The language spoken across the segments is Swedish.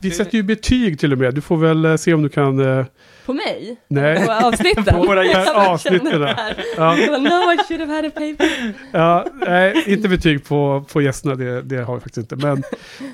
Vi sätter ju betyg till och med. Du får väl eh, se om du kan... eh, På mig? Nej. På avsnitten? På våra avsnitten det. Ja. No, I should have had a paper. Ja, nej, inte betyg på, på gästerna, det, det har vi faktiskt inte. Men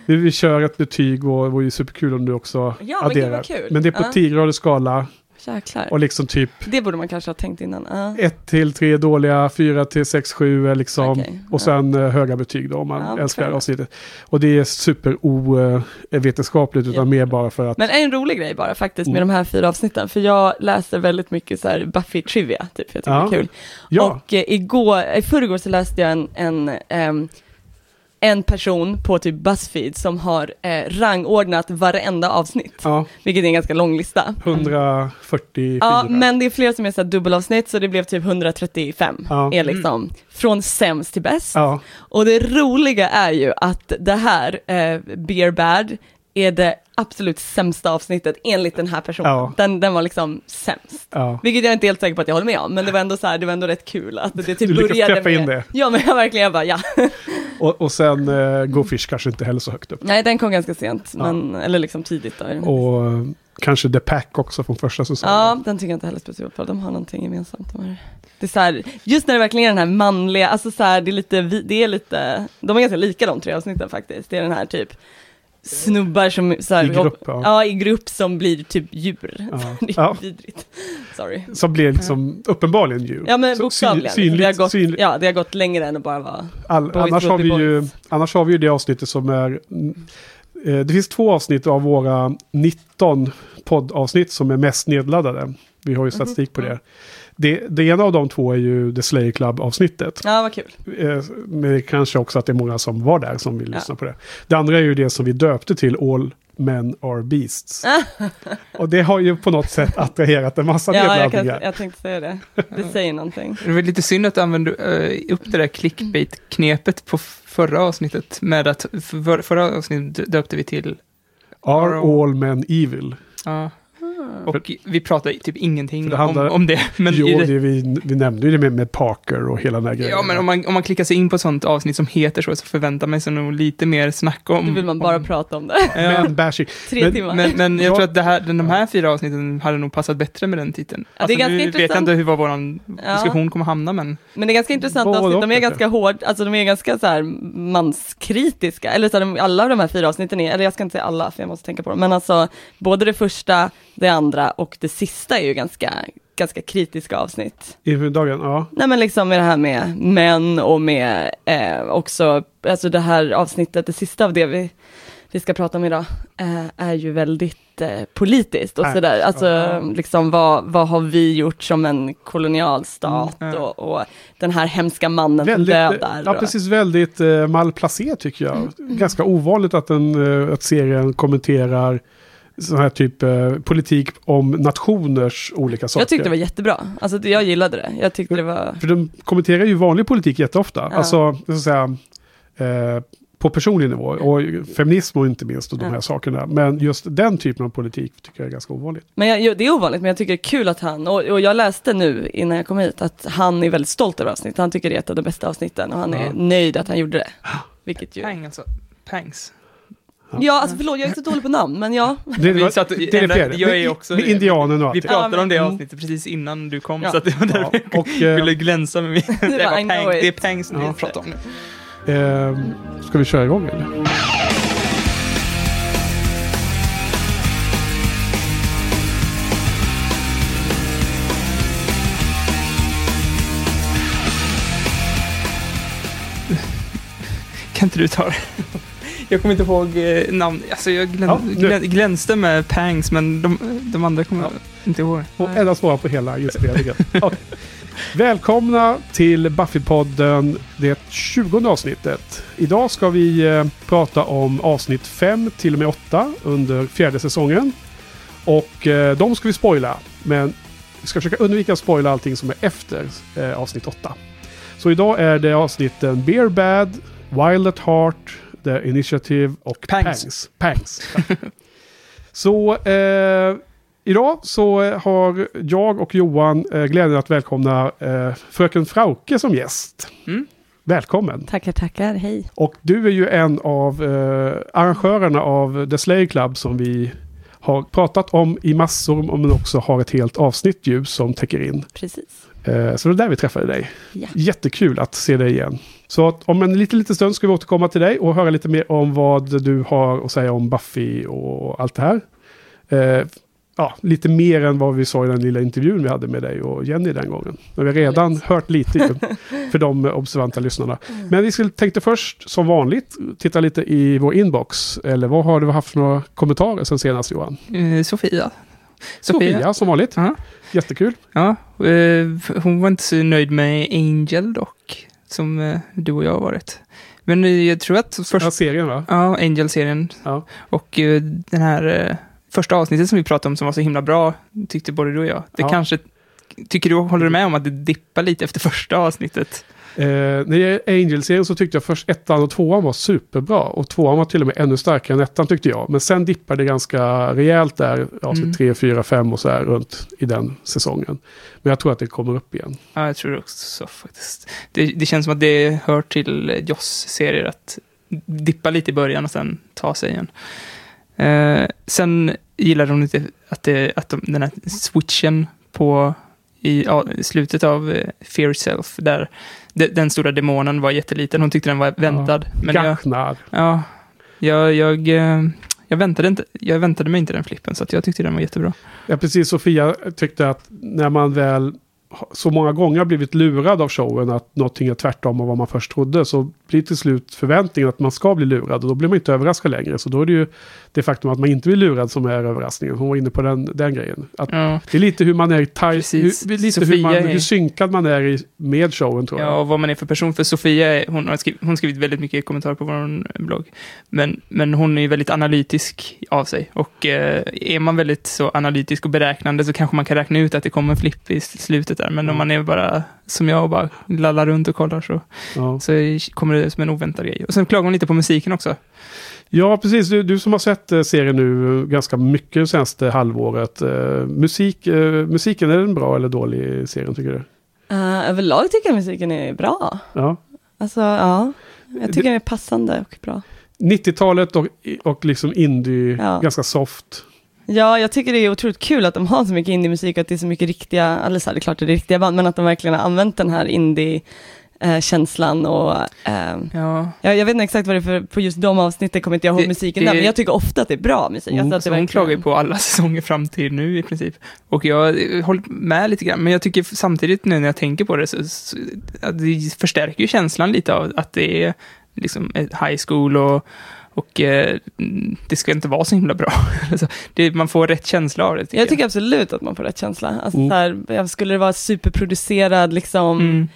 vi, vi kör ett betyg och det vore ju superkul om du också Ja, men adderar. vad kul. Men det är på Ja. 10-gradig skala Jäklar. och liksom typ Det borde man kanske ha tänkt innan. Ja. 1 till 3 dåliga, 4 till 6, 7 är liksom. Okej, Och sen eh, höga betyg då om man Ja, älskar avsnittet. Och det är super ovetenskapligt utan mer bara för att... Men en rolig grej bara faktiskt med Mm. de här fyra avsnitten, för jag läser väldigt mycket så här Buffy Trivia, typ, jag tycker Ja. det är kul. ja, Och eh, igår, i förrgår så läste jag en, en, ehm, en person på typ Buzzfeed som har eh, rangordnat varenda avsnitt, ja, vilket är en ganska lång lista. 144. Ja, men det är flera som är så här dubbelavsnitt, så det blev typ 135, Ja. är liksom från sämst till bäst. Ja, Och det roliga är ju att det här, eh, Beer Bad, är det absolut sämsta avsnittet enligt den här personen. Ja. Den, den var liksom sämst. ja. Vilket jag inte är helt säker på att jag håller med om, men det var ändå så här, det var ändå rätt kul att det typ Du började med... in det. Ja, men jag verkligen, jag bara ja. Och, och sen uh, Go Fish kanske inte heller så högt upp. Nej, den kom ganska sent, Ja. men, eller liksom tidigt där. Och eh, kanske The Pack också från första säsongen. Ja, den tycker jag inte heller speciellt bra. De har någonting gemensamt. De har, det är så här, just när det verkligen är den här manliga, alltså så här, det är lite, det är lite, de är ganska lika de tre avsnitten faktiskt. Det är den här typ snubbar som så här, I grupp, ja. ja. i grupp som blir typ djur. Ja. det är Ja. vidrigt. Sorry. Som blir liksom uppenbarligen djur. Ja men Så bokstavligen. syn- det, har synligt- gått, synligt- ja, det har gått längre än att bara vara... All, Boys annars, har vi ju, annars har vi ju det avsnittet som är... mm, eh, det finns två avsnitt av våra 19 poddavsnitt som är mest nedladdade. Vi har ju statistik på det. Det. Det ena av de två är ju The Slayer Club-avsnittet. Ja, vad kul. Eh, Men det kanske också att det är många som var där som vill Ja. lyssna på det. Det andra är ju det som vi döpte till All Men Are Beasts. Och det har ju på något sätt attraherat en massa Ja, jag, kan, nedladdningar. jag tänkte säga det. Det säger någonting. Det var lite synd att du använde eh, upp det där clickbait-knepet på förra avsnittet med att för, förra avsnittet döpte vi till, Are All Men Evil? ja, och vi pratade typ ingenting det handlar- om, om det. Men jo, det, det, vi, vi nämnde ju det med, med Parker och hela den här grejen. ja, men om man, om man klickar sig in på ett sånt avsnitt som heter så, så förväntar man sig nog lite mer snack om... Då vill man bara om, prata om det. Ja. Men bashing. Tre Men- timmar. Men, men jag Ja. tror att det här, den, de här fyra avsnitten hade nog passat bättre med den titeln. Ja, det är ganska nu vet jag intressant. inte hur var våran Ja. diskussion kommer hamna, men Men det är ganska intressant Både avsnitt, de är kanske. ganska hård, alltså de är ganska så här manskritiska, eller så här, de, alla de här fyra avsnitten är, eller jag ska inte säga alla för jag måste tänka på dem, men alltså både det första, det andra och det sista är ju ganska, ganska kritiska avsnitt. Inför dagen, ja. Nej men liksom med det här med män och med eh, också, alltså det här avsnittet, det sista av det vi, vi ska prata om idag, eh, är ju väldigt eh, politiskt och Nej. sådär. Alltså Ja. liksom vad, vad har vi gjort som en kolonialstat Mm, ja. och, och den här hemska mannen Väldigt, som eh, dödar. ja, och- precis. Väldigt eh, malplacé tycker jag. Ganska ovanligt att, en, eh, att serien kommenterar sån här typ eh, politik om nationers olika saker. jag tyckte det var jättebra, alltså jag gillade det. Jag tyckte det var, För de kommenterar ju vanlig politik jätteofta. Ja. Alltså, så att säga, eh, på personlig nivå. Och feminism och inte minst och de Ja. här sakerna. Men just den typen av politik tycker jag är ganska ovanligt. men jag, det är ovanligt, men jag tycker det är kul att han, och, och jag läste nu innan jag kom hit, att han är väldigt stolt över avsnittet. Han tycker det är ett av de bästa avsnitten och han är Ja. nöjd att han gjorde det. Vilket ju... pang alltså. Pangs. Ja, alltså förlåt, jag är så dålig på namn, men ja. Det, Vi satt- det är det jag är också- med indianen och Vi allt. det. pratade Ja, om det avsnittet precis innan du kom, Ja. så att det var Ja, därför och, jag eh, ville glänsa med min... Det var pangs, it. det är pangs Ja. vi pratar om nu. Eh, ska vi köra igång eller? Kan inte du ta det? Jag kommer inte ihåg eh, namn. Alltså jag glän, Ja, glän, glänste med pangs, men de, de andra kommer Ja. jag inte ihåg. Och endast svara på hela vet. Okej. Välkomna till Buffy-podden, det 20 avsnittet. Idag ska vi eh, prata om avsnitt 5 till och med 8 under fjärde säsongen. Och eh, de ska vi spoila, men vi ska försöka undvika att spoila allting som är efter eh, avsnitt 8. Så idag är det avsnitten Beer Bad, Wild at Heart, The Initiative och Pangs. Pangs. Pangs. Så eh, idag så har jag och Johan eh, glädjen att välkomna eh, fröken Frauke som gäst. Mm. Välkommen! Tackar, tackar, hej. Och du är ju en av eh, arrangörerna av The Slayer Club som vi har pratat om i massor, men också har ett helt avsnitt ju som täcker in. Precis. Eh, så det är där vi träffade dig. Ja. Jättekul att se dig igen. Så att om en liten, liten stund ska vi återkomma till dig och höra lite mer om vad du har att säga om Buffy och allt det här. Eh, ja, lite mer än vad vi sa i den lilla intervjun vi hade med dig och Jenny den gången. Men vi har redan Härligt. hört lite ju, för de observanta lyssnarna. Men vi skulle, tänkte först, som vanligt, titta lite i vår inbox. Eller vad har du haft för några kommentarer sen senast Johan? Eh, Sofia. Sofia, som vanligt. Ja. Jättekul. Ja, eh, hon var inte så nöjd med Angel dock, som eh, du och jag har varit. Men eh, jag tror att först, Ja, serien va? ja, Angel-serien Ja. och eh, den här första avsnittet som vi pratade om som var så himla bra, tyckte både du och jag. Det Ja. kanske, tycker du, håller du med om att det dippar lite efter första avsnittet? Eh, när det gäller Angel-serien så tyckte jag först ettan och tvåan var superbra. Och tvåan var till och med ännu starkare än ettan tyckte jag. Men sen dippade det ganska rejält där, avsnitt Mm. 3, 4, 5 och så här runt i den säsongen. Men jag tror att det kommer upp igen. Ja, jag tror också så faktiskt. Det, det känns som att det hör till eh, Joss serier att dippa lite i början och sen ta sig igen. Eh, sen gillade hon inte att, det, att de, den här switchen på i ja, slutet av eh, Fear Self, där den stora demonen var jätteliten. Hon tyckte den var väntad. Men jag, Gachnar. ja, jag, jag, eh, jag, väntade inte, jag väntade mig inte den flippen, så jag tyckte den var jättebra. Ja, precis. Sofia tyckte att när man väl så många gånger blivit lurad av showen att någonting är tvärtom av vad man först trodde så blir till slut förväntningen att man ska bli lurad och då blir man inte överraskad längre. Så då är det ju det faktum att man inte blir lurad som är överraskningen. Hon var inne på den, den grejen. Att Ja. Det är lite hur man är taj, hur, lite hur, man, är- hur synkad man är i, med showen tror jag. Ja, och vad man är för person. För Sofia, hon har skrivit, hon skrivit väldigt mycket kommentarer på vår blogg. Men, men hon är ju väldigt analytisk av sig. Och eh, är man väldigt så analytisk och beräknande så kanske man kan räkna ut att det kommer en flipp i slutet där. Men om Ja. man är bara som jag och bara lallar runt och kollar så, Ja. så kommer det som en oväntad grej. Och sen klagar hon lite på musiken också. ja, precis. Du, du som har sett eh, serien nu ganska mycket det senaste halvåret. Eh, musik, eh, musiken, är den bra eller dålig i serien tycker du? Uh, överlag tycker jag musiken är bra. Ja. Alltså, ja. Jag tycker den är passande och bra. 90-talet och, och liksom indie, Ja. ganska soft. Ja, jag tycker det är otroligt kul att de har så mycket indie-musik och att det är så mycket riktiga, eller så här, det är klart det är riktiga band, men att de verkligen har använt den här indie-känslan och ehm, Ja, jag, jag vet inte exakt vad det är för, på just de avsnitten kommer inte jag ihåg Det- musiken det- där, men jag tycker ofta att det är bra musik. Mm, alltså att så det hon verkligen- klagar ju på alla säsonger fram till nu i princip. Och jag eh, håller med lite grann, men jag tycker samtidigt nu när jag tänker på det så, så att det förstärker ju känslan lite av att det är liksom ett high school och, och eh, det ska inte vara så himla bra. Alltså, det, man får rätt känsla av det. Jag tycker absolut att man får rätt känsla. Alltså, Mm. här, jag skulle det vara superproducerad, liksom Mm.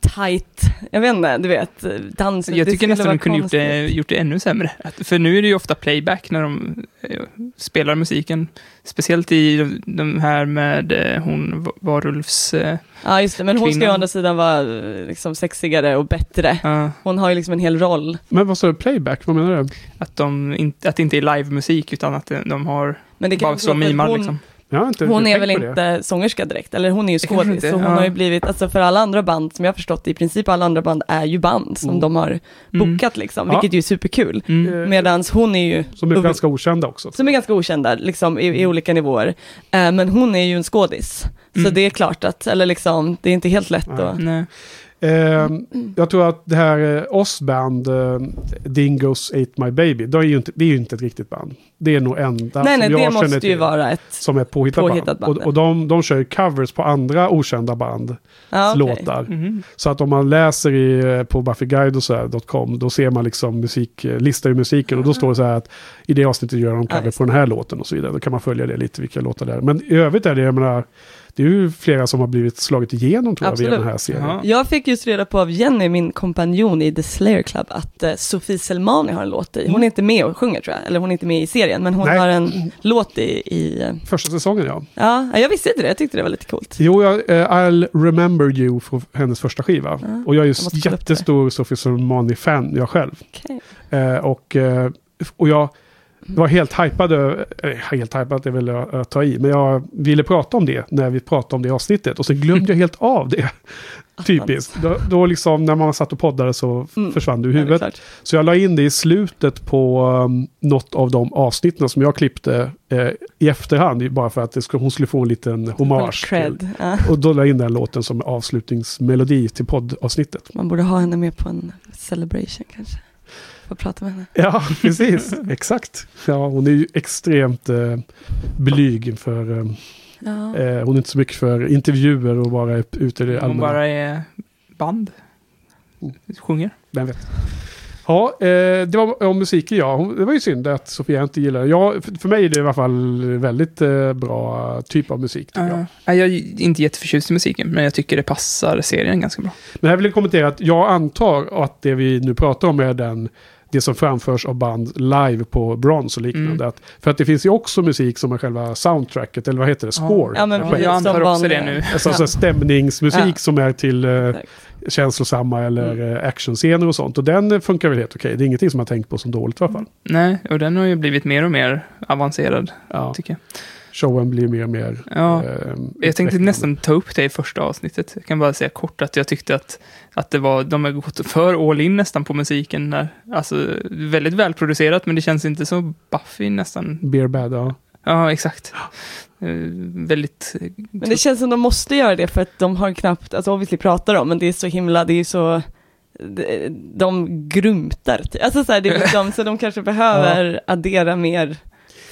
Tight, jag vet inte, du vet, dans. Jag tycker nästan de kunde gjort det, gjort det ännu sämre. Att, för nu är det ju ofta playback när de eh, spelar musiken. Speciellt i de, de här med eh, hon Varulfs... Eh, Ja, just det, men hon ska ju å kvinnan. andra sidan vara liksom sexigare och bättre. ja, Hon har ju liksom en hel roll. Men vad sa du, playback? Vad menar du? att, de inte, att det inte är livemusik utan att de har Men det kan bara så mimar hon, liksom. Inte hon är väl inte sångerska direkt, eller hon är ju skådis, så hon ja. har ju blivit, alltså för alla andra band som jag har förstått, i princip alla andra band är ju band som Mm. de har Mm. bokat liksom, Ja. vilket ju är superkul. Mm. Eh, Medan hon är ju Som är ganska okända också. som är ganska okända liksom, i, i olika nivåer. Eh, men hon är ju en skådis. Så Mm. det är klart att, eller liksom, det är inte helt lätt Nej. att... Nej. Eh, jag tror att det här eh, oss-band, eh, Dingoes Ate My Baby, det är, ju inte, det är ju inte ett riktigt band. Det är nog enda nej, nej, som jag det måste känner ju till vara ett... som är påhittat, påhittat band. band, Och, och de, de kör ju covers på andra okända bands Ja, okej. låtar. Mhm. Så att om man läser i, eh, på buffyguide och så här, .com, då ser man liksom musik, eh, listar i musiken och då står det så här att i det avsnittet gör de cover just på den här låten och så vidare. Då kan man följa det lite, vilka låtar det är. Men i övrigt är det, jag menar, det är ju flera som har blivit slagit igenom tror jag via den här serien. Jaha. Jag fick just reda på av Jenny, min kompanjon i The Slayer Club, att eh, Sofie Selmani har en låt i. Hon är inte med och sjunger tror jag, eller hon är inte med i serien, men hon Nej. har en låt i, i eh, Första säsongen ja. ja, jag visste inte det, jag tyckte det var lite coolt. Jo, jag, eh, I'll remember you från hennes första skiva. Ja, och jag är ju jag jättestor Sophie Solomani-fan jag själv. Okej. Eh, och, och jag, var helt hypad, helt hypad är väl att ta i, men jag ville prata om det när vi pratade om det avsnittet och så glömde jag helt av det. Typiskt. Då, då liksom när man satt och poddade så Mm. försvann det ur Ja, det huvudet. klart. Så jag la in det i slutet på um, något av de avsnitten som jag klippte eh, i efterhand, bara för att det skulle, hon skulle få en liten hommage. Cred. Ja. Och då la jag in den låten som avslutningsmelodi till poddavsnittet. Man borde ha henne med på en celebration kanske. Få prata med henne. Ja, precis. Exakt. Ja, hon är ju extremt eh, blyg inför... Eh, Ja. eh, hon är inte så mycket för intervjuer och vara ute i det Hon allmänna. bara är band. Sjunger. Vem vet. Ja, eh, det var om musiken ja. Hon- Det var ju synd att Sofia inte gillar det. Ja, för, för mig är det i alla fall väldigt eh, bra typ av musik. Tycker jag. Jag är inte jätteförtjust i musiken, men jag tycker det passar serien ganska bra. Men här vill jag kommentera att jag antar att det vi nu pratar om är den det som framförs av band live på Bronze och liknande. Mm. Att, för att det finns ju också musik som är själva soundtracket, eller vad heter det? Score. Ja, men Ja, jag antar också det nu. Alltså, alltså stämningsmusik Ja. som är till eh, känslosamma eller Mm. eh, actionscener och sånt. Och den funkar väl helt okej. Det är ingenting som jag tänkt på som dåligt i alla fall. Nej, och den har ju blivit mer och mer avancerad, Ja, tycker jag. Showen blir mer och mer... Ja, eh, jag tänkte nästan ta upp det i första avsnittet. Jag kan bara säga kort att jag tyckte att, att det var, de har gått för all in nästan på musiken. Där. Alltså, väldigt välproducerat, men det känns inte så Buffy nästan. Beer Bad, ja. Ja, exakt. Eh, väldigt... Men det känns som de måste göra det för att de har knappt, alltså obviously pratar de, men det är så himla, det är så, de, grumtar. Alltså så här, det är liksom, så de kanske behöver addera mer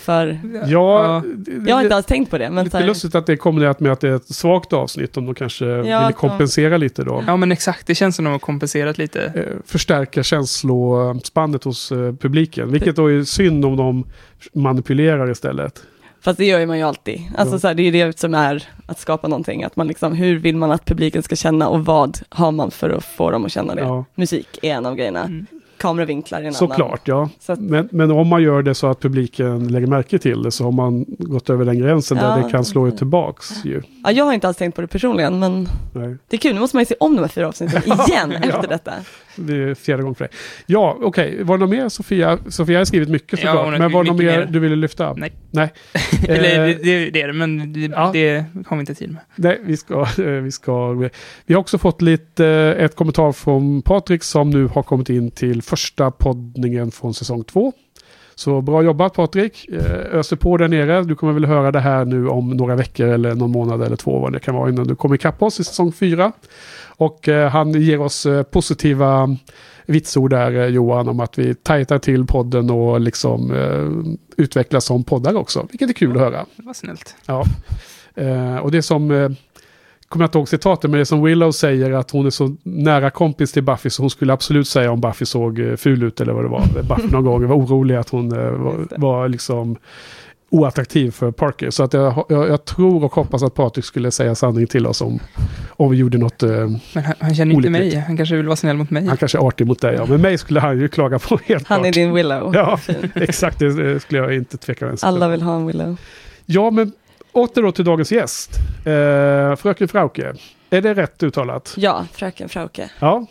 för, Ja, jag har inte alls tänkt på det, men så Lite här, lustigt att det är kombinerat med att det är ett svagt avsnitt. Om de kanske vill att de- kompensera lite då. Ja, men exakt. Det känns som de har kompenserat lite. Eh, förstärka känslospannet hos eh, publiken. Vilket då är synd om de manipulerar istället. fast det gör ju man ju alltid. Alltså Ja. så här, det är ju det som är att skapa någonting, att man liksom, hur vill man att publiken ska känna och vad har man för att få dem att känna det? Ja, Musik är en av grejerna, Mm. Kameravinklar är en annan. såklart, ja. Så att, Men, men om man gör det så att publiken lägger märke till det så har man gått över den gränsen där Ja. det kan slå tillbaks ju. ja, jag har inte alls tänkt på det personligen, men Nej, det är kul, nu måste man ju se om de här fyra avsnitten igen Ja. efter detta. Det är fjärde gången för dig. Ja, okej. Var det något mer Sofia? Sofia har skrivit mycket Ja, såklart. har men var det något mer du ville lyfta? Nej. Nej. Eller Eh, det, det, är det, men det, ja. det har vi inte tid med. Nej, vi ska, vi ska... Vi har också fått lite, eh, ett kommentar från Patrik som nu har kommit in till första poddningen från säsong två. Så bra jobbat Patrik. Eh, Öser på där nere. Du kommer väl höra det här nu om några veckor eller någon månad eller två vad det kan vara innan du kommer ikapp oss i säsong fyra. Och eh, han ger oss eh, positiva vitsord där eh, Johan om att vi tajtar till podden och liksom utvecklas som poddar också. Vilket är kul att höra. Det var snällt. Ja. Och det som, kommer jag inte ihåg citatet, men det som Willow säger att hon är så nära kompis till Buffy så hon skulle absolut säga om Buffy såg ful ut eller vad det var. Buffy någon gång var orolig att hon var, var liksom oattraktiv för Parker. Så att jag, jag, jag tror och hoppas att Patrik skulle säga sanning till oss om, om vi gjorde något. Eh, Men han, han känner inte Olyckligt. mig. Han kanske vill vara snäll mot mig. han kanske är artig mot dig, ja. men mig skulle han ju klaga på helt Han är klart. din Willow. Ja, exakt. Det skulle jag inte tveka ens. Alla vill ha en Willow. Ja, men åter då till dagens gäst. Eh, Fröken Frauke. Är det rätt uttalat? Ja, fröken Frauke. Ja.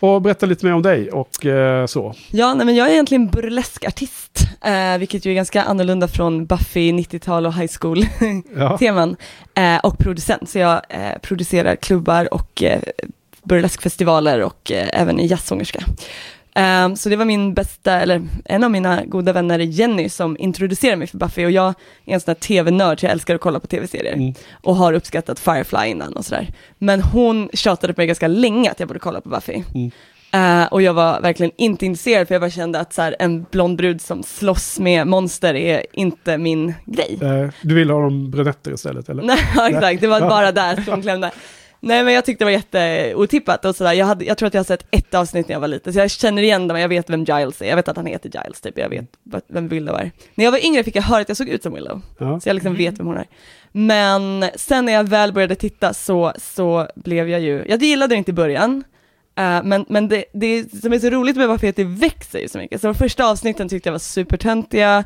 Och berätta lite mer om dig och eh, så. Ja, nej, men jag är egentligen burleskartist, eh, vilket ju är ganska annorlunda från Buffy, 90-tal och high school-teman. Ja. Eh, och producent, så jag eh, producerar klubbar och eh, burleskfestivaler och eh, även är jazzsångerska. Eh, så det var min bästa, eller en av mina goda vänner Jenny som introducerade mig för Buffy och jag är en sån här tv-nörd så jag älskar att kolla på tv-serier Mm. och har uppskattat Firefly innan och sådär. Men hon tjatade på mig ganska länge att jag borde kolla på Buffy. Mm. Eh, och jag var verkligen inte intresserad för jag bara kände att så här, en blond brud som slåss med monster är inte min grej. Eh, du vill ha dem brunetter istället eller? Nej, exakt, det var bara där som klämde. Nej men jag tyckte det var jätteotippat och sådär. Jag, hade, jag tror att jag har sett ett avsnitt när jag var liten, så jag känner igen dem, jag vet vem Giles är, jag vet att han heter Giles typ, jag vet vem Willow är. När jag var yngre fick jag höra att jag såg ut som Willow, Ja. så jag liksom vet vem hon är. Men sen när jag väl började titta så, så blev jag ju, jag gillade det inte i början, eh, men, men det, det som är så roligt med Buffy är att det växer ju så mycket. Så de första avsnitten tyckte jag var supertöntiga,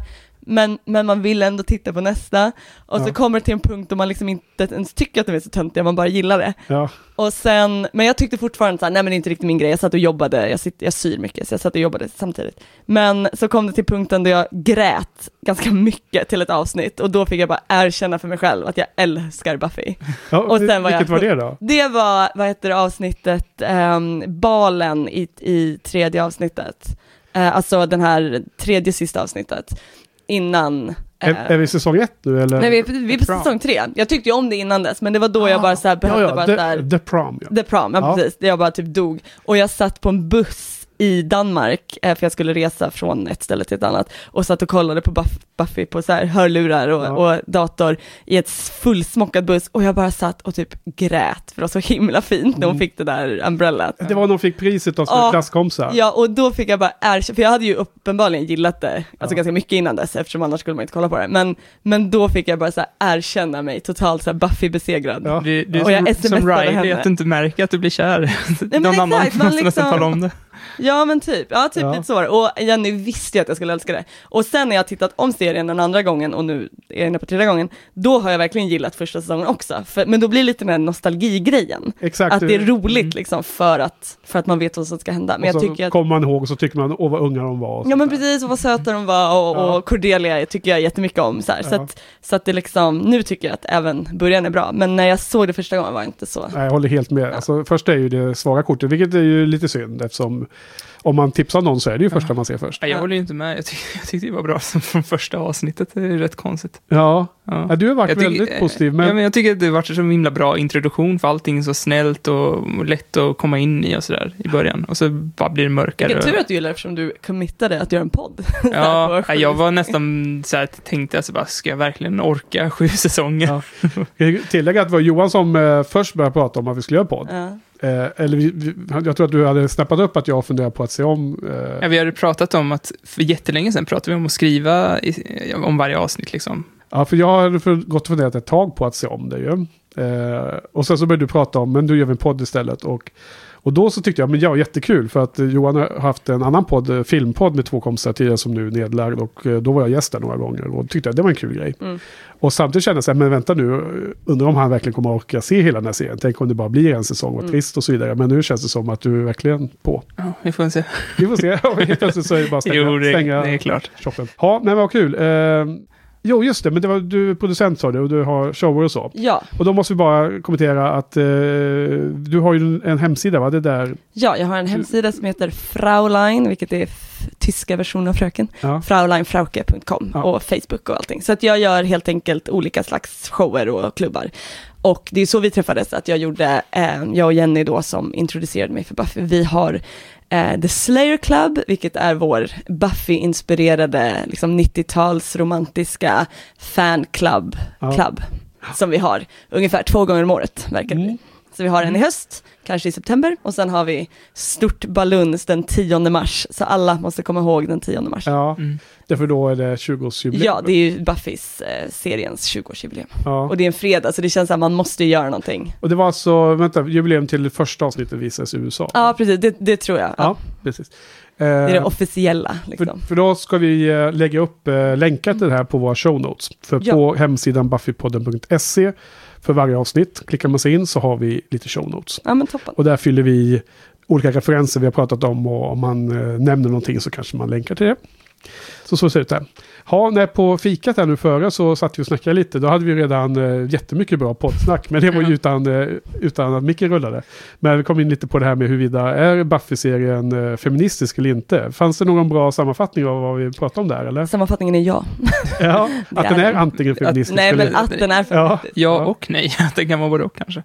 men, men man vill ändå titta på nästa. Och så Ja. kommer det till en punkt då man liksom inte ens tycker att de är så töntiga, man bara gillar det. Ja. Och sen, men jag tyckte fortfarande så här, nej men det är inte riktigt min grej, jag satt och jobbade, jag, sitter, jag syr mycket, så jag satt och jobbade samtidigt. Men så kom det till punkten då jag grät ganska mycket till ett avsnitt och då fick jag bara erkänna för mig själv att jag älskar Buffy. ja Och sen var jag- vilket var det då? Det var, vad heter det, avsnittet, ehm, balen i, i tredje avsnittet. Eh, alltså den här tredje sista avsnittet. Innan... Är, eh, är vi i säsong ett nu eller? nej, vi, är- vi är på Prom. säsong tre. Jag tyckte ju om det innan dess, men det var då jag bara så här behövde ja, ja, bara the, så här, the prom ja. The prom, ja, Ja. precis. Jag bara typ dog. Och jag satt på en buss i Danmark, eh, för jag skulle resa från ett ställe till ett annat, och satt och kollade på Buff- Buffy på så här hörlurar och, Ja. och dator i ett fullsmockad buss, och jag bara satt och typ grät, för det var så himla fint när hon Mm. fick det där umbrellat. Det var när hon fick priset av sina Ja. klasskompisar. Ja, och då fick jag bara erkänna, för jag hade ju uppenbarligen gillat det, alltså Ja. ganska mycket innan dess, eftersom annars skulle man inte kolla på det, men, men då fick jag bara så här erkänna mig totalt så här Buffy besegrad. Ja. Du, du Och jag som, som smsade Riley, henne. att du inte märker att du blir kär. men Någon annan exakt, man måste nästan liksom- tala om det. Ja men typ, ja typ Ja. lite så var det. Och Jenny visste ju att jag skulle älska det. Och sen när jag tittat om serien den andra gången och nu är inne på tredje gången, då har jag verkligen gillat första säsongen också. För, men då blir det lite den här nostalgigrejen. Exakt. Att det är roligt liksom för att, för att man vet vad som ska hända. Men och jag så tycker att kommer man ihåg och så tycker man, åh vad unga de var. Ja men precis, och vad söta de var och, Ja. och Cordelia tycker jag jättemycket om. Så, här. så, Ja. att, så att det liksom, nu tycker jag att även början är bra, men när jag såg det första gången var jag inte så. Nej, jag håller helt med. Alltså, först är ju det svaga kortet, vilket är ju lite synd eftersom om man tipsar någon så är det ju första man ser först. Jag Ja. håller ju inte med. Jag, tyck, jag tyckte det var bra som från första avsnittet. Det är rätt konstigt. Ja, Ja. ja du har varit Jag väldigt positiv. Men... Ja, men jag tycker att det varit en så himla bra introduktion för allting är så snällt och lätt att komma in i och sådär i början. Och så bara blir det mörkare. Vilken tur att du gillar eftersom du committade att göra en podd. Så Ja, jag var nästan så här, tänkte alltså bara, ska jag verkligen orka sju säsonger? Ja. jag tillägga att det var Johan som eh, först började prata om att vi skulle göra podd. Ja. Eh, eller vi, vi, jag tror att du hade snappat upp att jag funderar på att se om. Eh, Ja, vi hade pratat om att, för jättelänge sedan pratade vi om att skriva i, om varje avsnitt liksom. Ja, för jag har för, gått och funderat ett tag på att se om det ju. Eh, och sen så började du prata om, men du gör vi en podd istället. Och, och då så tyckte jag, men ja, jättekul. För att eh, Johan har haft en annan podd, eh, filmpodd med två kompisar tidigare som nu är nedlagd. Och eh, då var jag gäst där några gånger. Och då tyckte jag det var en kul grej. Mm. Och samtidigt kände jag så här, men vänta nu, undrar om han verkligen kommer att orka se hela den här serien. Tänk om det bara blir en säsong, vad Mm. trist och så vidare. Men nu känns det som att du är verkligen på. Ja, vi får se. Vi får se, Och helt plötsligt så är det bara att stänga, Jo, det- stänga det är klart. shoppen. Ja, men vad kul. Eh, jo, just det, men det var, du är producent sa du och du har shower och så. Ja, Och då måste vi bara kommentera att eh, du har ju en hemsida, va? Det där. ja, jag har en hemsida som heter Fraulein, vilket är tyska versionen av fröken. Ja. frauleinfrauke.com Ja. och Facebook och allting. Så att jag gör helt enkelt olika slags shower och klubbar. Och det är så vi träffades, att jag gjorde, eh, jag och Jenny då som introducerade mig för Buffy, vi har eh, The Slayer Club, vilket är vår Buffy-inspirerade liksom 90-tals romantiska fanclub, Ja. club, som vi har ungefär två gånger om året, verkar det Mm. Så vi har en i höst, kanske i september, och sen har vi stort baluns den 10 mars, så alla måste komma ihåg den 10 mars. Ja, Mm. därför då är det 20-årsjubileum. Ja, det är ju Buffys eh, seriens 20-årsjubileum. Ja. Och det är en fredag, så det känns som att man måste göra någonting. Och det var alltså, vänta, jubileum till det första avsnittet visades i USA. Ja, precis, det, det tror jag. Ja, Ja, precis. Det är det Eh, officiella. för, Liksom. för då ska vi eh, lägga upp eh, länkar till det här på våra show notes. För Ja. på hemsidan buffypodden.se för varje avsnitt klickar man sig in så har vi lite show notes. Ja, men toppen. Och där fyller vi olika referenser vi har pratat om och om man eh, nämner någonting så kanske man länkar till det. Så så ser det ut där. Ja, när på fikat här nu före så satt vi och snackade lite. Då hade vi redan eh, jättemycket bra poddsnack. Men det var ju utan, eh, utan att micken rullade. Men vi kom in lite på det här med huruvida är Buffy-serien eh, feministisk eller inte. Fanns det någon bra sammanfattning av vad vi pratade om där eller? Sammanfattningen är ja. Ja, att är den är antingen feministisk Nej, eller men att den är Ja, Ja och nej, att det kan vara både och kanske.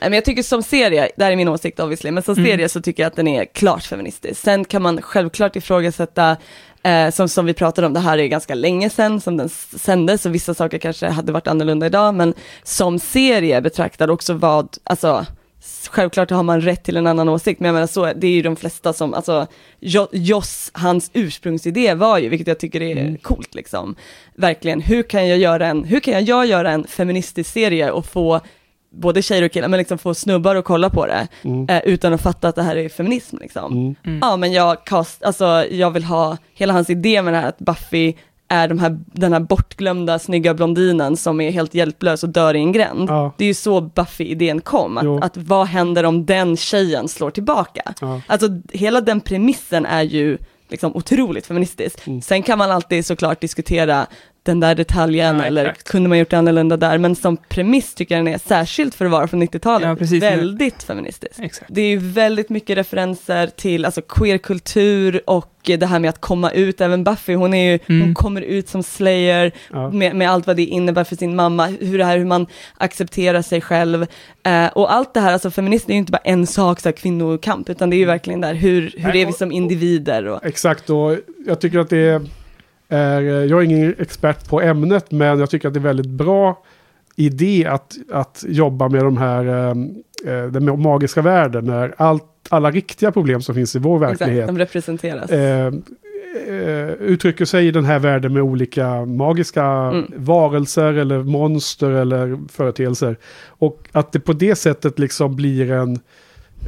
Nej, men jag tycker som serie, det här är min åsikt obviously, men som Mm. serie så tycker jag att den är klart feministisk. Sen kan man självklart ifrågasätta, eh, som, som vi pratade om, det här är ganska länge sedan som den sändes, och vissa saker kanske hade varit annorlunda idag, men som serie betraktad också vad, alltså, Självklart har man rätt till en annan åsikt, men jag menar så, det är ju de flesta som, alltså, Jo- Joss, hans ursprungsidé var ju, vilket jag tycker är Mm. coolt liksom, verkligen, hur kan jag göra en, hur kan jag göra en feministisk serie och få både tjejer och killar, men liksom få snubbar att kolla på det, mm, eh, utan att fatta att det här är feminism liksom. mm, Mm. Ja, men jag, cast, alltså, jag vill ha hela hans idé med det här att Buffy är de här, den här bortglömda snygga blondinen som är helt hjälplös och dör i en gränd. Ja. Det är ju så Buffy-idén kom, Jo. att, att vad händer om den tjejen slår tillbaka? Ja. Alltså hela den premissen är ju liksom otroligt feministisk. Mm. Sen kan man alltid såklart diskutera den där detaljen Ja, eller exakt. kunde man gjort det annorlunda där, men som premiss tycker jag den är, särskilt för att vara från 90-talet, Ja, väldigt feministisk. Exakt. Det är ju väldigt mycket referenser till alltså queerkultur och det här med att komma ut, även Buffy, hon är ju, Mm. hon kommer ut som slayer Ja. med, med allt vad det innebär för sin mamma, hur det här, hur man accepterar sig själv. Eh, och allt det här, alltså feminism är ju inte bara en sak, så här, kvinnokamp, utan det är ju verkligen där, hur, hur Nej, är vi och- som individer? Och, Exakt, och jag tycker att det är... Jag är ingen expert på ämnet, men jag tycker att det är väldigt bra idé att, att jobba med de här, eh, eh, den magiska världen, när allt, alla riktiga problem som finns i vår verklighet exakt, de representeras. eh, eh, uttrycker sig i den här världen med olika magiska Mm. varelser eller monster eller företeelser. Och att det på det sättet liksom blir en...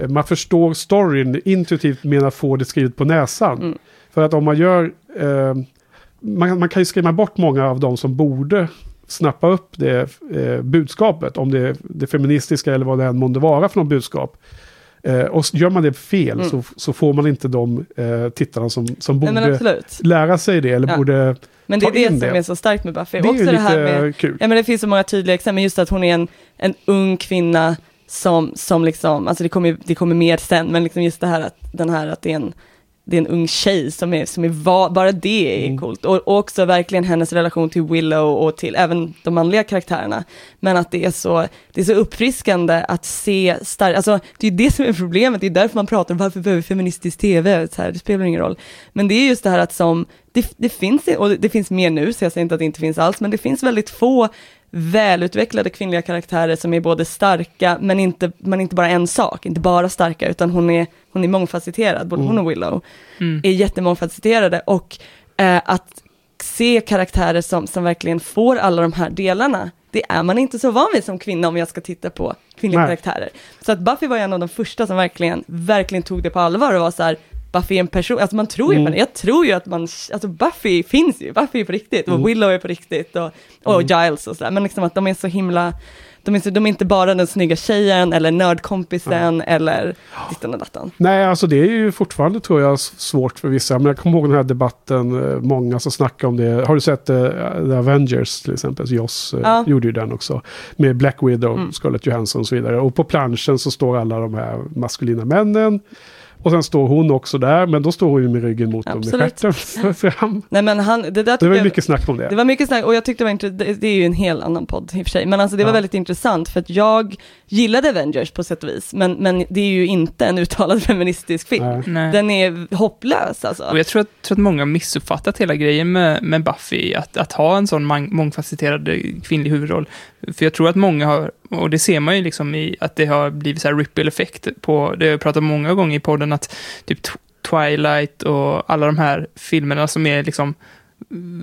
eh, Man förstår storyn intuitivt men att få det skrivet på näsan. Mm. För att om man gör... Eh, man, man kan ju skrämma bort många av de som borde snappa upp det eh, budskapet. Om det är det feministiska eller vad det än månde vara för något budskap. Eh, och gör man det fel Mm. så, så får man inte de eh, tittarna som, som borde absolut. lära sig det. Eller Ja. borde... Men det är det som det. är så starkt med Buffy. Det är Också ju det här med, kul. ja men det finns så många tydliga exempel, just att hon är en, en ung kvinna som, som liksom, alltså det kommer, det kommer mer sen, men liksom just det här att, den här att det är en, det är en ung tjej som är, som är va, bara det är Mm. coolt. Och, och också verkligen hennes relation till Willow och till även de manliga karaktärerna. Men att det är så, det är så uppfriskande att se starkt, alltså det är ju det som är problemet, det är därför man pratar om varför behöver feministisk tv, så här, det spelar ingen roll. Men det är just det här att som, det, det finns, och det finns mer nu, så jag säger inte att det inte finns alls, men det finns väldigt få välutvecklade kvinnliga karaktärer som är både starka, men inte, men inte bara en sak, inte bara starka, utan hon är, hon är mångfacetterad, både hon och Willow Mm. är jättemångfacetterade och eh, att se karaktärer som, som verkligen får alla de här delarna, det är man inte så van vid som kvinna om jag ska titta på kvinnliga Nej. karaktärer. Så att Buffy var en av de första som verkligen, verkligen tog det på allvar och var så här, Buffy är en person, alltså man tror ju Mm. på det, jag tror ju att man, alltså Buffy finns ju, Buffy är på riktigt Mm. och Willow är på riktigt och, och Giles och sådär, men liksom att de är så himla, de är, så, de är inte bara den snygga tjejen eller nördkompisen eller ditten och datten. Nej, alltså det är ju fortfarande tror jag svårt för vissa. Men jag kommer ihåg den här debatten, eh, många som snackar om det. Har du sett uh, The Avengers till exempel? Joss eh, Ja. gjorde ju den också. Med Black Widow, Mm. Scarlett Johansson och så vidare. Och på planschen så står alla de här maskulina männen. Och sen står hon också där, men då står hon ju med ryggen mot dem med Absolut. stjärten fram. Nej men han, det där Det var jag- mycket snack om det. Det var mycket snack och jag tyckte det var intressant, det, är ju en helt annan podd i och för sig, men alltså det var Ja. väldigt intressant för att jag gillade Avengers på sätt och vis, men, men det är ju inte en uttalad feministisk film. Nej. Den är hopplös alltså. Och jag tror att, tror att många har missuppfattat hela grejen med, med Buffy, att, att ha en sån mång, mångfacetterad kvinnlig huvudroll. För jag tror att många har, och det ser man ju liksom i att det har blivit så här ripple-effekt på, det har jag pratat många gånger i podden, att typ Tw- Twilight och alla de här filmerna som är liksom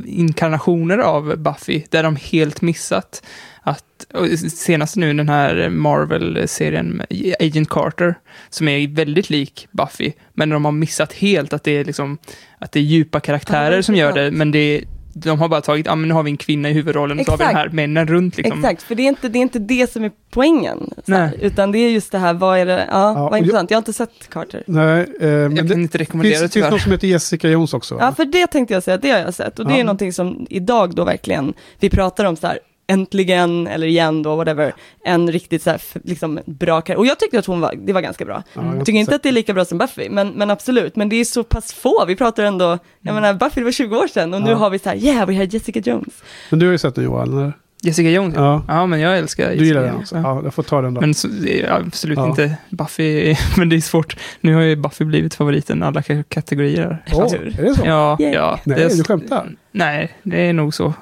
inkarnationer av Buffy, där de helt missat att, senast nu den här Marvel-serien Agent Carter, som är väldigt lik Buffy, men de har missat helt att det är liksom, att det är djupa karaktärer Ja, som gör det, men det är, de har bara tagit, ja men nu har vi en kvinna i huvudrollen och så har vi den här männen runt liksom. Exakt, för det är, inte, det är inte det som är poängen. Här, utan det är just det här, vad är det, ja, och vad jag- intressant. Jag har inte sett Carter. Nej, eh, men Jag det kan inte rekommendera finns, det finns någon som heter Jessica Jones också. Ja, för det tänkte jag säga, det har jag sett. Och det Ja. är någonting som idag då verkligen, vi pratar om så här, äntligen, eller igen då, whatever, en riktigt så här, liksom bra karaktär. Och jag tyckte att hon var, det var ganska bra. Ja, jag tycker inte att det är lika bra som Buffy, men, men absolut, men det är så pass få, vi pratar ändå, jag menar Buffy det var 20 år sedan och nu Ja. har vi så här, yeah, vi har Jessica Jones. Men du har ju sett den Johan, eller? Jessica Jones, ja. Ja. men jag älskar Jessica Du gillar den också? ja. Ja, jag får ta den då. Men så, absolut Ja. inte Buffy, men det är svårt. Nu har ju Buffy blivit favoriten i alla ka- kategorier. Åh, tur. är det så? Ja, Yay. ja. Nej, det är- du skämtar? Nej, det är nog så.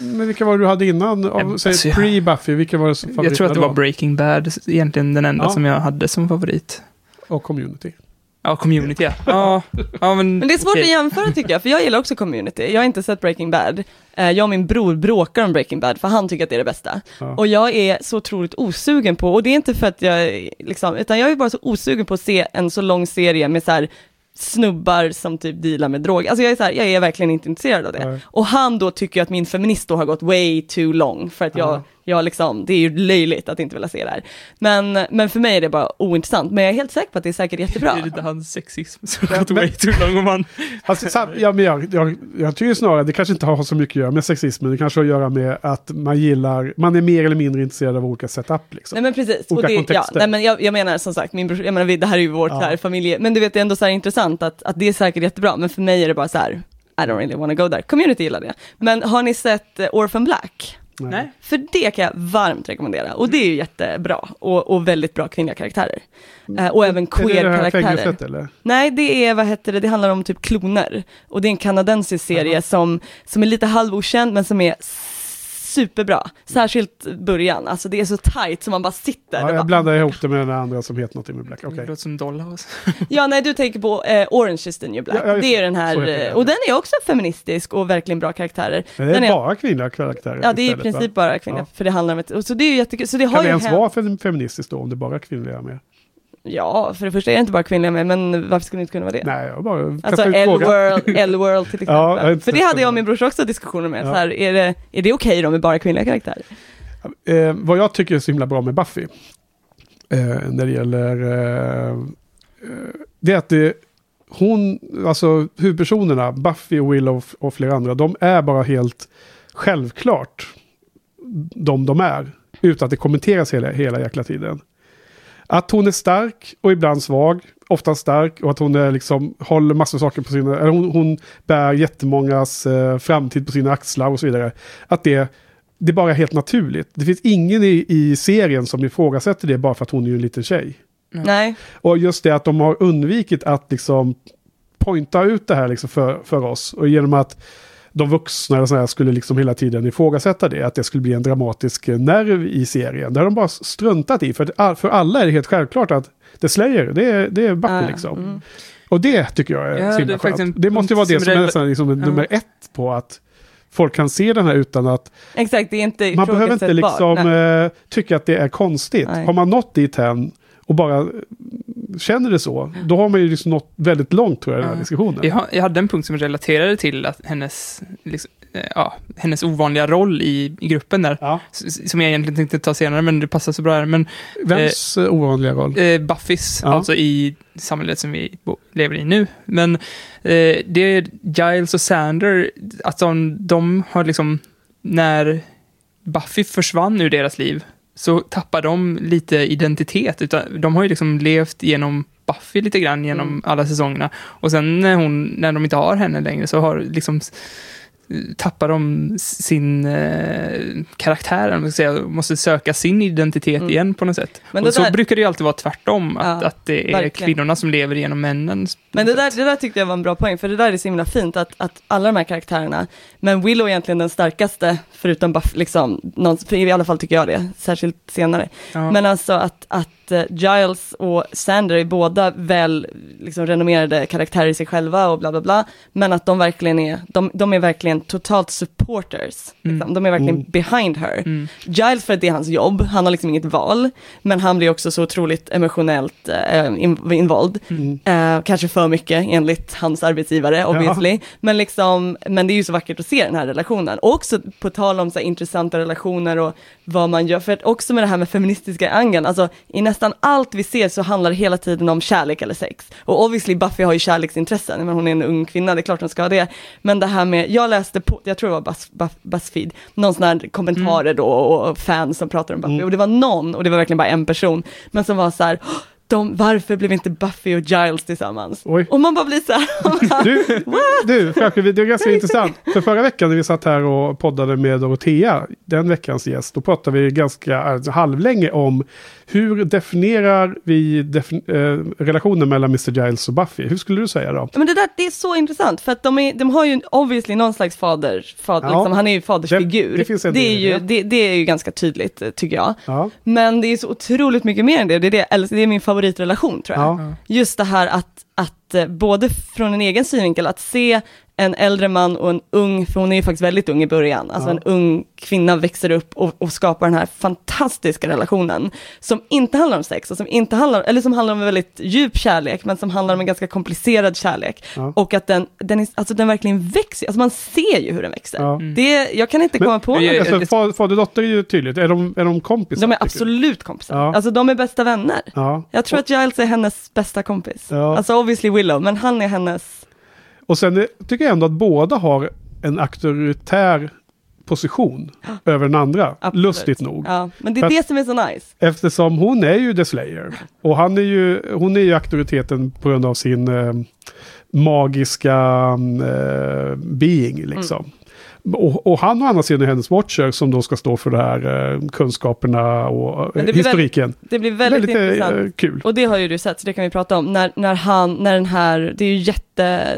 Men vilka var det du hade innan? Av, Ja, säg alltså, jag- pre-Buffy, vilka var det som Jag tror att det var Breaking Bad, egentligen den enda Ja. som jag hade som favorit. Och Community. Ja, Community, ja. Ja, ja men... Men det är svårt okej. att jämföra tycker jag, för jag gillar också Community. Jag har inte sett Breaking Bad. Eh, Jag och min bror bråkar om Breaking Bad, för han tycker att det är det bästa. Ja. Och jag är så otroligt osugen på, och det är inte för att jag, liksom, utan jag är bara så osugen på att se en så lång serie med så här snubbar som typ dealar med droger. Alltså jag är så här, jag är verkligen inte intresserad av det. Nej. Och han då tycker att min feminist då har gått way too long, för att jag, Ja. Jag liksom, det är ju löjligt att inte vilja se det här. Men, men för mig är det bara ointressant, men jag är helt säker på att det är säkert jättebra. Det är lite hans sexism som Ja, gått men- way too long om man... Alltså, ja, men jag, jag, jag tycker snarare att det kanske inte har så mycket att göra med sexismen. Det kanske har att göra med att man gillar, man är mer eller mindre intresserad av olika setup. Liksom. Nej men precis, och Olika det, ja, kontexter. nej, men jag, jag menar som sagt, min bror, jag menar, vi- det här är ju vårt Ja. här, familje, men du vet det är ändå så här intressant att, att det är säkert jättebra, men för mig är det bara så här, I don't really wanna go there. Community gillar det. Men har ni sett eh, Orphan Black? Nej. För det kan jag varmt rekommendera och det är ju jättebra och, och väldigt bra kvinnliga karaktärer. Eh, och även Är det det queer-karaktärer. Nej, det är, vad heter det, det handlar om typ kloner. Och det är en kanadensisk serie Jaha. som, som är lite halvokänd men som är superbra. Särskilt början, alltså det är så tight som man bara sitter. Ja, jag bara, blandar ihop det med den andra som heter något med Black. Okej. Det låter som Dollhouse. ja, nej du tänker på eh, Orange is the new black. Ja, det är den här, det. eh, och den är också feministisk och verkligen bra karaktärer. Men det Den är är- bara kvinnliga karaktärer Ja, det är i istället, va? princip bara kvinnor, Ja. för det handlar om ett, och så det är ju jättekul. Så det har Kan det ju ens hänt- vara fem- feministiskt då om det bara är kvinnliga med? Ja, för det första är det inte bara kvinnliga med, men varför skulle det inte kunna vara det? Nej, jag bara Alltså. L-World, L-World till exempel. Ja, För det hade jag och min brorsa också diskussioner med. Ja. Så här, är det, är det okej då med bara kvinnliga karaktärer? Eh, vad jag tycker är så himla bra med Buffy, eh, när det gäller... Eh, eh, det är att det, hon, alltså huvudpersonerna, Buffy och Willow och, och flera andra, de är bara helt självklart de de är. Utan att det kommenteras hela, hela jäkla tiden. Att hon är stark och ibland svag, ofta stark och att hon är liksom, håller massor av saker på sina, eller hon, hon bär jättemångas eh, framtid på sina axlar och så vidare. Att det, det bara är helt naturligt. Det finns ingen i, i serien som ifrågasätter det bara för att hon är en liten tjej. Nej, Och just det att de har undvikit att liksom pointa ut det här liksom för, för oss. Och genom att de vuxna och så här skulle liksom hela tiden ifrågasätta det. Att det skulle bli en dramatisk nerv i serien. Det har de bara struntat i. För, för alla är det helt självklart att det Slayer, det är, det är Buffy Ah, liksom. mm. Och det tycker jag är Ja, så det himla skönt. Det måste ju vara det som som är nästan liksom Ja. nummer ett på att folk kan se den här utan att exakt, det är inte man behöver inte liksom eh, tycka att det är konstigt. Nej. Har man nått dit än och bara eh, känner det så, då har man ju liksom nått väldigt långt tror jag i den här Ja. diskussionen. Jag, jag hade en punkt som relaterade till att hennes, liksom, eh, ja, hennes ovanliga roll i, i gruppen där, Ja. som jag egentligen tänkte ta senare, men det passar så bra här. Men Vems eh, ovanliga roll? eh, Buffys, Ja. alltså i samhället som vi lever i nu. Men eh, det är Giles och Sander, att de, de har liksom, när Buffy försvann ur deras liv, så tappar de lite identitet. Utan de har ju liksom levt genom Buffy lite grann genom Mm. alla säsongerna. Och sen när, hon, när de inte har henne längre så har liksom tappar de sin eh, karaktär, man säga, måste söka sin identitet Mm. igen på något sätt. Men och så där- brukar det ju alltid vara tvärtom, att, Ja, att det är verkligen. kvinnorna som lever genom männen. Men det där, det där tyckte jag var en bra poäng, för det där är så himla fint att, att alla de här karaktärerna, men Willow är egentligen den starkaste, förutom Buff, liksom, någon, i alla fall tycker jag det, särskilt senare. Ja. Men alltså att, att eh, Giles och Sander är båda väl liksom, renommerade karaktärer i sig själva och bla bla bla, men att de verkligen är, de, de är verkligen totalt supporters. Liksom. Mm. De är verkligen Mm. behind her. Mm. Giles för att det är hans jobb, han har liksom inget val, men han blir också så otroligt emotionellt eh, in, involved. Mm. Eh, kanske för mycket enligt hans arbetsgivare obviously. Men, liksom, men det är ju så vackert att se den här relationen. Och också på tal om så här, intressanta relationer och vad man gör. För att också med det här med feministiska angeln, alltså i nästan allt vi ser så handlar det hela tiden om kärlek eller sex. Och obviously Buffy har ju kärleksintressen, men hon är en ung kvinna, det är klart hon ska ha det. Men det här med, jag läste på, jag tror det var Buzz, Buff, Buzzfeed, någon sån här kommentarer då och, fans som pratar om Buffy. Mm. Och det var någon, och det var verkligen bara en person, men som var så här, "Åh, de, varför blev inte Buffy och Giles tillsammans? Oj. Och man bara blir så här, Du, du vi- det är ganska intressant. För förra veckan när vi satt här och poddade med Dorotea, den veckans gäst, då pratade vi ganska alltså, halvlänge om hur definierar vi defin eh, relationen mellan Mr. Giles och Buffy? Hur skulle du säga då? men det där det är så intressant för att de, är, de har ju obviously någon slags fader, fader Ja. liksom, han är ju fadersfigur. Det- det det, är ju, det. det, är ju ganska tydligt eh, tycker jag. Ja, Men det är så otroligt mycket mer än det, det är, det, eller det är min favoritrelation tror jag. ja. Ja. Just det här att, att eh, både från en egen synvinkel, att se en äldre man och en ung, för hon är ju faktiskt väldigt ung i början, alltså Ja. en ung kvinna växer upp och, och skapar den här fantastiska relationen, som inte handlar om sex, och som inte handlar, eller som handlar om en väldigt djup kärlek, men som handlar om en ganska komplicerad kärlek. Ja. Och att den, den, är, alltså den verkligen växer, alltså man ser ju hur den växer. Ja. Det, jag kan inte Men- komma på Men något. Alltså, far, fader och dotter är ju tydligt. Är de, är de kompisar? De är absolut kompisar. Ja. Alltså de är bästa vänner. Ja. Jag tror att Giles är hennes bästa kompis. Ja. Alltså obviously Willow, men han är hennes... Och sen tycker jag ändå att båda har en auktoritär position över den andra. Absolut. Lustigt nog. Ja, men det är För det som är så nice. Eftersom hon är ju The Slayer. Och han är ju, hon är ju auktoriteten på grund av sin eh, magiska eh, being liksom. Och, och han å andra sidan är hennes watcher som då ska stå för det här eh, kunskaperna och eh, det historiken. Det blir väldigt, Väldigt eh, intressant. kul. Och det har ju du sett, så det kan vi prata om. När, när han, när den här, det är ju jätte...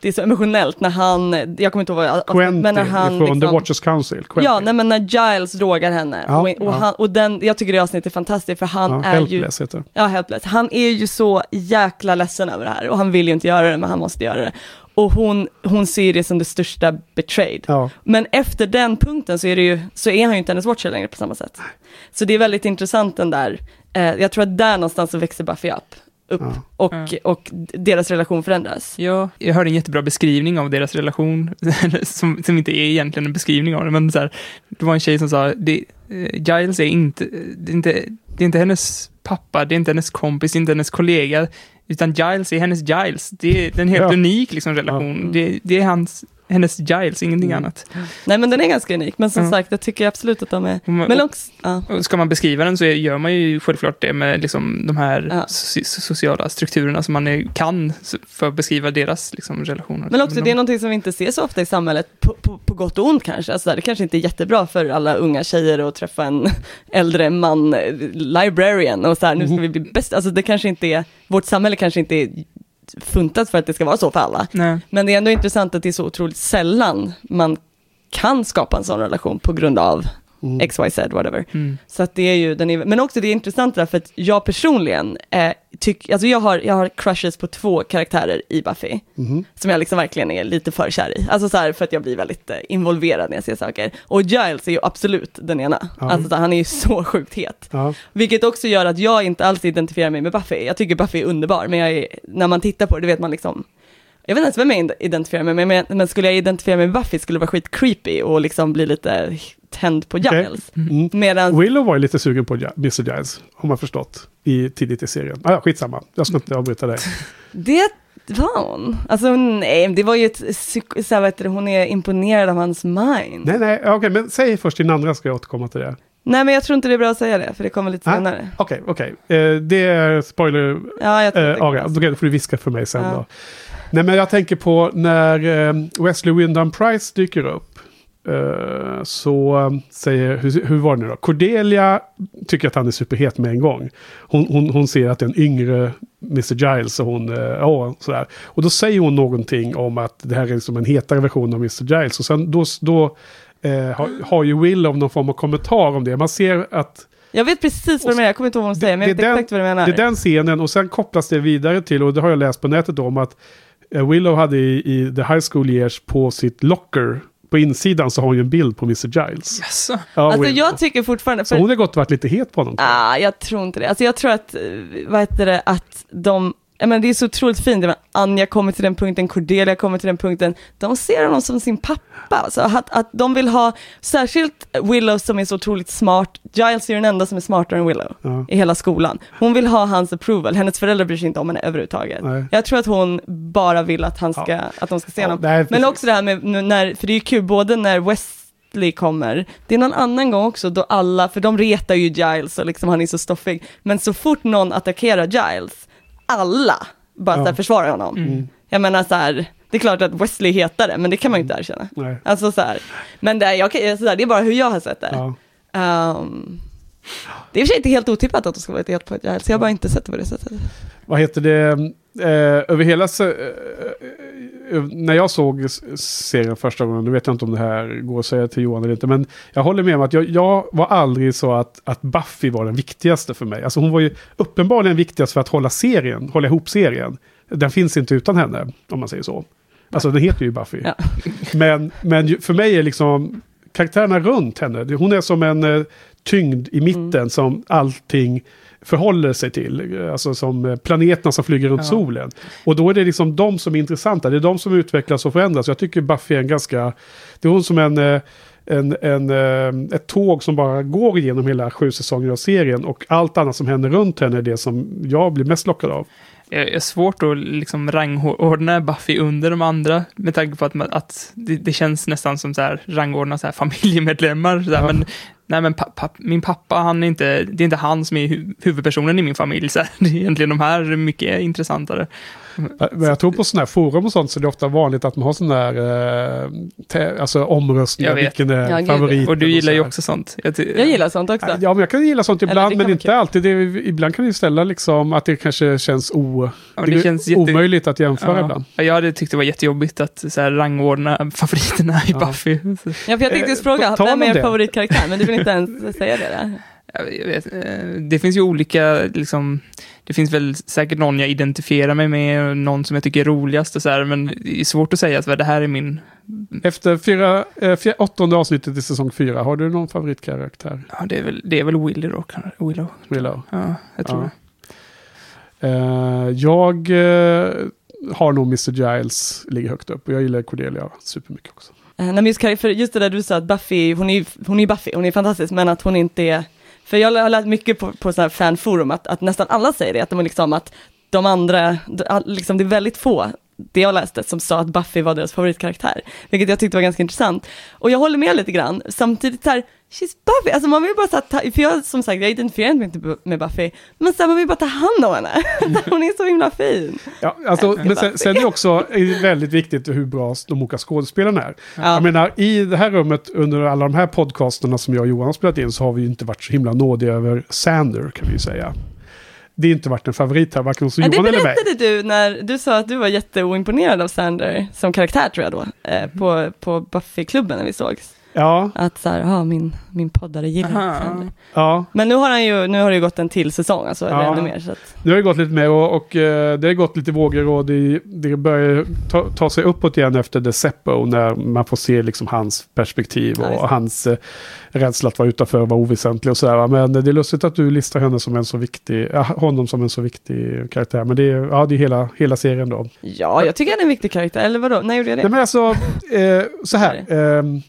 Det är så emotionellt när han, jag kommer inte ihåg vad, Quentin men när han från The liksom- Watchers Council. Quentin. Ja, nej, men när Giles drogar henne. Ja, och, och, ja. han, och den, jag tycker det avsnittet är fantastiskt för han Ja, är ju... Helpless heter det. Ja, helpless. Han är ju så jäkla ledsen över det här och han vill ju inte göra det, men han måste göra det. Och hon, hon ser det som det största betrayed. Ja. Men efter den punkten så är, det ju, så är han ju inte hennes watcher längre på samma sätt. Så det är väldigt intressant den där, eh, jag tror att där någonstans så växer Buffy upp. upp Ja. och, Ja. och deras relation förändras. Ja, jag hörde en jättebra beskrivning av deras relation, som, som inte är egentligen en beskrivning av det, men så här, det var en tjej som sa, det, eh, Giles är inte, det är inte, det är inte hennes pappa, det är inte hennes kompis, det är inte hennes kollega, utan Giles är hennes Giles. Det är en helt Ja. unik liksom, relation. Ja. Det, det är hans, hennes Giles, ingenting Mm. annat. Nej men den är ganska unik, men som Ja. sagt jag tycker absolut att de är, man- men också, ja. Ska man beskriva den så gör man ju självklart det med liksom de här Ja. so- sociala strukturerna som man är, kan för att beskriva deras liksom, relationer. Men också de, det är någonting som vi inte ser så ofta i samhället, på, på, på gott och ont kanske. Alltså, det kanske inte är jättebra för alla unga tjejer att träffa en äldre man, eh, librarian, och så här, nu ska vi bli bäst. Alltså det kanske inte är, vårt samhälle kanske inte är funtat för att det ska vara så för alla. Nej. Men det är ändå intressant att det är så otroligt sällan man kan skapa en sån relation på grund av Mm. XYZ, whatever. Mm. Så att det är ju, den är, men också det är intressant där för att jag personligen, eh, tyck, alltså jag har, jag har crushes på två karaktärer i Buffy, Mhm. som jag liksom verkligen är lite för kär i. Alltså så här, för att jag blir väldigt eh, involverad när jag ser saker. Och Giles är ju absolut den ena. Ja. Alltså så här, han är ju så sjukt het. Ja. Vilket också gör att jag inte alls identifierar mig med Buffy. Jag tycker Buffy är underbar, men jag är, när man tittar på det, det vet man liksom jag vet inte ens vem jag identifierar mig med, men, men skulle jag identifiera mig med Buffy skulle det vara skit creepy och liksom bli lite tänd på. Giles. Mm. Medan Willow var ju lite sugen på Mr. Giles, har man förstått, i, tidigt i serien. Ah, ja, skitsamma, jag ska inte avbryta dig. Det var hon. Alltså nej, det var ju ett, psyk- så här, heter det, hon är imponerad av hans mind. Nej, nej, okej, men säg först din andra ska jag återkomma till det. Nej men jag tror inte det är bra att säga det, för det kommer lite Ah, senare. Okej, okej. Eh, det är spoiler Ja, jag tror Eh, Aria, då får du viska för mig sen Ja. då. Nej, men jag tänker på när eh, Wesley Wyndham Price dyker upp. Eh, så eh, säger, hur, hur var det nu då? Cordelia tycker att han är superhet med en gång. Hon, hon, hon ser att det är en yngre Mr. Giles och hon, ja, sådär. Och då säger hon någonting om att det här är liksom en hetare version av Mr. Giles. Och sen då, då eh, har, har ju Willow någon form av kommentar om det. Man ser att Jag vet precis vad du menar, jag kommer inte ihåg vad hon säger, men jag det vet är den- exakt vad du menar. det är den scenen och sen kopplas det vidare till, och det har jag läst på nätet om, att Willow hade i, i The High School Years på sitt locker, på insidan så har hon ju en bild på Mr. Giles. Jaså? Ja, Alltså Willow. jag tycker fortfarande, Så för, hon har gått och varit lite het på honom. ah, jag tror inte det. Alltså jag tror att, eh, vad heter det, att de, menar, det är så otroligt fint, menar, Anja kommer till den punkten, Cordelia kommer till den punkten, de ser honom som sin pappa. Alltså, att, att de vill ha, särskilt Willow som är så otroligt smart, Giles är den enda som är smartare än Willow Ja. i hela skolan. Hon vill ha hans approval, hennes föräldrar bryr sig inte om henne överhuvudtaget. Nej. Jag tror att hon bara vill att, han ska, Ja. att de ska se Ja, honom. nej, Men också det här med när, för det är ju kul, både när Wesley kommer, det är någon annan gång också då alla, för de retar ju Giles och liksom han är så stoffig, men så fort någon attackerar Giles, alla bara Ja. så här försvarar honom. Mm. Jag menar så här, det är klart att Wesley är hetare, men det kan man ju inte erkänna. Nej. Alltså så här, men det, är- jag, så här, det är bara hur jag har sett det. Ja. Ehm, det är i och för sig inte helt otippat att de ska vara lite het på Giles, jag har bara inte sett det på det sättet. Vad heter det? eh, över hela... Eh, eh, när jag såg serien första gången, nu vet jag inte om det här går att säga till Johan eller inte, men jag håller med om att jag, jag var aldrig så att, att Buffy var den viktigaste för mig. Alltså hon var ju uppenbarligen viktigast för att hålla serien, hålla ihop serien. Den finns inte utan henne, om man säger så. Alltså den heter ju Buffy. Ja. Men, men för mig är liksom karaktärerna runt henne, hon är som en eh, tyngd i mitten som allting förhåller sig till. Alltså som eh, planeterna som flyger runt Ja. solen. Och då är det liksom de som är intressanta, det är de som utvecklas och förändras. Jag tycker Buffy är en ganska, det är hon som en, eh, en, en, eh, ett tåg som bara går igenom hela sju säsonger av serien och allt annat som händer runt henne är det som jag blir mest lockad av. Det är svårt att liksom rangordna Buffy under de andra med tanke på att, man, att det, det känns nästan som så här rangordna så här familjemedlemmar. Så här, Ja. men, nej, men pa, pa, min pappa, han är inte, det är inte han som är huvudpersonen i min familj. Så här, det är egentligen de här mycket intressantare. Men jag tror på sådana här forum och sånt så det är ofta vanligt att man har sådana här eh, alltså omröstningar, vilken är Ja, gud. favoriten. Och du gillar ju så här. också sånt. Jag, Jag gillar sånt också. Ja, men jag kan gilla sånt ibland, men inte alltid. Det, är- ibland kan det ju ställa liksom att det kanske känns o, ja, det det känns jätte, omöjligt att jämföra ja. ibland. Ja, Jag hade tyckt det var jättejobbigt att så här, rangordna favoriterna i Ja. Buffy. Ja, för jag tänkte just Eh, fråga, tal vem om är det. er favoritkaraktär? Men du vill inte ens säga det där. Vet, eh, det finns ju olika, liksom, det finns väl säkert någon jag identifierar mig med, någon som jag tycker är roligast och så här, men det är svårt att säga att det här är min, Efter fyra, eh, fjär, åttonde avsnittet i säsong fyra, har du någon favoritkaraktär? ja det är väl, det är väl Willy då, Willow. Willow? Ja, jag tror Ja. det. Eh, jag har nog Mr. Giles ligger högt upp och jag gillar Cordelia supermycket också. Eh, Nej, men just, för just det där du sa att Buffy, hon är ju hon är Buffy, hon är fantastisk, men att hon inte är, för jag har lärt mycket på, på så här fanforum, att, att nästan alla säger det, att de liksom att de andra, liksom det är väldigt få, det jag läste, som sa att Buffy var deras favoritkaraktär, vilket jag tyckte var ganska intressant. Och jag håller med lite grann, samtidigt så här, she's Buffy, alltså man vill bara så ta, för jag som sagt, jag identifierar mig inte med Buffy, men så här, man vill bara ta hand om henne, hon är så himla fin. Ja, alltså, men sen, sen är det också är väldigt viktigt hur bra de olika skådespelarna är. Ja. Jag menar, i det här rummet under alla de här podcasterna som jag och Johan har spelat in så har vi ju inte varit så himla nådiga över Sander kan vi ju säga. Det har inte varit en favorit här, varken hos det Johan eller mig. berättade du när du sa att du var jätteoimponerad av Sander som karaktär tror jag då, eh, på, på Buffy-klubben när vi sågs. Ja, Att så här, ja min, min poddare gillar Aha. Ja. Men nu har han ju, nu har det ju gått en till säsong, alltså, eller Ja. ännu mer. Så att, Nu har det gått lite mer och, och eh, det har gått lite vågor och det, det börjar ta, ta sig uppåt igen efter The Seppo när man får se liksom hans perspektiv Ja, och just det. hans eh, rädsla att vara utanför och vara oväsentlig och sådär. Men det är lustigt att du listar henne som en så viktig, ja, honom som en så viktig karaktär. Men det är, ja, det är hela, hela serien då. ja, jag tycker han är en viktig karaktär, eller vadå? När gjorde jag Nej det? men alltså, eh, så här. ehm,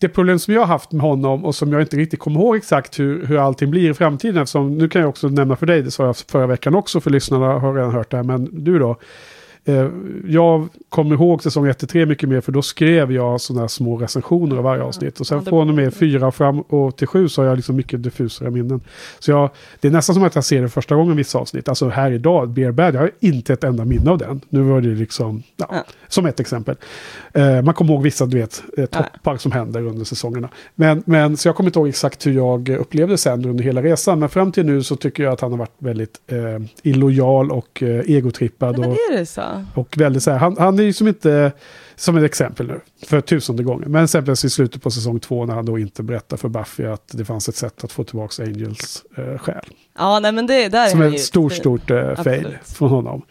det problem som jag har haft med honom och som jag inte riktigt kommer ihåg exakt hur, hur allting blir i framtiden. Eftersom, nu kan jag också nämna för dig, det sa jag förra veckan också för lyssnarna har redan hört det här. Men du då? Eh, jag kommer ihåg säsong 1-3 mycket mer för då skrev jag sådana små recensioner av varje avsnitt. Och sen Ja, från och med 4 fram och till 7 så har jag liksom mycket diffusare minnen. Så jag, det är nästan som att jag ser det första gången vissa avsnitt. Alltså här idag, Bear Bad, jag har inte ett enda minne av den. Nu var det liksom, ja, Ja. som ett exempel. Eh, man kommer ihåg vissa, du vet, eh, toppar som händer under säsongerna. Men, men, så jag kommer inte ihåg exakt hur jag upplevde sen under hela resan. Men fram till nu så tycker jag att han har varit väldigt eh, illojal och eh, egotrippad. Men och, är det så. Och väldigt så här, han, han är ju som inte, som ett exempel nu, för tusende gången. Men exempelvis i slutet på säsong två när han då inte berättar för Buffy att det fanns ett sätt att få tillbaka Angels eh, själ. Ja, nej men det där Som är ett stort, stort eh, fail från honom.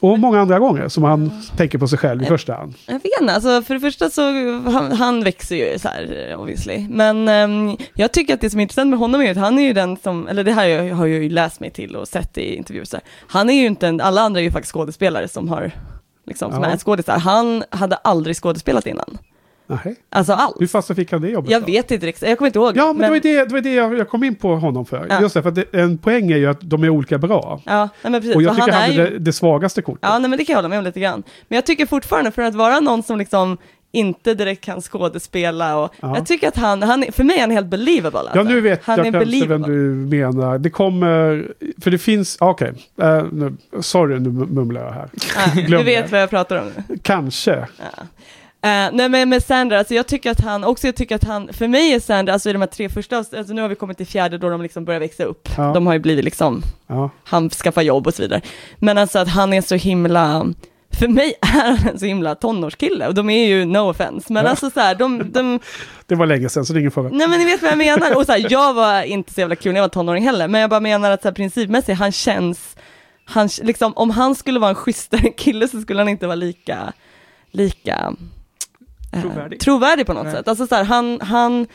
Och många andra gånger som han tänker på sig själv i första hand. Jag vet inte, alltså för det första så, han, han växer ju så här eh, obviously. Men ehm, jag tycker att det som är intressant med honom är att han är ju den som, eller det här jag- har jag ju läst mig till och sett i intervjuer så här. Han är ju inte en, alla andra är ju faktiskt skådespelare som har, liksom, som Ja. är skådisar. Han hade aldrig skådespelat innan. Nej. Alltså alls. Hur fasen fick han det jobbet Jag då? vet inte riktigt, jag kommer inte ihåg. Ja, men, det var det, det, var det jag, jag kom in på honom för. Ja. Just det, för det, en poäng är ju att de är olika bra. Ja, nej, men precis. Och jag Så tycker han, är ju- det, det svagaste kortet. Ja, nej, men det kan jag hålla med om lite grann. Men jag tycker fortfarande, för att vara någon som liksom inte direkt kan skådespela och Ja. jag tycker att han, han för mig är han helt believable. Alltså. Ja, nu vet han jag kanske vem du menar. Det kommer, för det finns, ah, okej, eh, nu- sorry nu mumlar jag här. Ja, du vet vad jag pratar om. Kanske. Ja. Eh, nej men med Sander, alltså jag tycker att han, också jag tycker att han, för mig är Sander, alltså i de här tre första, alltså nu har vi kommit till fjärde då de liksom börjar växa upp. Ja. De har ju blivit liksom, Ja. han skaffar jobb och så vidare. Men alltså att han är så himla, för mig är han en så himla tonårskille och de är ju no offense, men Ja. alltså så här, de, de, Det var länge sedan så det är ingen fråga. nej men ni vet vad jag menar. Och så här, jag var inte så jävla kul när jag var tonåring heller, men jag bara menar att så här, principmässigt, han känns, han, liksom, om han skulle vara en schysstare kille så skulle han inte vara lika, lika Trovärdig. trovärdig på något Nej. sätt. Alltså så här, han, han,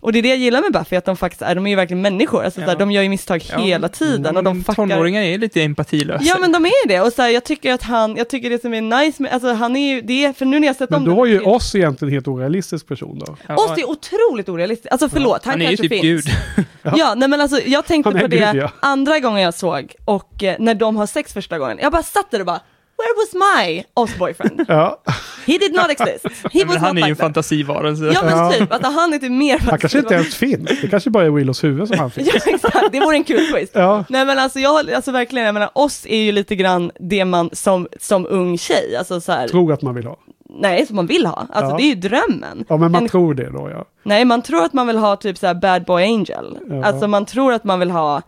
och det är det jag gillar med Buffy, att de faktiskt är, de är ju verkligen människor, alltså, så här, Ja. de gör ju misstag Ja, hela tiden och de men fuckar. Tonåringar är lite empatilösa. Ja men de är det, och så här, jag tycker att han, jag tycker det som är nice med, alltså han är ju, det är, för nu när jag sett Men om då det- var ju oss egentligen en helt orealistisk person då. Ja, Oss är otroligt orealistiskt, alltså förlåt, han, han är ju kanske typ finns. Gud. Ja. nej men alltså jag tänkte Han är på det Gud, ja. andra gången jag såg och eh, när de har sex första gången, jag bara satt där och bara Where was my Oz boyfriend? Ja, He did not exist. He Men was han not är ju en that. fantasivarelse. Ja men typ, att han är typ mer han kanske inte ens finns. Det kanske bara är Willows huvud som han finns. Ja exakt, det vore en kul twist. Ja, Nej men alltså jag, alltså verkligen, jag menar oss är ju lite grann det man som, som ung tjej, alltså så här, tror att man vill ha. nej som man vill ha, alltså Ja. det är ju drömmen. Ja, men man En- tror det då ja. Nej, man tror att man vill ha typ så här bad boy angel. Ja. Alltså man tror att man vill ha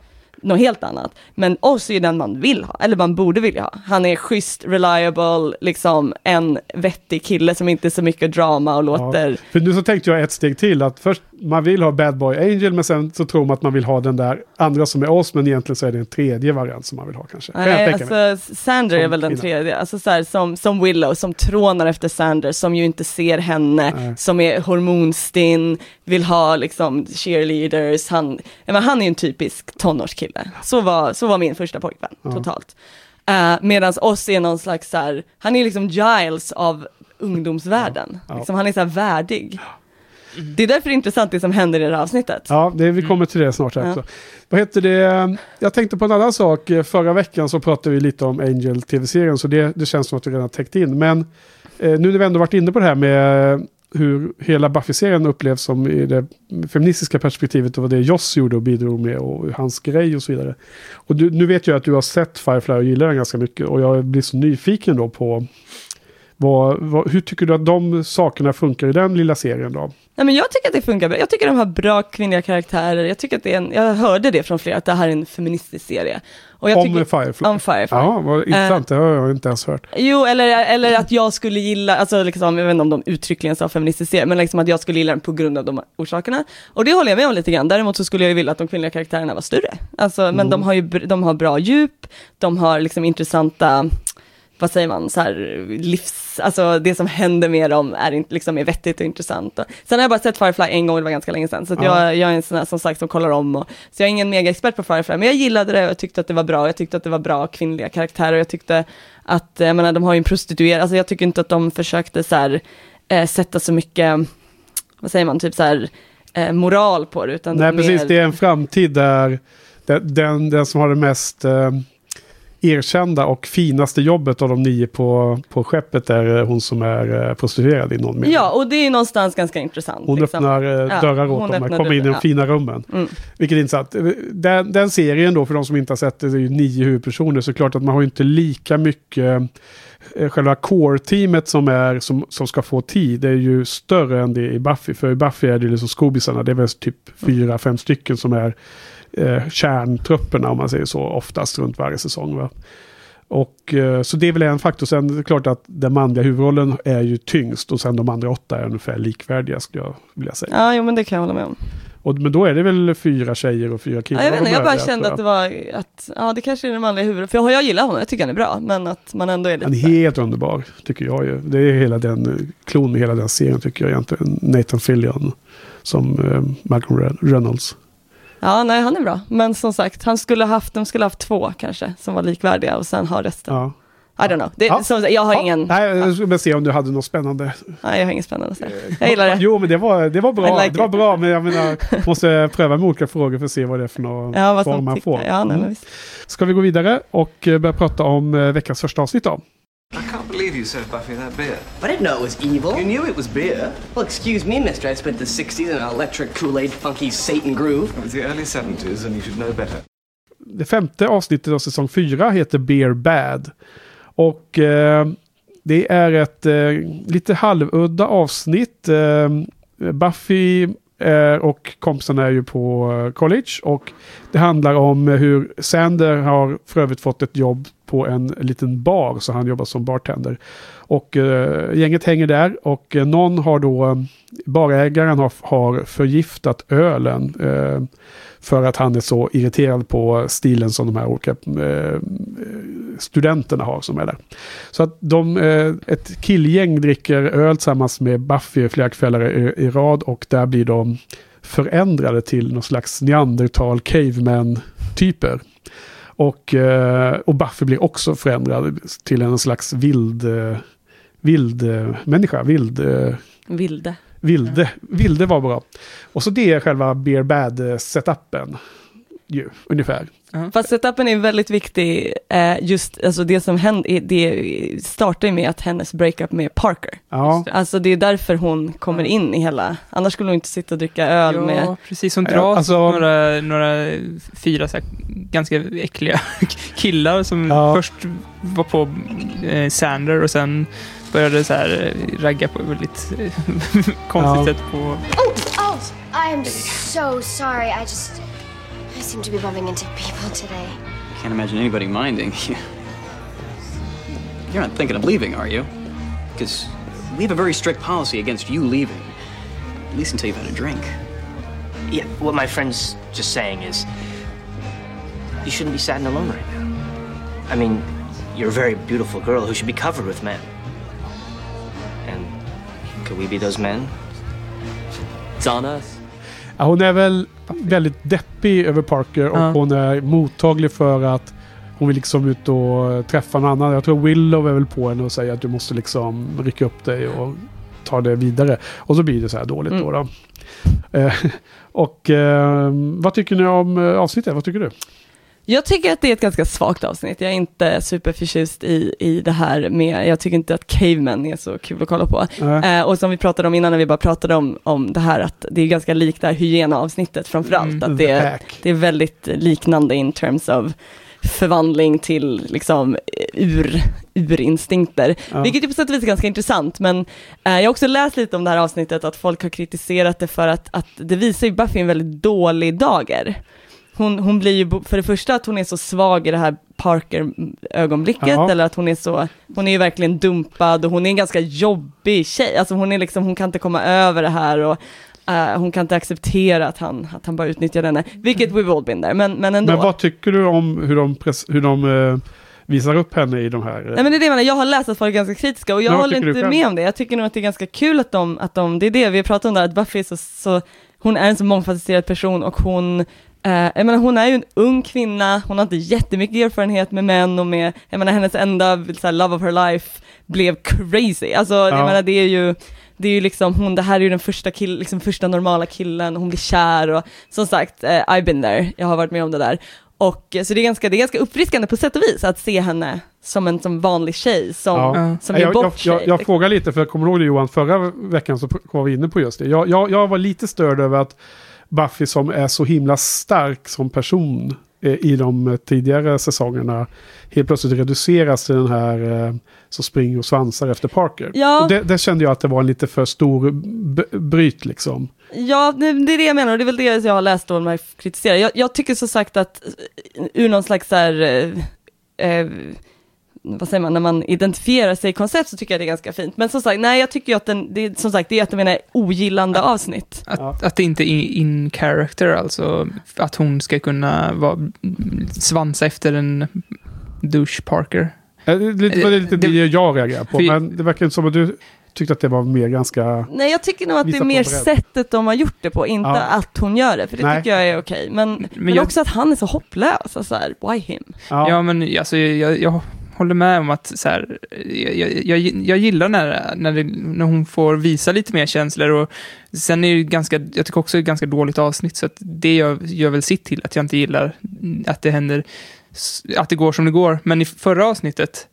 något helt annat. Men oss är ju den man vill ha, eller man borde vilja ha. Han är schysst, reliable, liksom en vettig kille som inte är så mycket drama och låter... För nu så tänkte jag ett steg till. Att först man vill ha Bad Boy Angel men sen så tror man att man vill ha den där andra som är oss men egentligen så är det en tredje variant som man vill ha kanske. Kan Nej, mig. alltså Sander är väl den tredje, alltså så här, som, som Willow, som trånar efter Sander, som ju inte ser henne, Nej. som är hormonstinn, vill ha liksom cheerleaders, han, ja, men han är en typisk tonårskille. Så var, så var min första pojkvän, Ja. totalt. Uh, Medan oss är någon slags så här, han är liksom Giles av ungdomsvärlden. Ja. Liksom, han är så här värdig. Det är därför det är intressant det som händer i det här avsnittet. Ja, det, vi kommer till det snart Ja. också. Vad heter det? Jag tänkte på en annan sak. Förra veckan så pratade vi lite om Angel tv-serien så det, det känns som att vi redan har täckt in. Men eh, nu när vi ändå varit inne på det här med hur hela Buffy-serien upplevs som i det feministiska perspektivet och vad det Joss gjorde och bidrog med och hans grej och så vidare. Och du, nu vet jag att du har sett Firefly och gillar den ganska mycket och jag blir så nyfiken då på vad, vad, hur tycker du att de sakerna funkar i den lilla serien då? Nej men jag tycker att det funkar bra. Jag tycker de har bra kvinnliga karaktärer. Jag tycker att det är en, jag hörde det från flera, att det här är en feministisk serie. Om tycker, Firefly? om Firefly. Ja, vad intressant. det har jag inte ens hört. Jo, eller, eller att jag skulle gilla, alltså liksom, jag vet inte om de uttryckligen sa feministisk serie, men liksom att jag skulle gilla den på grund av de orsakerna. Och det håller jag med om lite grann. Däremot så skulle jag ju vilja att de kvinnliga karaktärerna var större. Alltså, men Mm. de har ju de har bra djup, de har liksom intressanta, vad säger man, så här livs, alltså det som händer med dem är, inte, liksom, är vettigt och intressant. Sen har jag bara sett Firefly en gång, det var ganska länge sedan, så Ja. jag, jag är en sån här som sagt som kollar om. Och, så jag är ingen mega-expert på Firefly, men jag gillade det och jag tyckte att det var bra. Jag tyckte att det var bra kvinnliga karaktärer och jag tyckte att, jag menar, de har ju en prostituerad, alltså jag tycker inte att de försökte så här, eh, sätta så mycket, vad säger man, typ så här, eh, moral på det, utan Nej, mer- precis. Det är en framtid där den, den, den som har det mest eh, erkända och finaste jobbet av de nio på, på skeppet är eh, hon som är eh, prostituerad i någon mening. Ja, och det är någonstans ganska intressant. Hon liksom. öppnar eh, Ja, dörrar åt hon dem, kommer in i de ja. fina rummen. Mm. Vilket är intressant. Den, den serien då, för de som inte har sett det, det är ju nio huvudpersoner, så klart att man har inte lika mycket Själva core-teamet som, är, som, som ska få tid är ju större än det i Buffy. För i Buffy är det liksom skobisarna, det är väl typ fyra, fem stycken som är eh, kärntrupperna om man säger så, oftast runt varje säsong. Va? Och eh, så det är väl en faktor. Sen är det klart att den manliga huvudrollen är ju tyngst och sen de andra åtta är ungefär likvärdiga skulle jag vilja säga. Ja, jo men det kan jag hålla med om. Och, men då är det väl fyra tjejer och fyra killar. Ja, jag vet inte, jag bara kände tror att det var, att, ja det kanske är den manliga huvudet, för jag, jag gillar honom, jag tycker han är bra, men att man ändå är lite Han är helt underbar, tycker jag ju. Det är hela den, eh, klon med hela den serien tycker jag egentligen. Nathan Fillion som eh, Malcolm Re- Reynolds. Ja, nej han är bra, men som sagt, han skulle haft, de skulle haft två kanske, som var likvärdiga och sen ha resten. Ja. I don't know, det, Ja. som, jag har Ja, ingen, Nej, jag skulle bara se om du hade något spännande. nej, jag har ingen spännande att säga. Jag gillar det. Jo, men det var, det var bra. like det var bra, men jag menar, måste pröva med olika frågor för att se vad det är för någon Ja, form man får. Ja, nej, Mm. Ska vi gå vidare och eh, börja prata om eh, veckans första avsnitt då? I can't believe you served Buffy that beer. I didn't know it was evil. You knew it was beer. Well, excuse me, mister. I spent the 60s in an electric Kool-Aid funky Satan groove. It was the early 70s and you should know better. Det femte avsnittet av säsong fyra heter Beer Bad. Och eh, Det är ett eh, lite halvudda avsnitt. Eh, Buffy Eh, och kompisarna är ju på eh, college och det handlar om hur Sander har för övrigt fått ett jobb på en liten bar så han jobbar som bartender. Och eh, gänget hänger där och eh, någon har då, eh, barägaren har, har förgiftat ölen. Eh, för att han är så irriterad på stilen som de här olika eh, studenterna har som är där. Så att de, eh, ett killgäng dricker öl tillsammans med Buffy flera kvällar i, i rad och där blir de förändrade till någon slags neandertal caveman typer. Och, eh, och Buffy blir också förändrad till en slags vild, eh, eh, vild eh, människa, vild eh, Vilde. Vilde, Vilde var bra. Och så det är själva Beer Bad-setupen. Ju, ungefär. Fast setupen är väldigt viktig, eh, just alltså det som händer, det startar ju med att hennes breakup med Parker. Ja, Alltså det är därför hon kommer in i hela, annars skulle hon inte sitta och dricka öl Ja, med, precis. Hon Ja, dras alltså- några, några fyra så här, ganska äckliga killar som Ja. först var på eh, Sander och sen började så här eh, ragga på ett väldigt eh, konstigt Ja. sätt på... Oh, oh, I'm so sorry. I just. I seem to be bumping into people today. I Can't imagine anybody minding. You're not thinking of leaving, are you? Because we have a very strict policy against you leaving. At least until you've had a drink. Yeah, what my friend's just saying is you shouldn't be sad and alone right now. I mean, you're a very beautiful girl who should be covered with men. Could we be those men? It's on us. Ja, hon är väl väldigt deppig över Parker och Ja. hon är mottaglig för att hon vill liksom ut och träffa någon annan. Jag tror Willow är väl på henne och säger att du måste liksom rycka upp dig och ta det vidare. Och så blir det så här dåligt då. då. Eh, och eh, vad tycker ni om eh, avsnittet? Vad tycker du? Jag tycker att det är ett ganska svagt avsnitt. Jag är inte superförtjust i, i det här med, jag tycker inte att Caveman är så kul att kolla på. Nej. Eh, och som vi pratade om innan när vi bara pratade om, om det här att det är ganska likt det här hyena-avsnittet framförallt. Mm, att det är, det är väldigt liknande in terms of förvandling till liksom ur, urinstinkter. Ja. Vilket på sätt och vis är ganska intressant, men eh, jag har också läst lite om det här avsnittet, att folk har kritiserat det för att, att det visar ju Buffy en väldigt dålig dager. Hon, hon blir ju, för det första att hon är så svag i det här Parker-ögonblicket, Ja. eller att hon är så, hon är ju verkligen dumpad och hon är en ganska jobbig tjej, alltså hon är liksom, hon kan inte komma över det här och eh, hon kan inte acceptera att han, att han bara utnyttjar henne, vilket we've all been there, men, men ändå. Men vad tycker du om hur de, pres- hur de eh, visar upp henne i de här... eh, Nej men det är det jag menar, jag har läst att folk är ganska kritiska och jag vad håller inte med om det. Jag tycker nog att det är ganska kul att de, att de det är det vi har pratat om där, att Buffy är så, så hon är en så mångfacetterad person och hon Eh, jag menar, hon är ju en ung kvinna, hon har inte jättemycket erfarenhet med män och med, jag menar hennes enda så här, love of her life blev crazy. Alltså Ja. jag menar det är ju, det är ju liksom hon, det här är ju den första, kill, liksom första normala killen, hon blir kär och som sagt, eh, I've been there, jag har varit med om det där. Och eh, så det är ganska, det är ganska uppfriskande på sätt och vis att se henne som en som vanlig tjej, som, Ja. som jag, är jag, bort jag, sig. jag frågar lite, för jag kommer ihåg det Johan, förra veckan så var vi inne på just det. Jag, jag, jag var lite störd över att Buffy som är så himla stark som person eh, i de tidigare säsongerna helt plötsligt reduceras till den här eh, som springer och svansar efter Parker. Ja. Och det, det kände jag att det var en lite för stor bryt liksom. Ja, det, det är det jag menar och det är väl det jag har läst man kritiserar. Jag, jag tycker så sagt att eh, ur någon slags så här, eh, vad säger man, när man identifierar sig i koncept så tycker jag det är ganska fint. Men som sagt, nej jag tycker ju att den, det, är- som sagt, det är ett av mina ogillande avsnitt. Att, att det inte är in character, alltså att hon ska kunna vara, svansa efter en douche Parker. Eh, Det, var lite det, Det- jag reagerar på. Men det verkar inte som att du tyckte att det var mer ganska... Nej, jag tycker nog att det är mer sättet de har gjort det på, inte Ja. att hon gör det, för det Nej. tycker jag är okej. Men, men, jag- också att han är så hopplös, alltså så här, why him? Ja, Ja, men alltså, jag, jag håller med om att så här, jag, jag, jag gillar när, när, det, när hon får visa lite mer känslor och sen är det ganska, jag tycker också det är ett ganska dåligt avsnitt så att det gör, gör väl sitt till att jag inte gillar att det händer, att det går som det går. Men i förra avsnittet,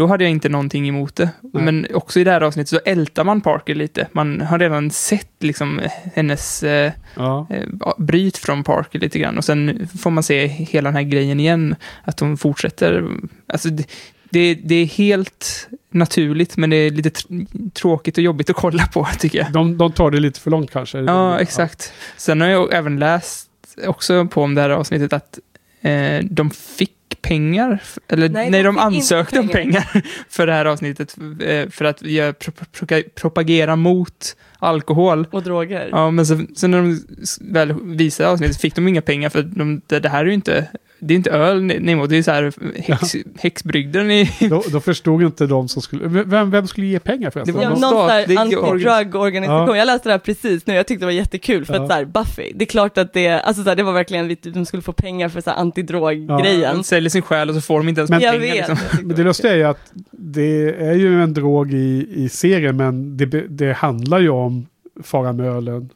då hade jag inte någonting emot det. Nej. Men också i det här avsnittet så ältar man Parker lite. Man har redan sett liksom hennes eh, ja. eh, bryt från Parker lite grann och sen får man se hela den här grejen igen, att hon fortsätter. Alltså, det, Det, det är helt naturligt, men det är lite tr- tråkigt och jobbigt att kolla på, tycker jag. De, de tar det lite för långt kanske. Ja, exakt. Sen har jag även läst också på om det här avsnittet att eh, de fick pengar, eller Nej, nej, de de, ansökte om pengar för det här avsnittet eh, för att göra, pro, pro, propagera mot alkohol. Och droger. Ja, men så, sen när de väl visade avsnittet fick de inga pengar för de, det, det här är ju inte, det är inte öl ni- Nemo, det är så här häx, häxbrygden i... Då, då förstod inte de som skulle... Vem, vem skulle ge pengar förresten? Det Ja, var någon här anti-drug-organisation. Ja. Jag läste det här precis nu, jag tyckte det var jättekul för Ja. att så här, Buffy, det är klart att det, alltså så här, det var verkligen, lite- de skulle få pengar för så här anti-drog-grejen. De säljer sin själ och så får de inte ens Men- pengar. jag vet. Liksom. Men det lustiga är ju att det är ju en drog i, i serien, men det, det handlar ju om fara med ölen.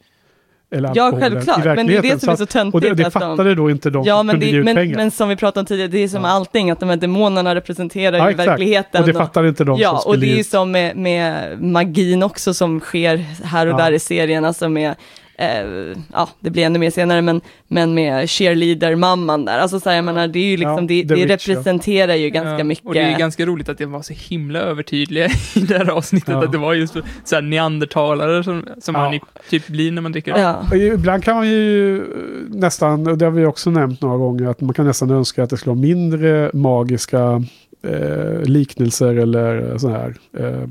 Eller Ja, självklart, i men det är det som är så töntigt. Och det, det att de- fattade då inte de Ja, som men, kunde ge det, ut men, pengar. men som vi pratade om tidigare, det är som Ja. allting, att de här demonerna representerar ja, verkligheten. Och det fattade inte de som Ja, och skulle det är ge ju som med, med magin också som sker här och där i serien, alltså med eh, ja, det blir ännu mer senare, men, men med cheerleader-mamman där, alltså så här, jag menar, det är ju liksom, Ja, det, det ja. representerar ju ganska Ja, mycket. Och det är ju ganska roligt att det var så himla övertydliga i det här avsnittet, Ja. att det var just så här neandertalare som, som Ja. man i- typ blir när man dricker. Ja. Och Ibland kan man ju nästan, och det har vi också nämnt några gånger, att man kan nästan önska att det skulle vara mindre magiska eh, liknelser eller så här. Eh,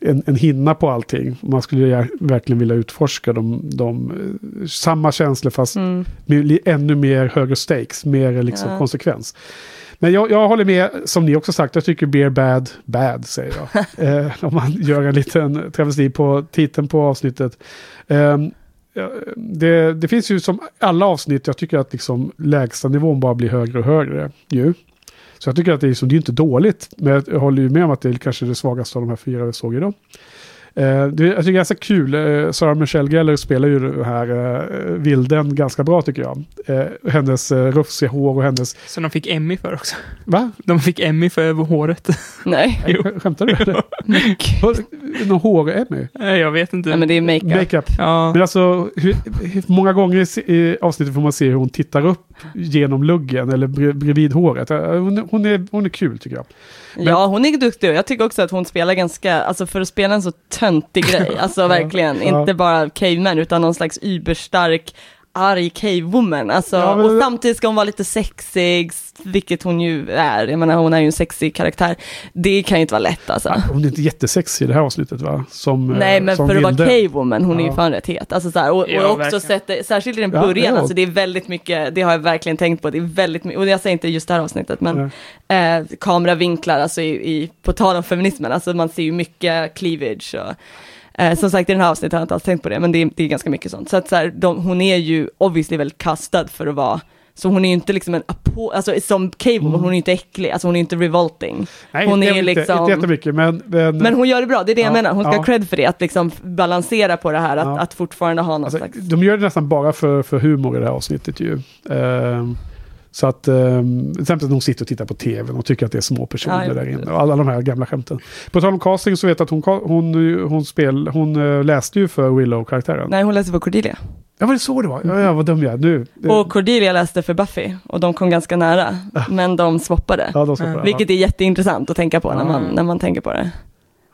en, en hinna på allting. Man skulle verkligen vilja utforska de, de eh, samma känslor fast Mm. med ännu mer högre stakes, mer liksom Ja. konsekvens. Men jag, jag håller med, som ni också sagt, jag tycker Beer Bad, Bad säger jag. eh, om man gör en liten travesti på titeln på avsnittet. Ja, det, det finns ju som alla avsnitt, jag tycker att liksom lägsta nivån bara blir högre och högre. Ju. Så jag tycker att det är, liksom, det är inte dåligt, men jag håller ju med om att det är kanske det svagaste av de här fyra vi såg idag. Eh, det, jag tycker det är ganska kul. Eh, Sarah Michelle Gellar spelar ju den här eh, vilden ganska bra tycker jag. Eh, hennes eh, rufsiga hår och hennes... Som de fick Emmy för också. Va? De fick Emmy för håret. Nej, Jo. Sk- Skämtar du? eller? Någon hår-Emmy? Nej, jag vet inte. Nej, men det är makeup. Makeup. Ja, Men alltså, hur, hur många gånger i avsnittet får man se hur hon tittar upp genom luggen eller bre, bredvid håret? Hon, hon, är, hon är kul tycker jag. Ja, hon är duktig och jag tycker också att hon spelar ganska, alltså för att spela en så töntig grej, alltså verkligen, Ja. inte bara caveman utan någon slags überstark arg cave-woman, alltså, Ja, men- och samtidigt ska hon vara lite sexig, vilket hon ju är, jag menar hon är ju en sexig karaktär, det kan ju inte vara lätt alltså. Hon är inte jättesexig i det här avsnittet va? Som, eh, Nej men som för att vara cave-woman, hon är ju Ja. fan rätt het. Alltså så här, och, Ja, och också verkligen. sett det, särskilt i den Ja, början, ja. alltså det är väldigt mycket, det har jag verkligen tänkt på, det är väldigt mycket, och jag säger inte just det här avsnittet, men eh, kameravinklar, alltså i, i, på tal om feminismen, alltså man ser ju mycket cleavage och Eh, som sagt i den här avsnittet har jag inte alls tänkt på det, men det är, det är ganska mycket sånt. Så att så här, de, hon är ju obviously väldigt kastad för att vara, så hon är ju inte liksom en, apo, alltså som cave woman, hon är ju inte äcklig, alltså hon är inte revolting. Nej, hon det är inte, liksom- inte jättemycket men... Men, Men hon gör det bra, det är det jag Ja, menar, hon ska ja. ha cred för det, att liksom balansera på det här, att, Ja. att fortfarande ha någon alltså, slags... de gör det nästan bara för, för humor i det här avsnittet ju. Ehm, så att, um, till exempel hon sitter och tittar på tv och tycker att det är små personer Ja, där inne. Och alla de här gamla skämten. På tal om casting så vet jag att hon, hon, hon, spel, hon eh, läste ju för Willow-karaktären. Nej, hon läste för Cordelia. Ja, var det så det var? Ja, ja vad dum jag är. Nu. Och Cordelia läste för Buffy, och de kom ganska nära, men de swappade. ja, de ja. Vilket är jätteintressant att tänka på när, man, när man tänker på det.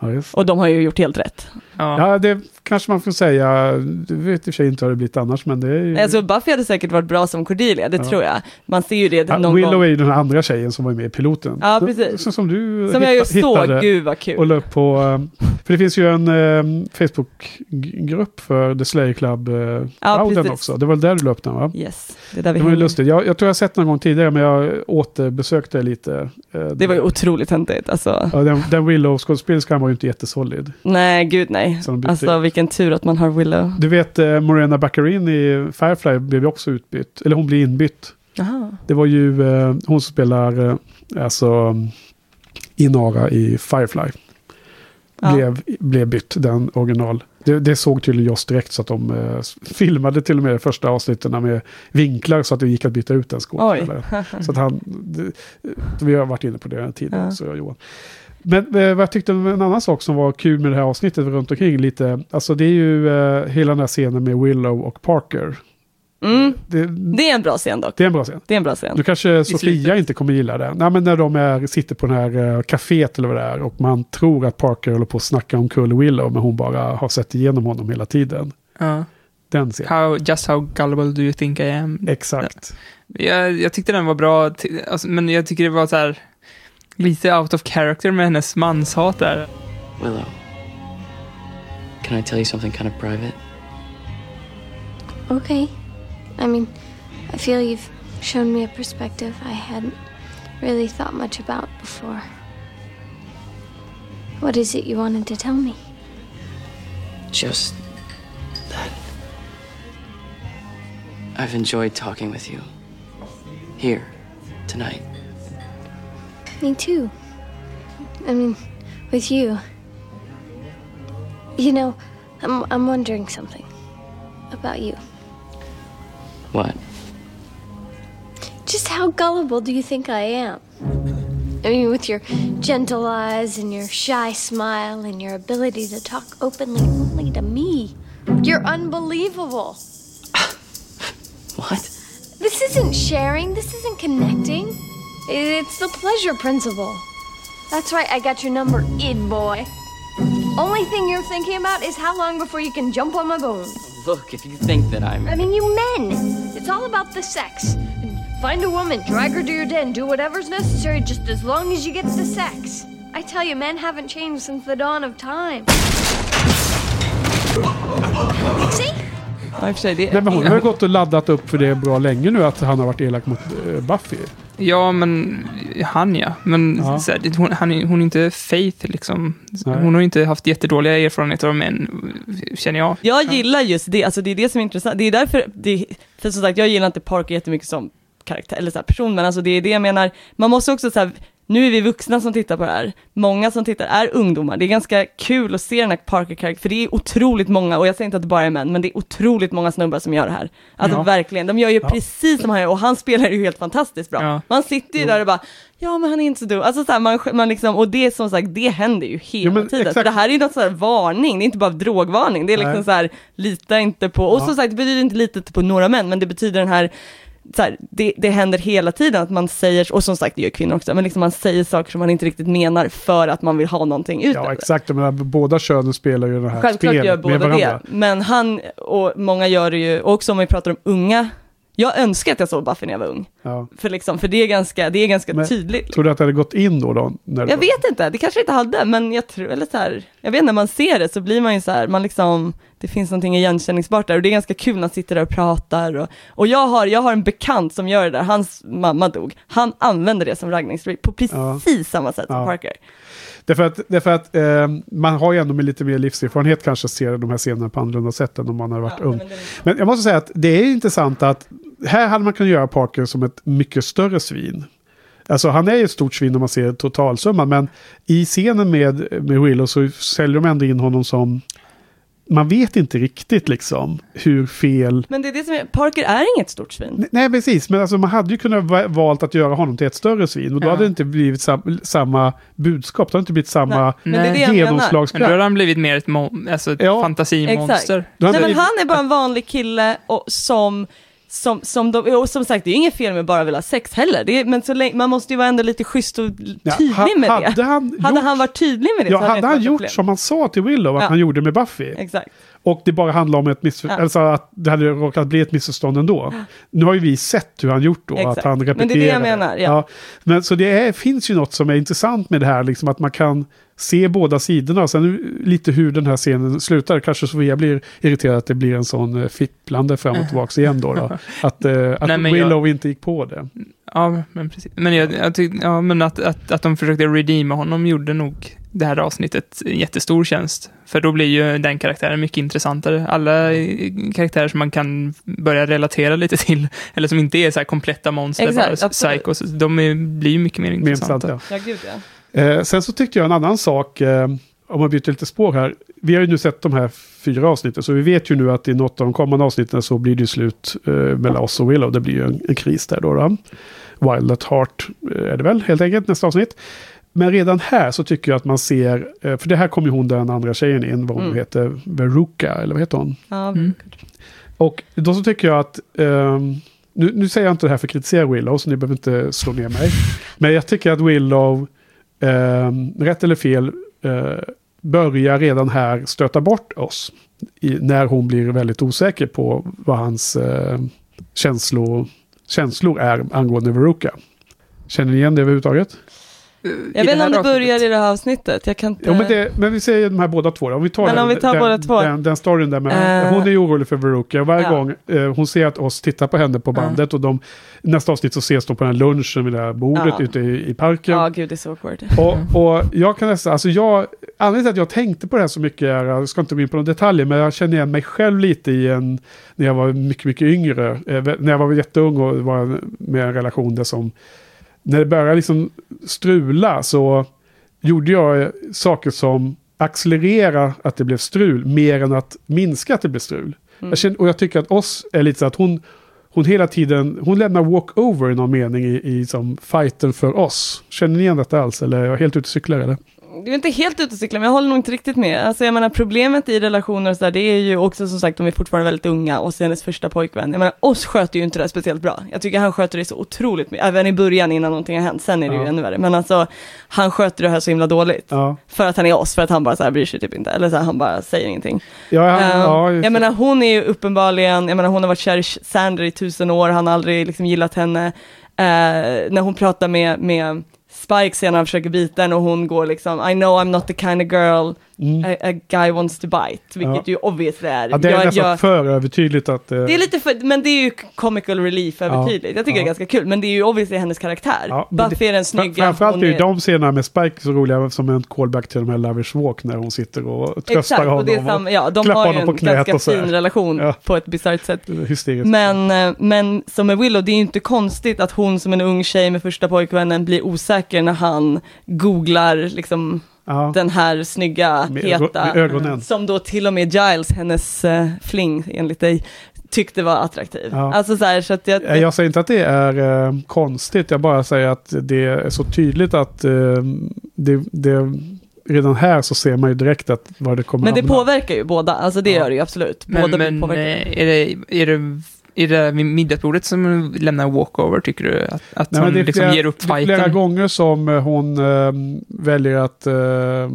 Ja. Och de har ju gjort helt rätt. Ja. ja, det kanske man får säga. Du vet i och för sig inte vad det blivit annars, men det är ju... Alltså Buffy hade säkert varit bra som Cordelia, det Ja. tror jag. Man ser ju det ja, någon Willow gång. är ju den andra tjejen som var med i piloten. Ja, precis. Så, som du Som jag ju hitta- såg, hittade. gud vad Och kul. la upp på, eh, för det finns ju en eh, Facebook-grupp för The Slayer Club uh, Ja, precis. också. Det var där du la upp den va? Yes, det är där vi Det var ju lustigt. Jag, jag tror jag har sett någon gång tidigare men jag återbesökte lite. eh, Det var ju otroligt töntigt, alltså. Ja, den, den Willow-skådespelerskan var ju inte jättesolid. Nej, gud nej. Bytte Alltså vilken tur att man har Willow. Du vet eh, Morena Baccarin i Firefly blev ju också utbytt. Eller hon blev inbytt. Jaha. Det var ju eh, hon som spelar eh, alltså Inara i Firefly. Ja. Blev, blev bytt, den original. Det, det såg tydligen Joss direkt så att de eh, filmade till och med de första avsnitten med vinklar så att det gick att byta ut den skådespelaren. Så att han, det, vi har varit inne på det tidigare, Ja. så jag och Johan. Men eh, vad jag tyckte om en annan sak som var kul med det här avsnittet runt omkring lite, alltså det är ju eh, hela den här scenen med Willow och Parker. Mm. Det, Det är en bra scen dock. det är en bra scen. Det är en bra scen. Nu kanske Sofia inte kommer gilla det. Nej, men när de är, sitter på det här uh, kaféet eller vad det är och man tror att Parker håller på att snacka om Curly Willow men hon bara har sett igenom honom hela tiden. Ja. Den scenen. How, just how gullible do you think I am? Exakt. Jag, jag tyckte den var bra, alltså, men jag tycker det var så här lite out of character med hennes manshat där. Willow, can I tell you something kind of private? Okay. I mean, I feel you've shown me a perspective I hadn't really thought much about before. What is it you wanted to tell me? Just that I've enjoyed talking with you here tonight. Me too. I mean, with you. You know, I'm, I'm wondering something about you. What? Just how gullible do you think I am? I mean, with your gentle eyes and your shy smile and your ability to talk openly only to me. You're unbelievable. What? This isn't sharing, this isn't connecting. It's the pleasure principle. That's right, I got your number, id boy. Only thing you're thinking about is how long before you can jump on my bones. Look, if you think that I'm. I mean, you men. It's all about the sex. Find a woman, drag her to your den, do whatever's necessary just as long as you get the sex. I tell you, men haven't changed since the dawn of time. See? Ja, i och för sig, det, Nej, men hon har ju gått och laddat upp för det bra länge nu att han har varit elak mot eh, Buffy. Ja, men han ja. Men Ja. Så här, det- hon, han, är- hon är inte Faith liksom. Nej. Hon har inte haft jättedåliga erfarenheter av män, känner jag. Jag gillar just det, alltså det är det som är intressant. Det är därför, det, för som sagt, jag gillar inte Parker jättemycket som karaktär, eller så här person, men alltså det är det jag menar, man måste också så här, nu är vi vuxna som tittar på det här, många som tittar är ungdomar, det är ganska kul att se den här Parker-karaktären, för det är otroligt många, och jag säger inte att det bara är män, men det är otroligt många snubbar som gör det här. Alltså Ja. verkligen, de gör ju Ja. precis som han gör, och han spelar ju helt fantastiskt bra. Ja. Man sitter ju där och bara, ja men han är inte så dum, alltså så här, man, man liksom, och det som sagt, det händer ju hela Jo, tiden. exakt. Det här är ju något så här varning, det är inte bara drogvarning, det är liksom Nej. så här, lita inte på, och som sagt det betyder inte lita på några män, men det betyder den här, så här det, det händer hela tiden att man säger, och som sagt det gör kvinnor också, men liksom man säger saker som man inte riktigt menar för att man vill ha någonting ut Ja, exakt. Men båda könen spelar ju det här Självklart spelet gör båda det, men han och många gör det ju, och också om vi pratar om unga, jag önskar att jag såg Buffy när jag var ung, Ja. för, liksom, för det är ganska, det är ganska Men- tydligt. Tror du att det hade gått in då? då Jag vet inte, det kanske inte hade, men jag tror, eller så här, jag vet när man ser det så blir man ju så här, man liksom, det finns någonting igenkänningsbart där och det är ganska kul när man sitter där och pratar och, och jag har, jag har en bekant som gör det där, hans mamma dog, han använder det som raggningstryck på precis samma sätt som Ja. Parker. Därför att, därför att eh, man har ju ändå med lite mer livserfarenhet kanske ser de här scenerna på annorlunda sätt än om man har varit ung. men Men jag måste säga att det är intressant att här hade man kunnat göra Parker som ett mycket större svin. Alltså han är ju ett stort svin om man ser totalsumman, men i scenen med, med Willow så säljer de ändå in honom som... Man vet inte riktigt liksom hur fel... Men det är det som är, Parker är inget stort svin. Nej, Nej, precis. Men alltså, man hade ju kunnat va- valt att göra honom till ett större svin. Och då Ja. hade det inte blivit sam samma budskap. Det hade inte blivit samma. Men då genomslagskraft. har han blivit mer ett, alltså ett Ja. fantasimonster. Hade Nej men han är bara en vanlig kille och som som, som de, och som sagt, det är inget fel med att bara vilja ha sex heller, det är, men så länge, man måste ju vara ändå lite schysst och Ja, tydlig ha- med hade det. Han hade gjort, han varit tydlig med det ja, så hade hade han gjort problem. som han sa till Willow att Ja. han gjorde med Buffy. Exakt. Och det bara handlar om ett missförstånd, Ja. alltså att det hade råkat bli ett missförstånd ändå. Nu har ju vi sett hur han gjort då, Exakt. att han Men det är repeterar. det jag menar, ja. Men så det är, finns ju något som är intressant med det här, liksom att man kan se båda sidorna. Sen lite hur den här scenen slutar. Kanske Sofia blir irriterad att det blir en sån eh, fipplande fram och tillbaka igen då. då. Att, eh, att Nej, Willow inte gick på det. Ja, men precis. Men, jag, jag tyck, ja, men att, att, att de försökte redeema honom gjorde nog det här avsnittet en jättestor tjänst. För då blir ju den karaktären mycket intressantare. Alla karaktärer som man kan börja relatera lite till, eller som inte är så här kompletta monster, Exakt, bara psychos, de är, blir ju mycket mer Mer intressant, intressanta. ja. Ja, gud ja. Eh, sen så tyckte jag en annan sak, eh, om man byter lite spår här. Vi har ju nu sett de här fyra avsnitten, så vi vet ju nu att i något av de kommande avsnitten så blir det ju slut eh, mellan oss och Willow. Det blir ju en, en kris där då. då. Wild at Heart eh, är det väl, helt enkelt, nästa avsnitt. Men redan här så tycker jag att man ser, eh, för det här kommer ju hon den andra tjejen in, vad hon Mm. heter, Veruca, eller vad heter hon? Ja, Mm. Och då så tycker jag att, ehm, nu, nu säger jag inte det här för att kritisera Willow, så ni behöver inte slå ner mig. Men jag tycker att Willow, ehm, rätt eller fel, eh, börjar redan här stöta bort oss. I, när hon blir väldigt osäker på vad hans eh, känslor, känslor är angående Veruca. Känner ni igen det överhuvudtaget? Jag vet inte om det börjar i det här avsnittet. Jag kan inte... Jo, men, det, men vi säger de här båda två då. Om vi tar, Men den, om vi tar den, båda två. Den, den storyn där med, Eh. hon är ju orolig för Veruca. Varje Ja. gång eh, hon ser att oss tittar på henne på bandet och de, nästa avsnitt så ses de på den här lunchen vid det här bordet Ja. ute i, i parken. Ja, gud det är så awkward. Och, och jag kan nästan, alltså jag, anledningen till att jag tänkte på det här så mycket är, jag ska inte gå in på några detaljer, men jag känner igen mig själv lite i en, när jag var mycket, mycket yngre, eh, när jag var jätteung och var med en relation där som, när det började liksom strula så gjorde jag saker som accelerera att det blev strul, mer än att minska att det blev strul. Mm. Jag känner, och jag tycker att oss är lite så att hon, hon hela tiden, hon lämnar walkover i någon mening i, i som fighten för oss. Känner ni igen detta alls? Eller är jag helt ute och cyklar eller? Du är inte helt ute och cyklar, men jag håller nog inte riktigt med. Alltså jag menar problemet i relationer och sådär, det är ju också som sagt, de är fortfarande väldigt unga och sen hennes första pojkvän. Jag menar, oss sköter ju inte det speciellt bra. Jag tycker han sköter det så otroligt mycket, även i början innan någonting har hänt, sen är det ju Ja. ännu värre. Men alltså, han sköter det här så himla dåligt. Ja, För att han är oss, för att han bara så här bryr sig typ inte, eller så här, han bara säger ingenting. ja, ja, ja jag menar hon är ju uppenbarligen, jag menar hon har varit kär i Sander i tusen år, han har aldrig liksom gillat henne. Eh, när hon pratar med, med Spike senare när han försöker bita henne och hon går liksom I know I'm not the kind of girl mm. a, a guy wants to bite, vilket Ja. ju obviously är. ja, det är Jag- nästan jag- för övertydligt att... eh, det är lite för, men det är ju comical relief övertydligt. Jag tycker det är ganska kul, men det är ju obviously hennes karaktär. Ja, Buffy är den snygga. Framförallt är ju de scenerna med Spike så roliga som en callback till de här Lovers Walk när hon sitter och tröstar Exakt, honom. och det är samma, ja, de har ju en ganska fin relation på ett bisarrt sätt. Hysteriskt. Men, eh, men som med Willow, det är ju inte konstigt att hon som en ung tjej med första pojkvännen blir osäker när han googlar liksom ja. den här snygga, med, heta, ögonen. som då till och med Giles, hennes uh, fling enligt dig, tyckte var attraktiv. Ja. Alltså så här, så att jag, Nej, Jag säger inte att det är eh, konstigt, jag bara säger att det är så tydligt att eh, det, det, redan här så ser man ju direkt att vad det kommer men det hamna. påverkar ju båda, alltså det Ja. gör det ju absolut. Båda Men, men påverkar. eh, är, det, är, det, är det middagsbordet som lämnar walkover, tycker du? Att, att Nej, hon det liksom flera, ger upp det är flera fighten? gånger som eh, hon eh, väljer att... eh,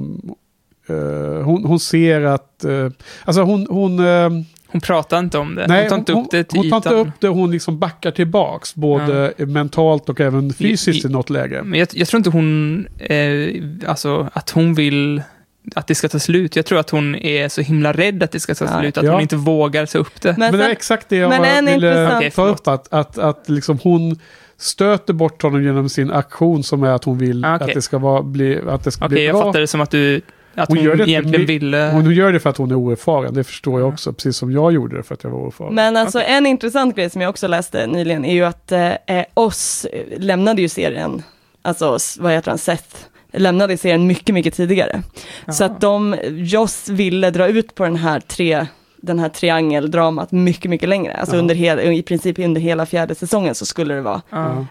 hon, hon ser att... eh, alltså hon... hon eh, Hon pratar inte om det. nej, hon tar inte upp det till hon tar inte upp det, hon liksom backar tillbaks. Både mentalt och även fysiskt I- i något läge. Men jag, jag tror inte hon, eh, alltså att hon vill att det ska ta slut. Jag tror att hon är så himla rädd att det ska ta Ja. slut, att Ja. hon inte vågar ta upp det. Men Men det är sen- exakt det jag ville Okej, ta upp. Att, att, att liksom hon stöter bort honom genom sin aktion som är att hon vill Ah, okej. att det ska, vara, bli, att det ska Okej, bli jag bra. fattar det som att du, att Hon hon, gör det inte egentligen ville... Hon gör det för att hon är oerfaren, det förstår jag också. Precis som jag gjorde det för att jag var oerfaren. Men alltså en intressant grej som jag också läste nyligen är ju att eh, eh, oss lämnade ju serien, alltså vad heter han, Seth, lämnade serien mycket, mycket tidigare. Så att de, Joss ville dra ut på den här tre den här triangeldramat mycket, mycket längre. Alltså under hela, i princip under hela fjärde säsongen så skulle det vara.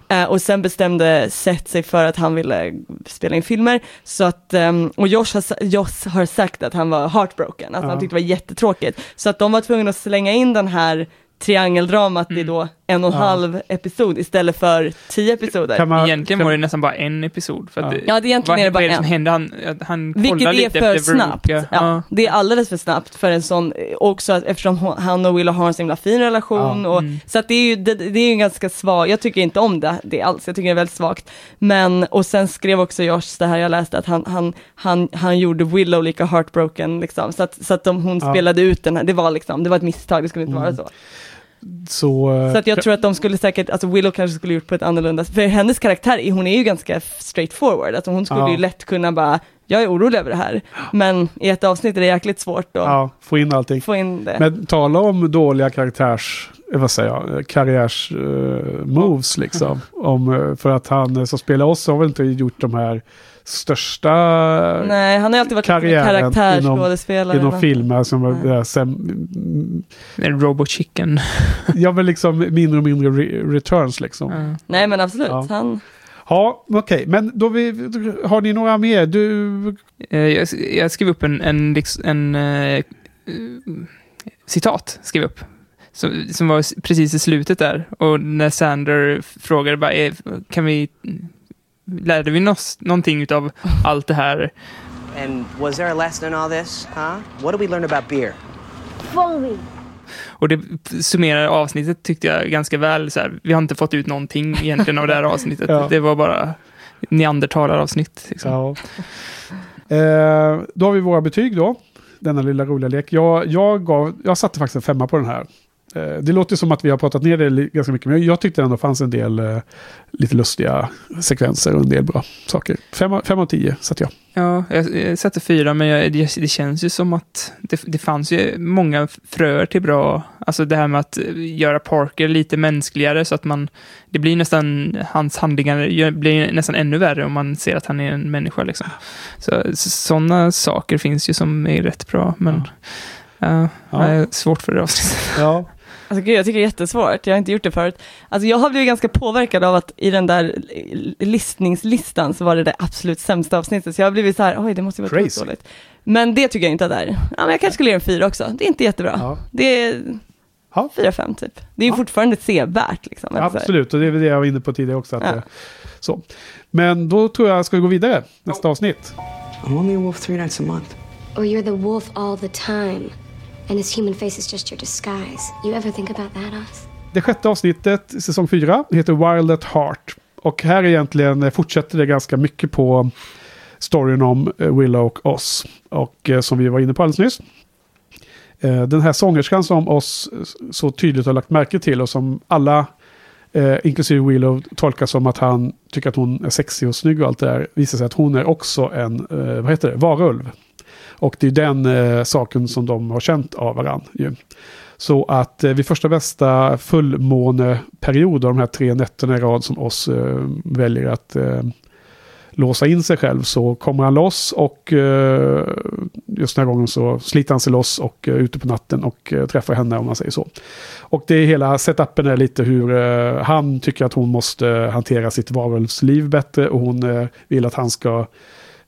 Eh, och sen bestämde Seth sig för att han ville spela in filmer. Så att, ehm, och Josh har, Joss har sagt att han var heartbroken, att Ja. han tyckte det var jättetråkigt. Så att de var tvungna att slänga in den här triangeldramat i då en och en Ja. halv episod istället för tio episoder. Man, Egentligen var det nästan bara en episod. För att Ja. det, Ja, det är egentligen vad, är det vad bara är det som en. hände? Han, han Vilket kollar är lite för snabbt. Veruca. Ja, Det är alldeles för snabbt för en sån, också att, eftersom hon- han och Willow har en så himla fin relation. Ja. Och, Mm. Så att det är ju det, det är ju en ganska svag, jag tycker inte om det, det alls, jag tycker det är väldigt svagt. Men, och sen skrev också Josh det här jag läste, att han, han, han, han gjorde Willow lika heartbroken, liksom. så att, så att de, hon Ja. spelade ut den här, det var liksom, det var ett misstag, det skulle inte Mm. vara så. Så, eh, Så att jag tror att de skulle säkert, alltså Willow kanske skulle gjort på ett annorlunda, för hennes karaktär, hon är ju ganska straightforward, alltså hon skulle Ja. ju lätt kunna bara, jag är orolig över det här, men i ett avsnitt är det jäkligt svårt att ja, få in allting. få in det. Men tala om dåliga karaktärs, vad säger jag, karriärs eh, moves liksom. Om, eh, för att han eh, som spelar oss har väl inte gjort de här största Nej, han har alltid varit karriären karaktärsskådespelare. inom filmer som var Nej. där sen, mm, En Robo Chicken. ja men liksom mindre och mindre re returns liksom. Ja. Nej men absolut, Ja. han, Ja, okej. Men då vi, har ni några mer? Du... Eh, jag, jag skrev upp en, en, liksom- en eh, eh, citat, skrev upp. Som, som var precis i slutet där. Och när Sander frågade, bara, eh, kan vi... Lärde vi oss någonting av allt det här? And was there a lesson in all this, huh? What did we learn about beer? Fully. Och det summerar avsnittet tyckte jag ganska väl. Så här, vi har inte fått ut någonting egentligen av det här avsnittet. Ja. Det var bara neandertalaravsnitt. Liksom. Ja. Eh, då har vi våra betyg då. Denna lilla roliga lek. Jag, jag, gav, jag satte faktiskt en femma på den här. Eh, det låter som att vi har pratat ner det ganska mycket, men jag tyckte ändå fanns en del eh, lite lustiga sekvenser och en del bra saker. Fem, fem av tio satte jag. Ja, jag, satte fyra, men jag, det, det känns ju som att det, det fanns ju många fröer till bra, alltså det här med att göra Parker lite mänskligare så att man, det blir nästan, hans handlingar blir nästan ännu värre om man ser att han är en människa liksom. Så, sådana saker finns ju som är rätt bra, men ja. Ja. det är svårt för det avsnittet. Ja. Alltså gud, jag tycker det är jättesvårt, jag har inte gjort det förut. Alltså jag har blivit ganska påverkad av att i den där listningslistan så var det det absolut sämsta avsnittet, så jag har blivit så här, oj det måste ju vara dåligt. Men det tycker jag inte att det är. Ja, men jag kanske skulle ge en fyra också, det är inte jättebra. Ja. Det är Ja. fyra, fem typ. Det är ju Ja. fortfarande sevärt liksom. här. Absolut, och det är det jag var inne på tidigare också. Att Ja. det, så. Men då tror jag ska vi gå vidare, nästa avsnitt. I'm only a wolf three nights a month. Or you're the wolf all the time. And his human face is just your disguise. You ever think about that, Oz? Det sjätte avsnittet, säsong fyra, heter Wild at Heart. Och här egentligen fortsätter det ganska mycket på storyn om eh, Willow och oss. Och eh, som vi var inne på alldeles nyss. Eh, den här sångerskan som oss så tydligt har lagt märke till och som alla, eh, inklusive Willow, tolkar som att han tycker att hon är sexig och snygg och allt det där, visar sig att hon är också en, eh, vad heter det, varulv. Och det är den eh, saken som de har känt av varandra. Ju. Så att eh, vid första bästa fullmåneperiod av de här tre nätterna i rad som oss eh, väljer att eh, låsa in sig själv så kommer han loss och eh, just den här gången så sliter han sig loss och eh, ute på natten och eh, träffar henne om man säger så. Och det är hela setupen är lite hur eh, han tycker att hon måste hantera sitt varulvsliv bättre och hon eh, vill att han ska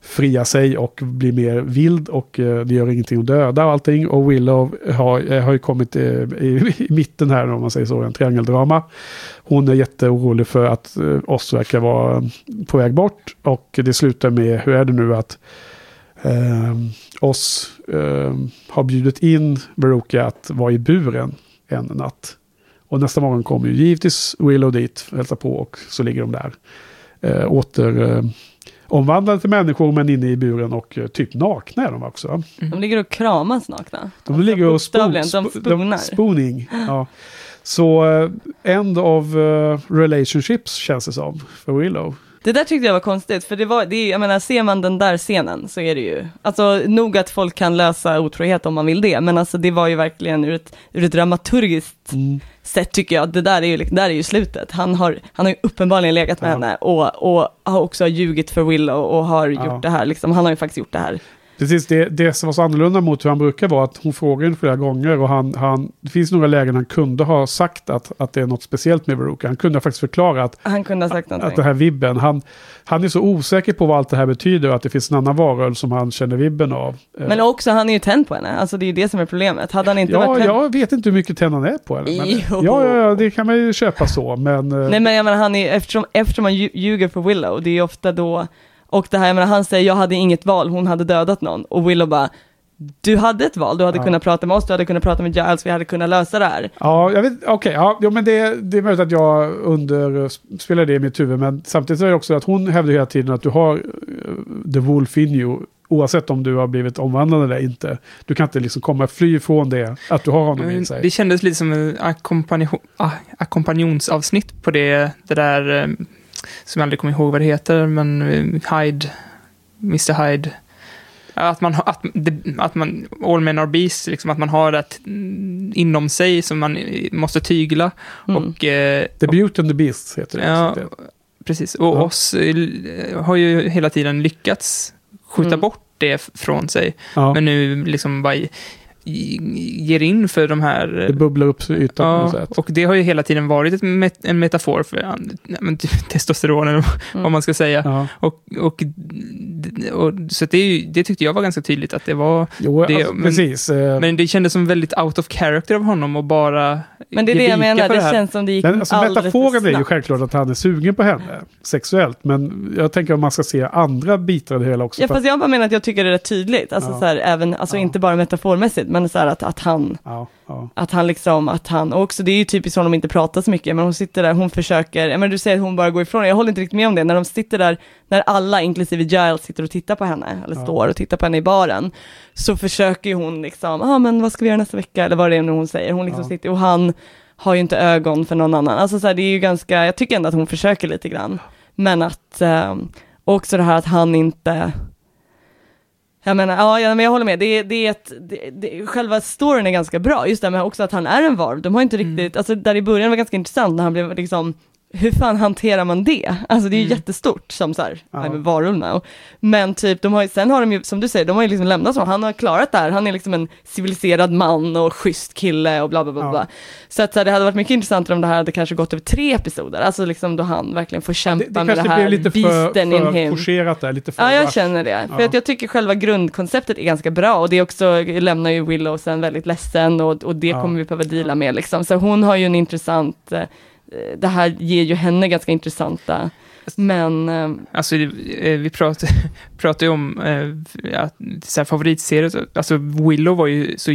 fria sig och bli mer vild och eh, det gör ingenting att döda och allting. Och Willow har, eh, har ju kommit eh, i, i mitten här om man säger så, en triangeldrama. Hon är jätteorolig för att eh, oss verkar vara på väg bort och det slutar med, hur är det nu att eh, oss eh, har bjudit in Veruca att vara i buren en natt. Och nästa morgon kommer ju givetvis Willow dit, hälsar på och så ligger de där. Eh, åter eh, omvandlade till människor men inne i buren och eh, typ nakna är de också. De ligger och kramas nakna. De ligger och bokstavligen, de sp- spoonar. spooning. Ja. Så eh, end of eh, relationships känns det som för Willow. Det där tyckte jag var konstigt, för det var, det är, jag menar, ser man den där scenen så är det ju, alltså nog att folk kan lösa otrohet om man vill det, men alltså det var ju verkligen ur ett, ur ett dramaturgiskt sätt tycker jag, det där är ju, där är ju slutet. Han har, han har ju uppenbarligen legat med Ja. henne och, och har också ljugit för Willow och har Ja. gjort det här, liksom, han har ju faktiskt gjort det här. Precis, det, det som var så annorlunda mot hur han brukar vara att hon frågar henne flera gånger och han, han, det finns några lägen han kunde ha sagt att, att det är något speciellt med Veruca. Han kunde ha faktiskt förklara att, Han kunde ha sagt att någonting. den här vibben, han, han är så osäker på vad allt det här betyder och att det finns en annan varulv som han känner vibben av. Eh, Men också, han är ju tänd på henne, alltså det är ju det som är problemet. Hade han inte Ja, varit tänd... jag vet inte hur mycket tänd han är på henne. Men, ja, ja, det kan man ju köpa så, men... eh, Nej men jag menar, han är, eftersom, eftersom han lju- ljuger för Willow, det är ju ofta då, och det här, jag menar, han säger jag hade inget val, hon hade dödat någon, och Willow bara, du hade ett val, du hade Ja. kunnat prata med oss, du hade kunnat prata med Giles, vi hade kunnat lösa det här. Ja, jag vet, okej, ja, jo, men det, det är möjligt att jag underspelar det i mitt huvud, men samtidigt är det också att hon hävdar hela tiden att du har eh, the wolf in you, oavsett om du har blivit omvandlad eller inte. Du kan inte liksom komma fly ifrån det, att du har honom i sig. Det kändes lite som en ackompanjo- ah, ackompanjonsavsnitt på det, det där, eh, som jag aldrig kommer ihåg vad det heter, men eh, Hyde, Mr Hyde. Att man, att, att man, all men are beasts, liksom att man har det inom sig som man eh, måste tygla. Mm. Och, eh, The Beauty and the Beast heter det. Ja, precis. Och Ja. oss eh, har ju hela tiden lyckats skjuta Mm. bort det från sig. Ja. Men nu liksom bara ger in för de här... Det bubblar upp i ytan på något Ja, sätt. och det har ju hela tiden varit ett met- en metafor för ja, nej, men, testosteron, eller vad man ska säga. Ja. Och, och, och, så att det, ju, det tyckte jag var ganska tydligt att det var... Jo, det, alltså, men, precis. eh, men det kändes som väldigt out of character av honom och bara Men det är det jag menar, det, här. känns som det gick Men alltså, alldeles för metaforen är ju självklart att han är sugen på henne sexuellt. Men jag tänker om man ska se andra bitar av det hela också. Ja för fast att, jag bara menar att jag tycker det är rätt tydligt, alltså Ja. så här, även, alltså Ja. inte bara metaformässigt, men så här att, att han, ja, ja. att han liksom, att han, och också det är ju typiskt som de inte pratar så mycket, men hon sitter där, hon försöker, men du säger att hon bara går ifrån, jag håller inte riktigt med om det, när de sitter där, när alla, inklusive Giles, sitter och tittar på henne, eller Ja. står och tittar på henne i baren, så försöker ju hon liksom, ja ah, men vad ska vi göra nästa vecka, eller vad det är nu hon säger, hon liksom sitter, och han har ju inte ögon för någon annan, alltså så här, det är ju ganska, jag tycker ändå att hon försöker lite grann, men att, eh, också det här att han inte, jag menar, ja, ja men jag håller med, det, är- det är ett, det, det, själva storyn är ganska bra, just det med också att han är en varv, de har inte riktigt, alltså där i början var ganska intressant när han blev liksom, hur fan hanterar man det? Alltså det är ju jättestort som så här, Ja. Varulv now. Men typ, de har ju, sen har de ju, som du säger, de har ju liksom lämnat så, han har klarat det här, han är liksom en civiliserad man och schysst kille och bla bla bla. Ja. bla. Så att så här, det hade varit mycket intressantare om det här hade kanske gått över tre episoder, alltså liksom då han verkligen får kämpa Det, det med det här lite för, beasten in för him. forcerat där. Lite för Ja, jag känner det. För Ja. att jag tycker själva grundkonceptet är ganska bra och det är också, lämnar ju Willow sen väldigt ledsen och, och det kommer vi behöva deala med liksom. Så hon har ju en intressant, eh, det här ger ju henne ganska intressanta, men eh, Alltså, eh, vi pratade ju om eh, att, så här, favoritserier. Alltså, Willow var ju så...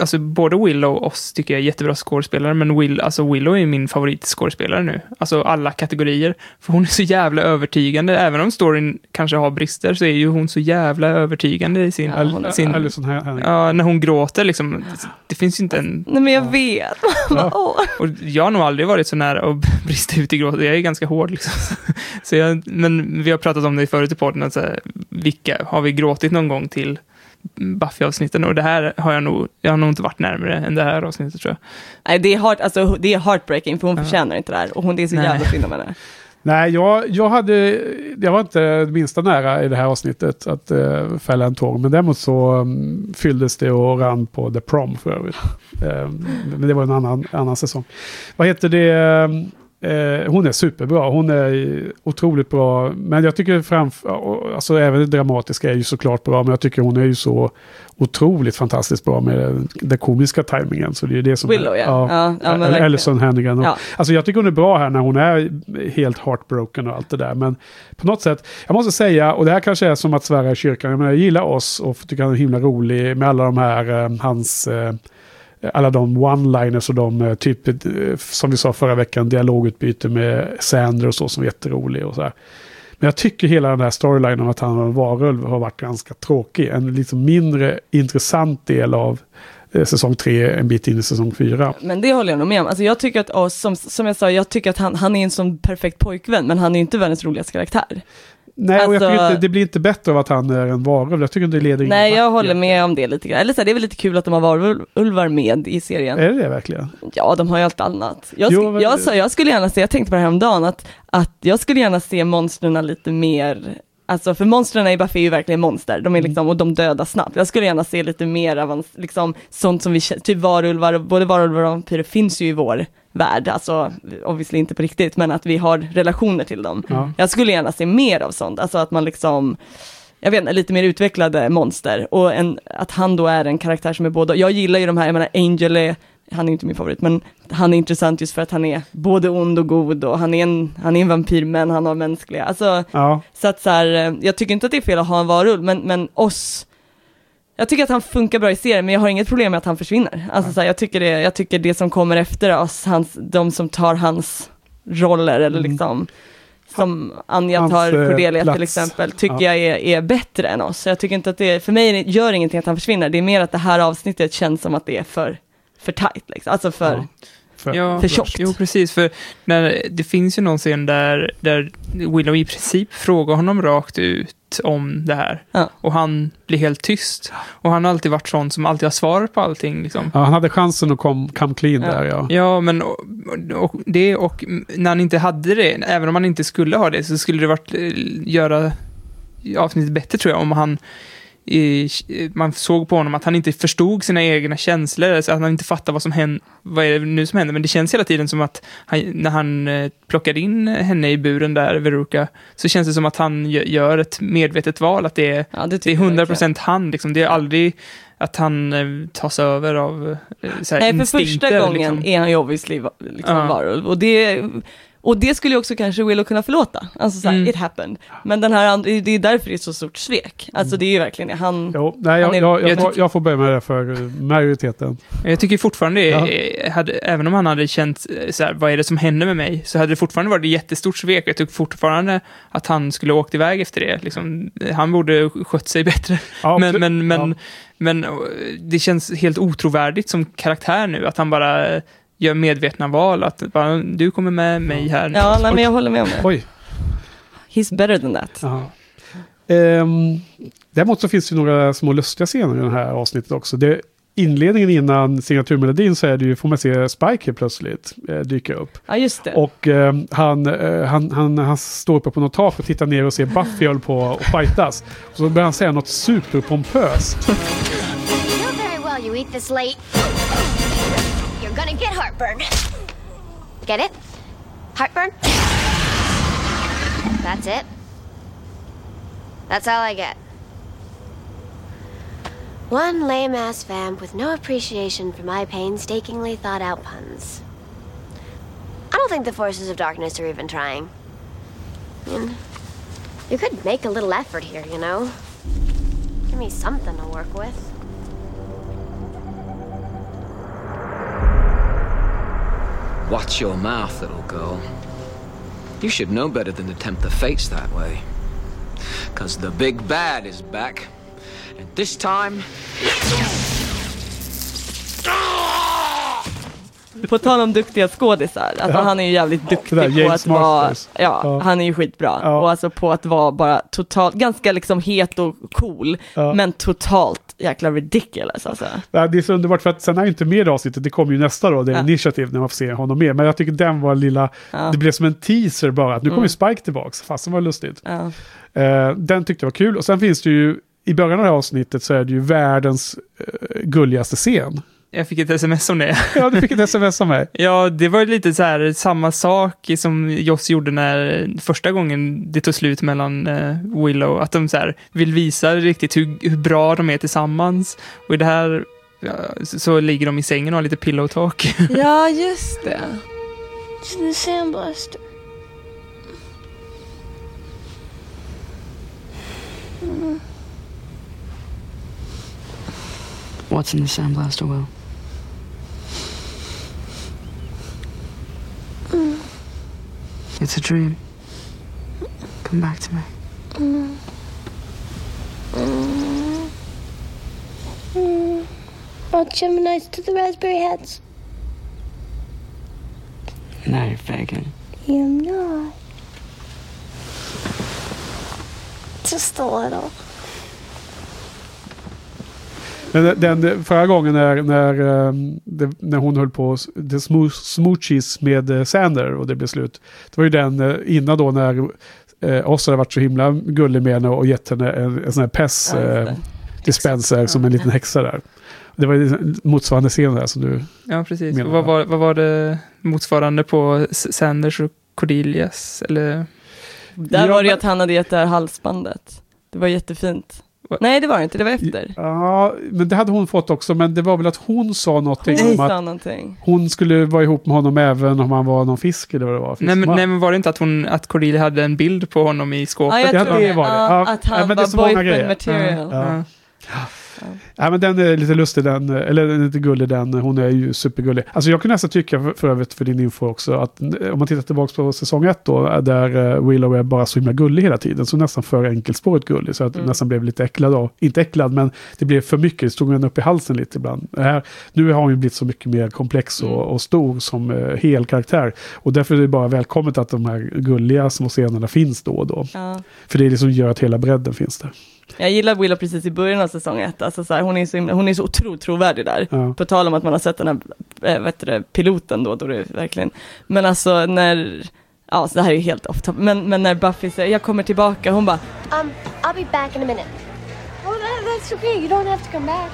Alltså, både Willow och oss tycker jag är jättebra skådespelare, men Will, alltså, Willow är min favoritskådespelare nu. Alltså alla kategorier. För hon är så jävla övertygande. Även om storyn kanske har brister, så är ju hon så jävla övertygande i sin... Ja, är- sin Hen- Henning. ja, när hon gråter liksom. Det, det finns ju inte en... nej men jag vet. Ja. Och jag har nog aldrig varit så nära att brista ut i gråt. Jag är ganska hård liksom. Så jag, men vi har pratat om det förut i podden, att så här, vilka har vi gråtit någon gång till Buffy-avsnitten? Och det här har jag nog, jag har nog inte varit närmare än det här avsnittet tror jag. Nej det är, heart, alltså, det är heartbreaking för hon Ja. förtjänar inte det här och hon, det är så Nej. jävla synd om henne. Nej, jag, jag hade... Jag var inte minsta nära i det här avsnittet att uh, fälla en tåg. Men däremot så um, fylldes det och rann på The Prom för övrigt. Ehm, men det var en annan, annan säsong. Vad heter det? Eh, hon är superbra. Hon är otroligt bra. Men jag tycker framför... Alltså även det dramatiska är ju såklart bra. Men jag tycker hon är ju så otroligt fantastiskt bra med den, den komiska tajmingen. Så det är det som... Willow, ja. Ja, ja, Eller verkligen. Ellison Hannigan. Och, Ja. Alltså jag tycker hon är bra här när hon är helt heartbroken och allt det där. Men på något sätt, jag måste säga, och det här kanske är som att svära i kyrkan, jag, menar, jag gillar oss och tycker han är himla rolig med alla de här, eh, hans, eh, alla de one-liners och de eh, typ, eh, som vi sa förra veckan, dialogutbyte med Sander och så som är jätterolig och så här. Men jag tycker hela den här storylinen om att han har en varulv har varit ganska tråkig. En liksom mindre intressant del av eh, säsong tre, en bit in i säsong fyra. Men det håller jag nog med om. Alltså jag tycker att, som, som jag sa, jag tycker att han, han är en sån perfekt pojkvän, men han är ju inte världens roligaste karaktär. Nej, och jag Alltså- tycker inte, det blir inte bättre av att han är en varulv. Jag tycker det leder Nej, ingen jag vart håller med om det lite grann. Eller så här, det är väl lite kul att de har varulvar med i serien. Är det det verkligen? Ja, de har ju allt annat. Jag, Jo, men- jag, sa, jag skulle gärna se, jag tänkte på det här om dagen att, att jag skulle gärna se monstren lite mer, alltså för monstren i Buffy är ju verkligen monster, de är liksom, och de dödar snabbt. Jag skulle gärna se lite mer av liksom, sånt som vi känner, typ varulvar, både varulvar och vampyrer finns ju i vår värld, alltså obviously inte på riktigt, men att vi har relationer till dem. Ja. Jag skulle gärna se mer av sånt, alltså att man liksom jag vet inte, lite mer utvecklade monster och en, att han då är en karaktär som är både, jag gillar ju de här, jag menar Angel är, han är inte min favorit, men han är intressant just för att han är både ond och god och han är en, han är en vampyr men han har mänskliga, alltså Ja, så att så här, eh, jag tycker inte att det är fel att ha en varulv, men, men oss, jag tycker att han funkar bra i serien, men jag har inget problem med att han försvinner. Alltså så här, jag, tycker det, jag tycker det som kommer efter oss, hans, de som tar hans roller, eller Mm. liksom, som Anja Hans, tar eh, Cordelia till plats. exempel, tycker Ja. jag är, är bättre än oss. Så jag tycker inte att det, för mig gör ingenting att han försvinner, det är mer att det här avsnittet känns som att det är för, för tight, liksom. alltså för, Ja. För, Ja, för tjockt. Jo, precis. För när, det finns ju någon scen där, där Willow i princip frågar honom rakt ut om det här. Ja. Och han blir helt tyst. Och han har alltid varit sån som alltid har svarat på allting. Liksom. ja, han hade chansen att kom, come clean Ja. där ja. Ja, men och, och det och när han inte hade det, även om han inte skulle ha det, så skulle det varit eh, göra avsnittet bättre tror jag, om han i, man såg på honom att han inte förstod sina egna känslor, alltså att han inte fattade vad som händer, vad är det nu som händer, men det känns hela tiden som att han, när han eh, plockade in henne i buren där, Veruca, så känns det som att han gö- gör ett medvetet val, att det är, Ja, det det är tycker jag 100% han, liksom. det är aldrig att han eh, tas över av eh, så här, Nej, för första gången liksom. är han ju obviously liksom Ja. varulv. Och det, och det skulle ju också kanske Willow kunna förlåta. Alltså såhär, Mm. it happened. Men den här det är därför det är så stort svek. Alltså det är ju verkligen det. Han, Jo, nej, jag, Han är- jag, jag, jag får, jag börja med det för eh, majoriteten. Jag tycker fortfarande, Ja. eh, hade, även om han hade känt eh, så här, vad är det som händer med mig, så hade det fortfarande varit ett jättestort svek. Jag tycker fortfarande att han skulle ha åkt iväg efter det. Liksom, han borde skött sig bättre. Ja, men, men, men, Ja. men det känns helt otrovärdigt som karaktär nu, att han bara gör medvetna val, att bara, du kommer med mig här. ja, nej, men jag håller med om det. Oj. He's better than that. Ja. Ehm, däremot så finns det några små lustiga scener i det här avsnittet också. Det, inledningen innan signaturmelodin så är det ju, får man se Spike helt plötsligt eh, dyka upp. Ja, just det. Och eh, han, eh, han, han, han står uppe på något tak och tittar ner och ser Buffy håller på och fightas. Och så börjar han säga något superpompöst. You know very well you eat this late. You're gonna get heartburn. Get it? Heartburn? That's it. That's all I get. One lame ass vamp with no appreciation for my painstakingly thought out puns. I don't think the forces of darkness are even trying. I mean, you could make a little effort here, you know? Give me something to work with. Watch your mouth, little girl. You should know better than to tempt the fates that way. Cause the big bad is back. And this time, På tal om duktiga skådisar, alltså Ja. han är ju jävligt duktig på James att vara, ja, Ja. han är ju skitbra. Ja. Och alltså på att vara bara totalt, ganska liksom het och cool, Ja. men totalt jäkla ridiculous alltså. Ja, det är så underbart för att sen är inte med i avsnittet, det kommer ju nästa då, det är Ja. initiativ när man får se honom med. Men jag tycker den var lilla, Ja. det blev som en teaser bara, att nu kommer Mm. ju Spike tillbaks, fasen var lustigt. Ja. Eh, den tyckte jag var kul och sen finns det ju, i början av det här avsnittet så är det ju världens eh, gulligaste scen. Jag fick ett sms om det. Ja, du fick ett sms av mig. Ja, det var lite så här samma sak som Joss gjorde när första gången det tog slut mellan eh, Willow, att de så här vill visa riktigt hur, hur bra de är tillsammans. Och i det här ja, så, så ligger de i sängen och har lite pillow talk. ja, just det. It's the sandblaster. What's in the sandblaster well? It's a dream. Come back to me. Mm. Mm. All Gemini's to the raspberry hats. Now you're faking. I'm not. Just a little. Men den, den förra gången när, när, eh, det, när hon höll på the smo- smoochies med eh, Sander och det blev slut. Det var ju den eh, innan då när eh, hade varit så himla gullig med henne och gett henne en, en sån här PES Ja, eh, det. dispenser som en liten häxa där. Det var ju motsvarande scen där som du... ja, precis. Menar Och vad, var, vad var det motsvarande på Sanders och Cordelias? Eller? Där Ja, var det att han hade gett det här halsbandet. Det var jättefint. Nej, det var det inte, det var efter. Ja, men det hade hon fått också. Men det var väl att hon sa någonting Hon om att sa någonting. hon skulle vara ihop med honom även om han var någon fisk eller vad det var. Nej men, nej, men var det inte att, hon, att Cordelia hade en bild på honom i skåpet? Ja, jag Ja, tror det det. var det. Ja, Ja, att han ja, men det är var boyfriend material. Ja. Ja. Men den är lite lustig den, eller den är lite gullig den, hon är ju supergullig. Alltså jag kunde nästan tycka, för, för övrigt för din info också, att om man tittar tillbaka på säsong ett då, där eh, Willow är bara så himla gullig hela tiden, så nästan för enkelspårigt gullig, så att Mm. nästan blev lite äcklad av, inte äcklad, men det blev för mycket, det stod en upp i halsen lite ibland. Det Här, nu har hon ju blivit så mycket mer komplex och, Mm. och stor som eh, hel karaktär, och därför är det bara välkommet att de här gulliga små scenerna finns då och då. Ja. För det är liksom gör att hela bredden finns där. Jag gillar Willow precis i början av säsong ett, alltså så här, hon, är så himla, hon är så otroligt trovärdig där. Ja. På tal om att man har sett den här äh, heter det, piloten då, då det är verkligen, men alltså när, ja så det här är ju helt off top, men, men när Buffy säger jag kommer tillbaka, hon bara, Um, I'll be back in a minute. Oh, that, that's okay. You don't have to come back.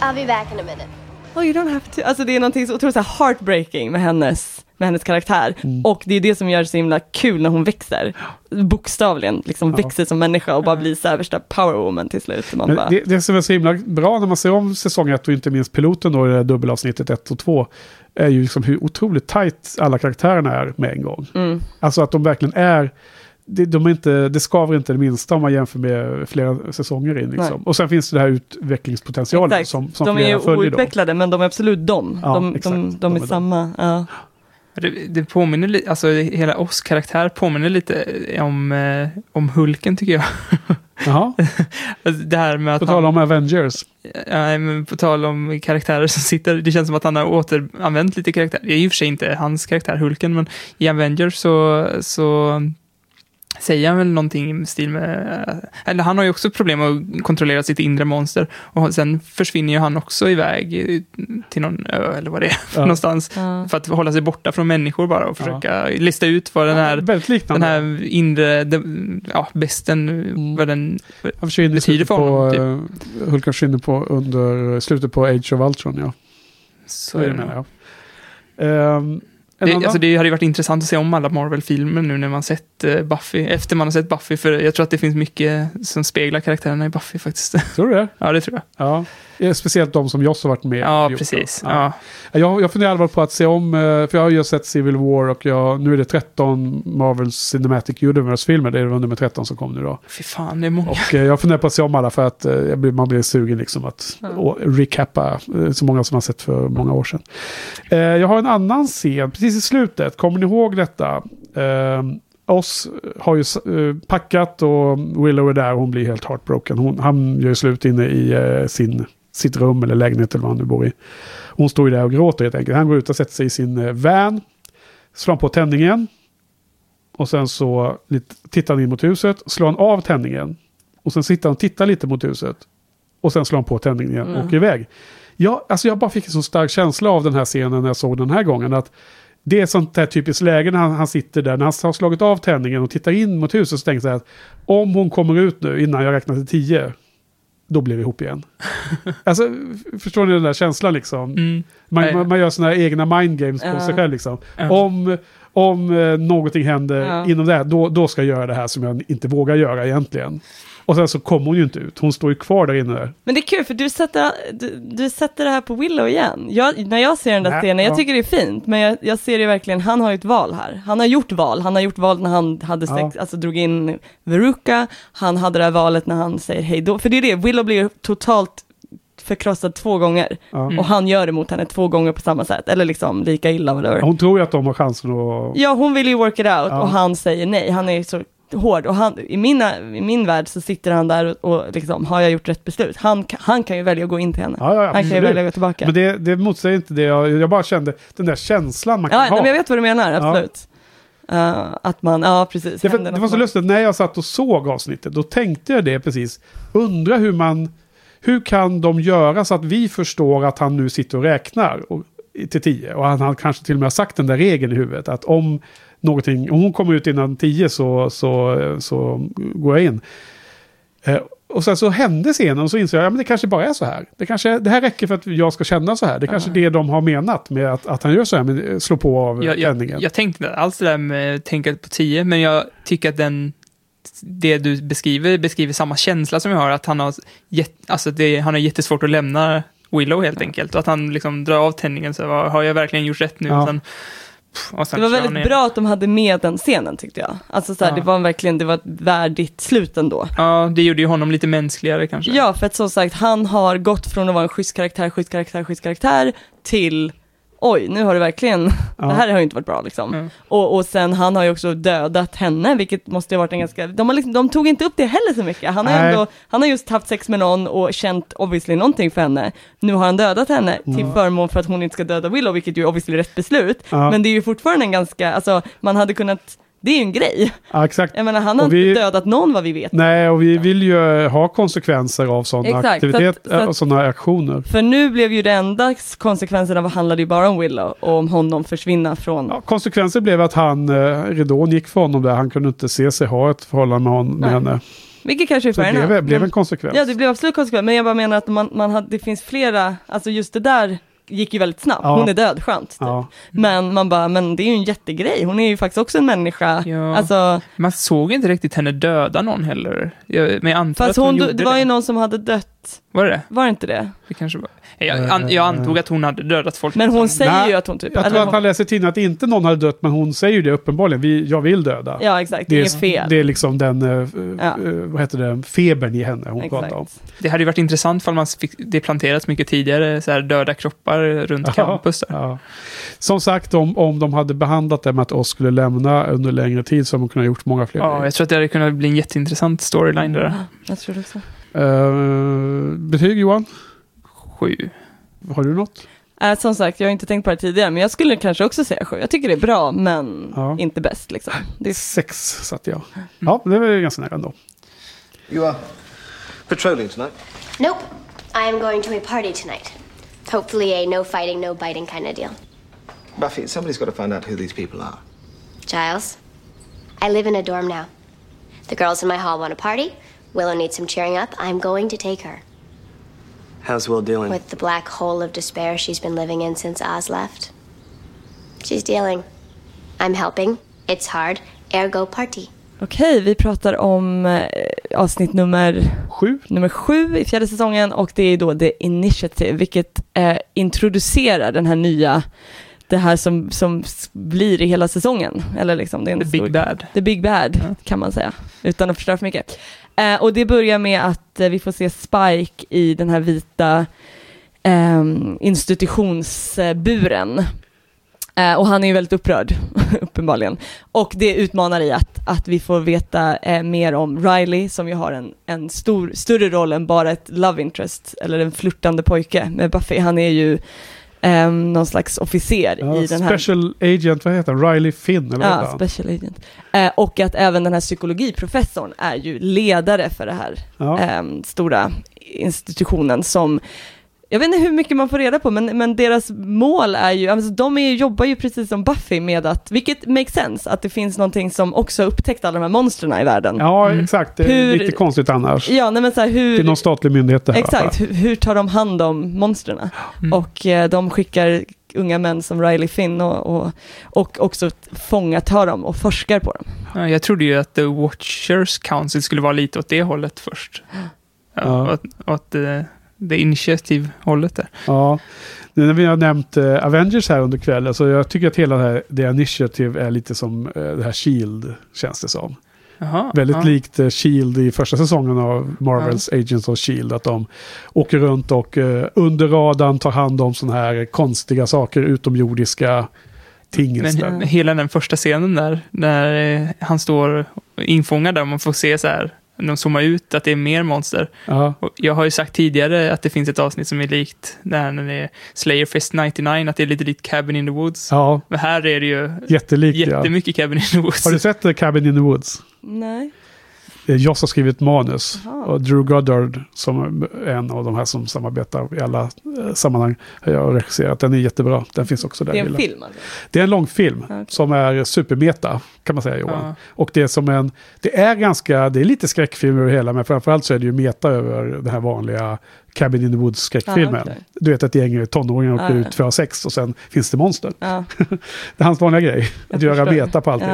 I'll be back in a minute. Oh, you don't have to. Alltså det är någonting så otroligt så här heartbreaking med hennes, med hennes karaktär. Mm. Och det är det som gör det så himla kul när hon växer. Bokstavligen liksom Ja. växer som människa och bara blir så här värsta powerwoman till slut. Man bara, det, det som är så himla bra när man ser om säsong ett och inte minst piloten då i det här dubbelavsnittet 1 och 2 är ju liksom hur otroligt tajt alla karaktärerna är med en gång. mm. Alltså att de verkligen är, det, de är inte, det skaver inte det minsta om man jämför med flera säsonger in. Liksom. Och sen finns det här utvecklingspotentialen Exakt. som, som de är flera ju följer då. outvecklade men de är absolut de. Ja, de, exakt. de, de, De är är samma. Ja. Det, det påminner lite, alltså hela oss karaktär påminner lite om, eh, om Hulken tycker jag. Jaha, Alltså, Det här med att på han, tal om Avengers. Ja, men på tal om karaktärer som sitter, det känns som att han har återanvänt lite karaktär. Det är i och för sig inte hans karaktär Hulken, men i Avengers så, så säger han väl någonting i stil med, eller han har ju också problem att kontrollera sitt inre monster. Och sen försvinner ju han också iväg till någon ö eller vad det är för Ja. någonstans. Ja. För att hålla sig borta från människor bara och försöka lista ut vad den här, den här inre, den, ja, besten, vad den Han betyder för på, honom, typ. eh, Hulken försvinner på under slutet på Age of Ultron, ja. Så Så är det menar jag. En Det, alltså det hade ju varit intressant att se om alla Marvel-filmer nu när man sett eh, Buffy, efter man har sett Buffy, för jag tror att det finns mycket som speglar karaktärerna i Buffy faktiskt. Tror du det? ja, det tror jag. Ja. Eh, Speciellt de som Joss har varit med Ja, precis. det. Ja. Jag, jag funderar allvarligt på att se om, eh, för jag har ju sett Civil War och jag, nu är det 13 Marvels Cinematic Universe-filmer, det är nummer 13 som kom nu då. Fy fan, det är många. Och eh, jag funderar på att se om alla för att jag blir, man blir sugen liksom att och recappa så många som man sett för många år sedan. Jag har en annan scen precis i slutet, kommer ni ihåg detta? Oss har ju packat och Willow är där och hon blir helt heartbroken. Hon, han gör ju slut inne i eh, sin, sitt rum eller lägenhet eller vad han nu bor i. Hon står ju där och gråter helt enkelt. Han går ut och sätter sig i sin eh, van, slår han på tändningen. Och sen så tittar han in mot huset, slår han av tändningen. Och sen sitter han och tittar lite mot huset. Och sen slår han på tändningen igen och Mm. åker iväg. Jag, alltså jag bara fick en så stark känsla av den här scenen när jag såg den här gången. att det är ett sånt där typiskt läge när han, han sitter där, när han har slagit av tändningen och tittar in mot huset så tänker jag här att om hon kommer ut nu innan jag räknar till tio, då blir vi ihop igen. alltså, förstår ni den där känslan liksom? Mm. Man, Nej. man, man gör sådana här egna mind games på Ja. sig själv liksom. Ja. Om, om eh, någonting händer Ja. inom det här, då, då ska jag göra det här som jag inte vågar göra egentligen. Och sen så kommer hon ju inte ut. Hon står ju kvar där inne. Men det är kul för du sätter, du, du sätter det här på Willow igen. Jag, när jag ser den där Nej, scenen, jag ja. tycker det är fint, men jag, jag ser det verkligen, han har ju ett val här. Han har gjort val, han har gjort val när han hade sex, Ja. alltså drog in Veruca, han hade det här valet när han säger hej då, för det är det, Willow blir ju totalt förkrossad två gånger. Ja. Och han gör det mot henne två gånger på samma sätt, eller liksom lika illa whatever. Hon tror ju att de har chansen att... Ja, hon vill ju work it out Ja. och han säger nej. Han är så hård och han, i, mina, i min värld så sitter han där och, och liksom, har jag gjort rätt beslut? Han, han kan ju välja att gå in till henne. Ja, ja, han kan ju välja att gå tillbaka. Men det, det motsäger inte det. Jag, jag bara kände den där känslan man kan ja, ha. men jag vet vad du menar, absolut. Uh, att man, ja precis. Det, var- Händer det var så lustigt, när jag satt och såg avsnittet, då tänkte jag det precis. Undra hur man... Hur kan de göra så att vi förstår att han nu sitter och räknar och, till tio? Och han har kanske till och med har sagt den där regeln i huvudet. Att om någonting, om hon kommer ut innan tio så, så, så går jag in. Eh, och sen så hände scenen och så insåg jag att ja, men det kanske bara är så här. Det, kanske, det här räcker för att jag ska känna så här. Det kanske är det de har menat med att, att han gör så här, med eh, slå på av Jag, jag, jag tänkte inte alls det där med tänka på 10, men jag tycker att den, det du beskriver, beskriver samma känsla som jag har, att han har, jätt, alltså det, han har jättesvårt att lämna Willow helt enkelt. Och att han liksom drar av tändningen, så vad, har jag verkligen gjort rätt nu? Ja. Sen Det var väldigt bra att de hade med den scenen tyckte jag. Alltså så här, Ja. det var verkligen, det var ett värdigt slut ändå. Ja, det gjorde ju honom lite mänskligare kanske. Ja, för att som sagt, han har gått från att vara en schysst karaktär, schysst karaktär, schysst karaktär till oj, nu har det verkligen, Ja. det här har ju inte varit bra liksom. Mm. Och, och sen han har ju också dödat henne, vilket måste ju ha varit en ganska, de, har liksom, de tog inte upp det heller så mycket. Han har, Nej. ändå, han har just haft sex med någon och känt obviously någonting för henne. Nu har han dödat henne till förmån för att hon inte ska döda Willow, vilket ju obviously är rätt beslut. Ja. Men det är ju fortfarande en ganska, alltså man hade kunnat, det är ju en grej. Ja, exakt. Jag menar han har vi- inte dödat någon vad vi vet. Nej, och vi vill ju ha konsekvenser av sådana aktiviteter och sådana aktioner. För nu blev ju det enda konsekvenserna handlade ju bara om Willow och om honom försvinna från... Ja, konsekvensen blev att han, eh, ridån gick för honom där. Han kunde inte se sig ha ett förhållande med, hon, med henne. Vilket kanske är det fair enough, blev, blev en konsekvens. Ja, det blev absolut konsekvent, men jag bara menar att man, man hade, det finns flera, alltså just det där gick ju väldigt snabbt. Ja. Hon är död, skönt. Typ. Ja. Men man bara, men det är ju en jättegrej, hon är ju faktiskt också en människa. Ja. Alltså, Man såg inte riktigt henne döda någon heller. Jag, men jag antar fast att hon, hon, gjorde det var ju någon som hade dött, Var det det? var det inte det? det kanske var. Jag, an, jag antog att hon hade dödat folk. Men hon säger Nej, ju att hon typ... Jag tror att hon- han läser tidningen att inte någon hade dött, men hon säger ju det uppenbarligen. Vi, jag vill döda. Ja, exakt, det, det, är fel. det är liksom den, eh, Ja. eh, vad heter det, febern i henne hon Exakt. pratar om. Det hade ju varit intressant om man fick det planterats mycket tidigare, så här döda kroppar runt campus. Där. Ja. Som sagt, om, om de hade behandlat det med att oss skulle lämna under längre tid så hade de kunnat gjort många fler Ja, jag tror att det hade kunnat bli en jätteintressant storyline där. Jag tror det också. Eh, betyg Johan? Sju. Har du något? Äh, som sagt, jag har inte tänkt på det tidigare, men jag skulle kanske också säga sju. Jag tycker det är bra, men Ja. inte bäst liksom. Det är Sex satte jag. Ja, det var ganska nära ändå. You are patrolling tonight? Nope. I am going to a party tonight. Hopefully, a no fighting, no biting kind of deal. Buffy, somebody's got to find out who these people are. Giles, I live in a dorm now. The girls in my hall want a party. Willow needs some cheering up. I'm going to take her. How's Will doing? With the black hole of despair she's been living in since Oz left. She's dealing. I'm helping. It's hard. Ergo party. Okej, vi pratar om eh, avsnitt nummer Sju. nummer sju i fjärde säsongen och det är då The Initiative, vilket eh, introducerar den här nya, det här som, som blir i hela säsongen. Eller liksom, det är en The Big stor- Bad. The Big Bad, kan man säga, utan att förstöra för mycket. Eh, och det börjar med att eh, vi får se Spike i den här vita eh, institutionsburen. Eh, och han är ju väldigt upprörd, uppenbarligen. Och det utmanar i att, att vi får veta eh, mer om Riley, som ju har en, en stor, större roll än bara ett love interest, eller en flörtande pojke med Buffy. Han är ju eh, någon slags officer Ja, i den här... Special Agent, vad heter han? Riley Finn? Eller Ja, special agent. Eh, och att även den här psykologiprofessorn är ju ledare för det här Ja. ehm, stora institutionen som jag vet inte hur mycket man får reda på, men, men deras mål är ju, alltså de är, jobbar ju precis som Buffy med att, vilket makes sense, att det finns någonting som också upptäckt alla de här monstren i världen. Ja, exakt. Det är Hur- lite konstigt annars. Ja, nej men så här, hur... Det är någon statlig myndighet det här. Exakt, hur, hur tar de hand om monstren? Mm. Och eh, de skickar unga män som Riley Finn och, och, och också fångatar dem och forskar på dem. Ja, jag trodde ju att The Watchers Council skulle vara lite åt det hållet först. Ja, Ja. Och att, och att eh, det initiativ-hållet där. Ja. Nu när vi har nämnt eh, Avengers här under kvällen så jag tycker att hela det här The Initiative är lite som eh, det här Shield känns det som. Jaha, Väldigt ja. likt eh, Shield i första säsongen av Marvels Agents of Shield. Att de åker runt och eh, under radarn tar hand om sådana här konstiga saker, utomjordiska ting. Men hela den första scenen där, när eh, han står infångad där, man får se så här, de zoomar ut att det är mer monster. Ja. Och jag har ju sagt tidigare att det finns ett avsnitt som är likt, där när det är Slayer Fest 99, att det är lite likt Cabin in the Woods. ja, Men här är det ju jättelikt ja. jättemycket Cabin in the Woods. Har du sett Cabin in the Woods? Nej. Eh, Joss har skrivit manus. Jaha. Och Drew Goddard, som är en av de här som samarbetar i alla eh, sammanhang, har jag regisserat. Den är jättebra. Den finns också där. Det är en film alltså? Det är en långfilm Okej. som är supermeta, kan man säga Johan. Ja. Och det är som en, det är ganska, det är lite skräckfilm över hela, men framförallt så är det ju meta över den här vanliga Cabin in the Woods skräckfilmen. Ah, okej. Du vet att gäng tonåringar åker Ah, ut för att ha sex och sen finns det monster. Ja. Det är hans vanliga grej, att göra förstår. meta på allting.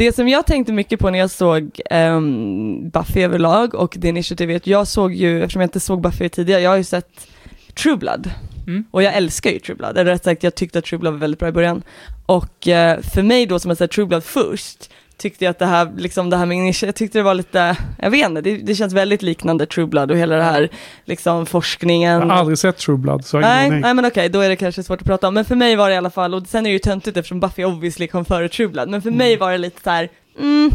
Det som jag tänkte mycket på när jag såg um, Buffy överlag och The Initiative, är att jag såg ju, eftersom jag inte såg Buffy tidigare, jag har ju sett True Blood. Mm. Och jag älskar ju True Blood, eller rätt sagt jag tyckte att True Blood var väldigt bra i början. Och eh, för mig då som har sett True Blood först, tyckte jag att det här, liksom det här med Initiative, jag tyckte det var lite, jag vet inte, det, det känns väldigt liknande True Blood och hela det här liksom forskningen. Jag har aldrig sett True Blood, så jag har Nej, nej men okej, då är det kanske svårt att prata om. Men för mig var det i alla fall, och sen är det ju töntigt eftersom Buffy obviously kom före True Blood, men för mig var det lite så här, mm,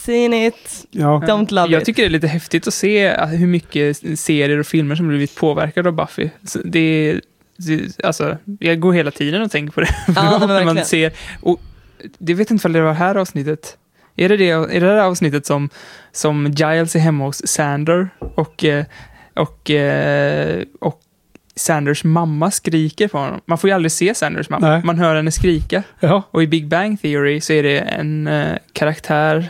seen it, Ja. don't love Jag it. tycker det är lite häftigt att se att hur mycket serier och filmer som blivit påverkade av Buffy. Så Det är, det- alltså, jag går hela tiden och tänker på det. Ja, När man verkligen. ser, och det vet inte om det var här avsnittet. Är det det, är det det avsnittet som, som Giles är hemma hos Sander och, eh, och, eh, och Sanders mamma skriker på honom. Man får ju aldrig se Sanders mamma. Nej. Man hör henne skrika. Ja, Och i Big Bang Theory så är det en eh, karaktär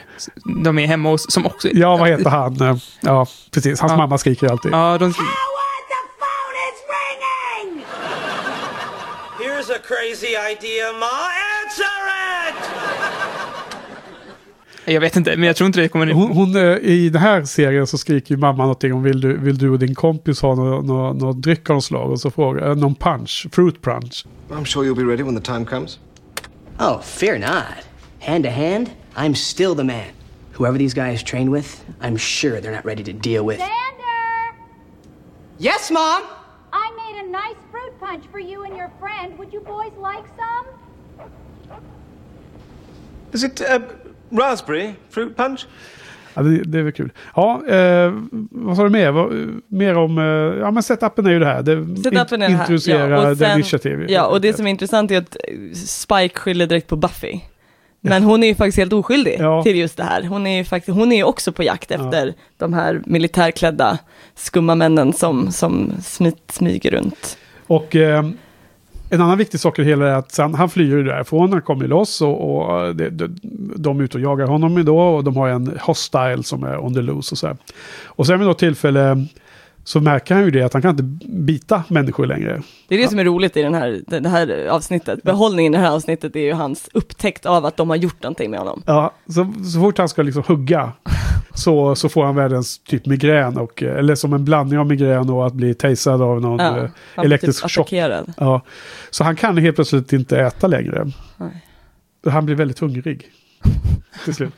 de är hemma hos som också... ja vad heter han? Ja, precis. Hans Ja. mamma skriker alltid. Ja, de, Here's a crazy idea, Ma. Jag vet inte, men jag tror inte det kommer... Hon, hon, eh, I den här serien så skriker ju mamma någonting om vill du, vill du och din kompis ha någon nå, nå dryck av något slag? Och så frågar eh, någon punch, fruit punch. I'm sure you'll be ready when the time comes. Oh, fear not. Hand to hand, I'm still the man. Whoever these guys trained with, I'm sure they're not ready to deal with. Xander! Yes, Mom! I made a nice fruit punch for you and your friend. Would you boys like some? Is it uh, raspberry fruit punch? Ja, det, det är väl kul. Ja, eh, vad sa du mer? Vad, mer om... Eh, ja, men setupen är ju det här. Det, Setupen är det här. Ja, och sen- Initiative. Ja, och det som är intressant är att eh, Spike skyller direkt på Buffy. Men hon är ju faktiskt helt oskyldig Ja. till just det här. Hon är ju faktiskt, hon är också på jakt efter de här militärklädda skumma männen som, som smit, smyger runt. Och eh, en annan viktig sak i det hela är att sen, han flyr därifrån, han kommer loss och, och det, det, de är ute och jagar honom då och de har en hostile som är on the loose och så här. Och sen vid något tillfälle så märker han ju det att han kan inte bita människor längre. Det är det som är roligt i den här, det det här avsnittet. Behållningen i det här avsnittet är ju hans upptäckt av att de har gjort någonting med honom. Ja, så, så fort han ska liksom hugga så, så får han världens typ migrän och, eh, eller som en blandning av migrän och att bli tasad av någon Ja, eh, blir elektrisk typ chock. Ja, så han kan helt plötsligt inte äta längre. Nej. Han blir väldigt hungrig. till slut.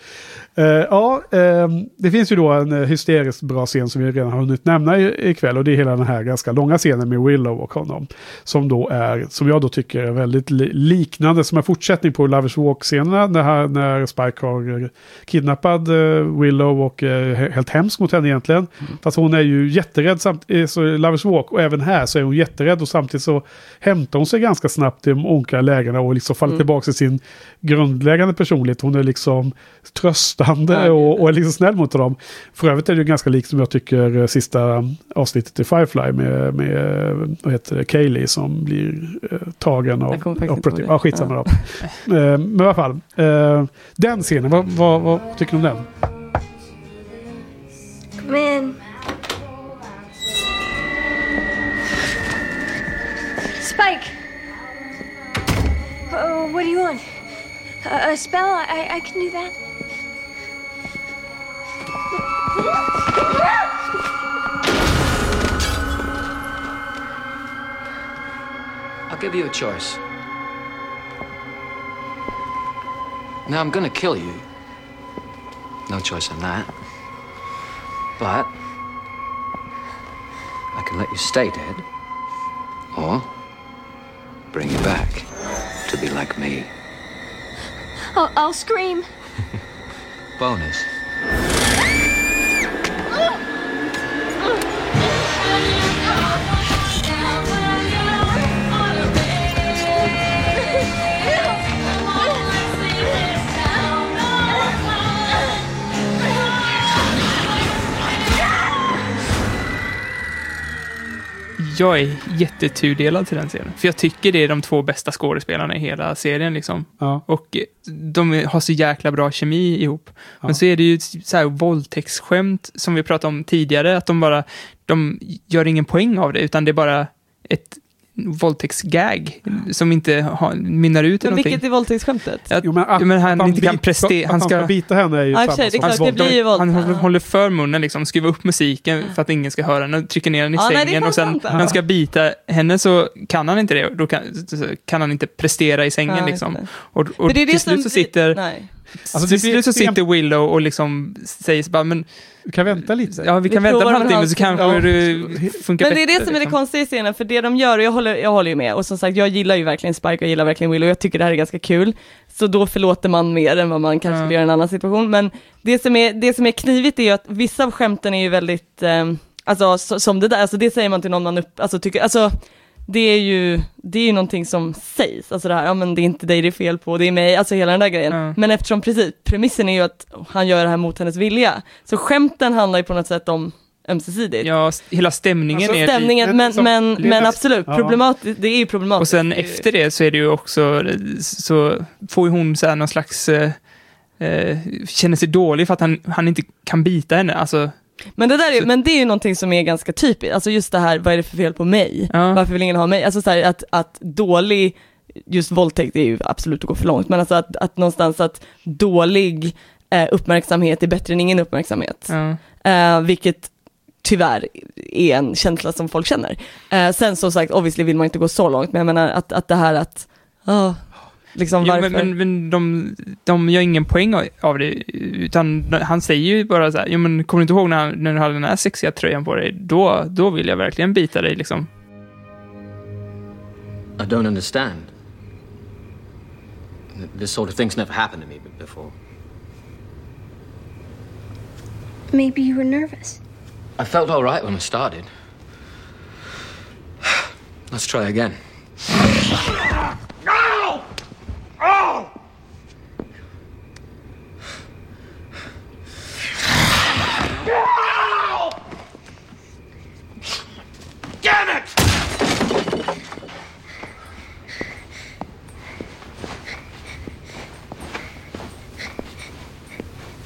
Eh, ja, eh, det finns ju då en uh, hysteriskt bra scen som vi redan har hunnit nämna i- ikväll. Och det är hela den här ganska långa scenen med Willow och honom. Som då är, som jag då tycker är väldigt li- liknande, som en fortsättning på Lovers Walk-scenerna. När, när Spike har eh, kidnappad eh, Willow och eh, he- helt hemskt mot henne egentligen. Fast hon är ju jätterädd samt, eh, så i Lovers Walk och även här så är hon jätterädd och samtidigt så hämtar hon sig ganska snabbt till de olika lägena och liksom faller Mm. tillbaka till sin grundläggande personlighet. Hon är liksom tröstande Ja, och, och är liksom snäll mot dem. För övrigt är det ju ganska likt som jag tycker eh, sista avsnittet i Firefly med, med vad heter det, Kaylee som blir eh, tagen av operativ. Ja, skitsamma då. Eh, men i alla fall, eh, den scenen, vad, vad, vad tycker du om den? Come in. Spike! Oh, what do you want? A, a spell? I, I can do that. I'll give you a choice. Now I'm gonna kill you. No choice on that. But I can let you stay dead. Or bring you back to be like me. I'll, I'll scream. Bonus. Come on. Jag är jättetudelad till den serien. För jag tycker det är de två bästa skådespelarna i hela serien liksom. Ja. Och eh, de har så jäkla bra kemi ihop. Men så är det ju så här våldtäktsskämt som vi pratade om tidigare, att de bara, de gör ingen poäng av det, utan det är bara ett våldtäktsgag som inte har, mynnar ut i Men någonting. vilket är våldtäktsskämtet? Att, Jo, men att- men han att inte kan bit- prestera. att Han han ska bita henne är ju samma sig, klart, det blir ju våld. han håller, för munnen, liksom, skruvar upp musiken för att ingen ska höra den och trycker ner den i nej, är sängen. fan och sen sant, när han ska bita henne så kan han inte det. Då kan, kan han inte prestera i sängen. Ja, liksom. Och, och Men det är det till slut så sitter... Nej. Alltså, till slut så sitter Willow och liksom säger så bara, men Du kan vänta lite. ja, vi Vi kan vänta en provar en halvtimme så kanske Ja. det funkar Men det är bättre. det som är det liksom. konstiga i scenen, för det de gör, och jag håller, jag håller ju med, och som sagt, jag gillar ju verkligen Spike, och jag gillar verkligen Willow, och jag tycker det här är ganska kul, så då förlåter man mer än vad man kanske Ja. skulle göra i en annan situation, men det som är, det som är knivigt är ju att vissa av skämten är ju väldigt, eh, alltså så, som det där, alltså det säger man till någon man upp, alltså tycker, alltså det är ju, det är ju någonting som sägs, alltså det här, ja men det är inte dig det är fel på, det är mig, alltså hela den där grejen. Ja. Men eftersom precis, premissen är ju att han gör det här mot hennes vilja, så skämten handlar ju på något sätt om ömsesidigt. Ja, hela stämningen Alltså, är... stämningen, men, som- men, men näst- absolut, Ja. problematiskt, det är ju problematiskt. Och sen efter det så är det ju också, så får ju hon så här någon slags, eh, eh, känner sig dålig för att han, han inte kan bita henne. Alltså, Men det, där är, men det är ju någonting som är ganska typiskt, alltså just det här, vad är det för fel på mig? Varför vill ingen ha mig? Alltså så här, att, att dålig, just våldtäkt är ju absolut att gå för långt, men alltså att, att någonstans att dålig eh, uppmärksamhet är bättre än ingen uppmärksamhet. Eh, vilket tyvärr är en känsla som folk känner. Eh, sen som sagt, obviously vill man inte gå så långt, men jag menar att, att det här att, ja, liksom jo, varför? men, men, men de, de gör ingen poäng av- det, utan han säger ju bara så här, jo men kommer du inte ihåg när, när du hade den här sexiga tröjan på dig? Då, då vill jag verkligen bita dig liksom. I don't understand. This sort of thing's never happened to me before. Maybe you were nervous. I felt all right when I started. Let's try again. No! Oh! Damn it!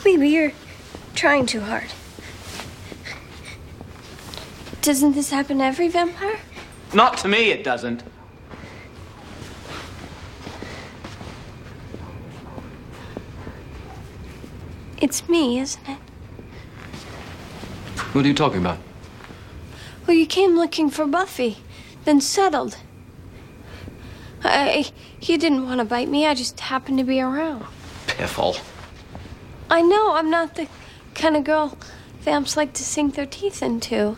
Maybe you're trying too hard. Doesn't this happen to every vampire? Not to me, it doesn't. It's me, isn't it? What are you talking about? Well, you came looking for Buffy, then settled. I, you didn't want to bite me. I just happened to be around. Piffle. I know I'm not the kind of girl vamps like to sink their teeth into.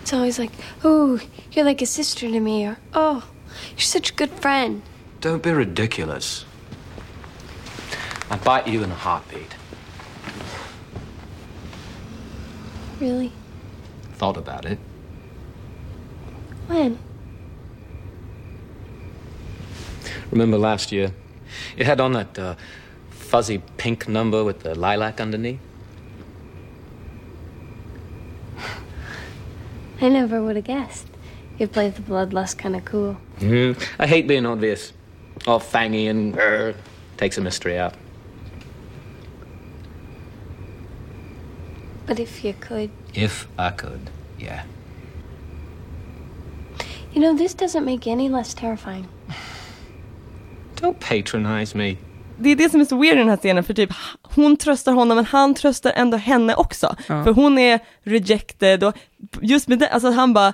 It's always like, "Oh, you're like a sister to me," or "Oh, you're such a good friend." Don't be ridiculous. I'd bite you in a heartbeat. Really? Thought about it. When? Remember last year? You had on that uh, fuzzy pink number with the lilac underneath? I never would have guessed. You played the bloodlust kind of cool. Mm, I hate being obvious. All fangy and uh, takes a mystery out. But if you could, If I could, yeah. you know, this doesn't make any less terrifying. Don't patronize me. det är det som är så weird i den här scenen, för typ hon tröstar honom, men han tröstar ändå henne också. Ja. För hon är rejected och just med det, alltså han bara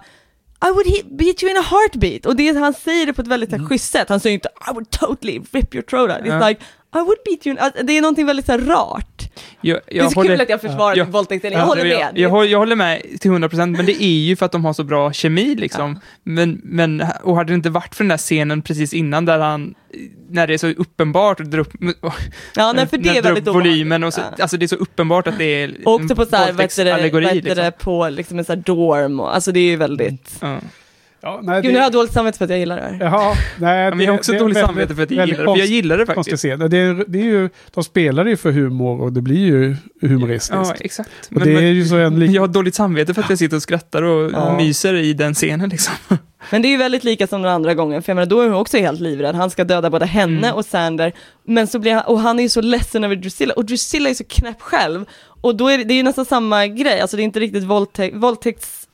I would hit, beat you in a heartbeat. Och det, han säger det på ett väldigt så här, schysst sätt. Han säger inte I would totally rip your throat out. It's Ja. like I would beat you in, alltså, det är någonting väldigt så här, rart. Jag, det är så kul att jag försvarar Ja. våldtäkten, jag håller jag, med. Jag, håller- jag håller med till 100%, men det är ju för att de har så bra kemi liksom. Men, men, och hade det inte varit för den där scenen precis innan där han, när det är så uppenbart, och drar upp, Ja, nej, för det är väldigt volymen och så, obehagligt. alltså det är så uppenbart att det är Och också på så här, vad heter det, liksom. på liksom en så här dorm och, alltså det är ju väldigt... Ja. Ja, nej, Gud, nu har jag dåligt samvete för att jag gillar det här. Jaha, nej, men jag har också det dåligt väldigt- samvete för att jag gillar det, för jag gillar det faktiskt. Det är, det är ju, de spelar ju för humor och det blir ju humoristiskt. Ja, exakt. Och det är ju så en lik- Jag har dåligt samvete för att jag sitter och skrattar och Ja. myser i den scenen liksom. Men det är ju väldigt lika som den andra gången, för jag menar, då är hon också helt livrädd. Han ska döda både henne Mm. och Sander, men så blir han, och han är ju så ledsen över Drusilla, och Drusilla är så knäpp själv. Och då är det, det är ju nästan samma grej, alltså det är inte riktigt våldtäkt,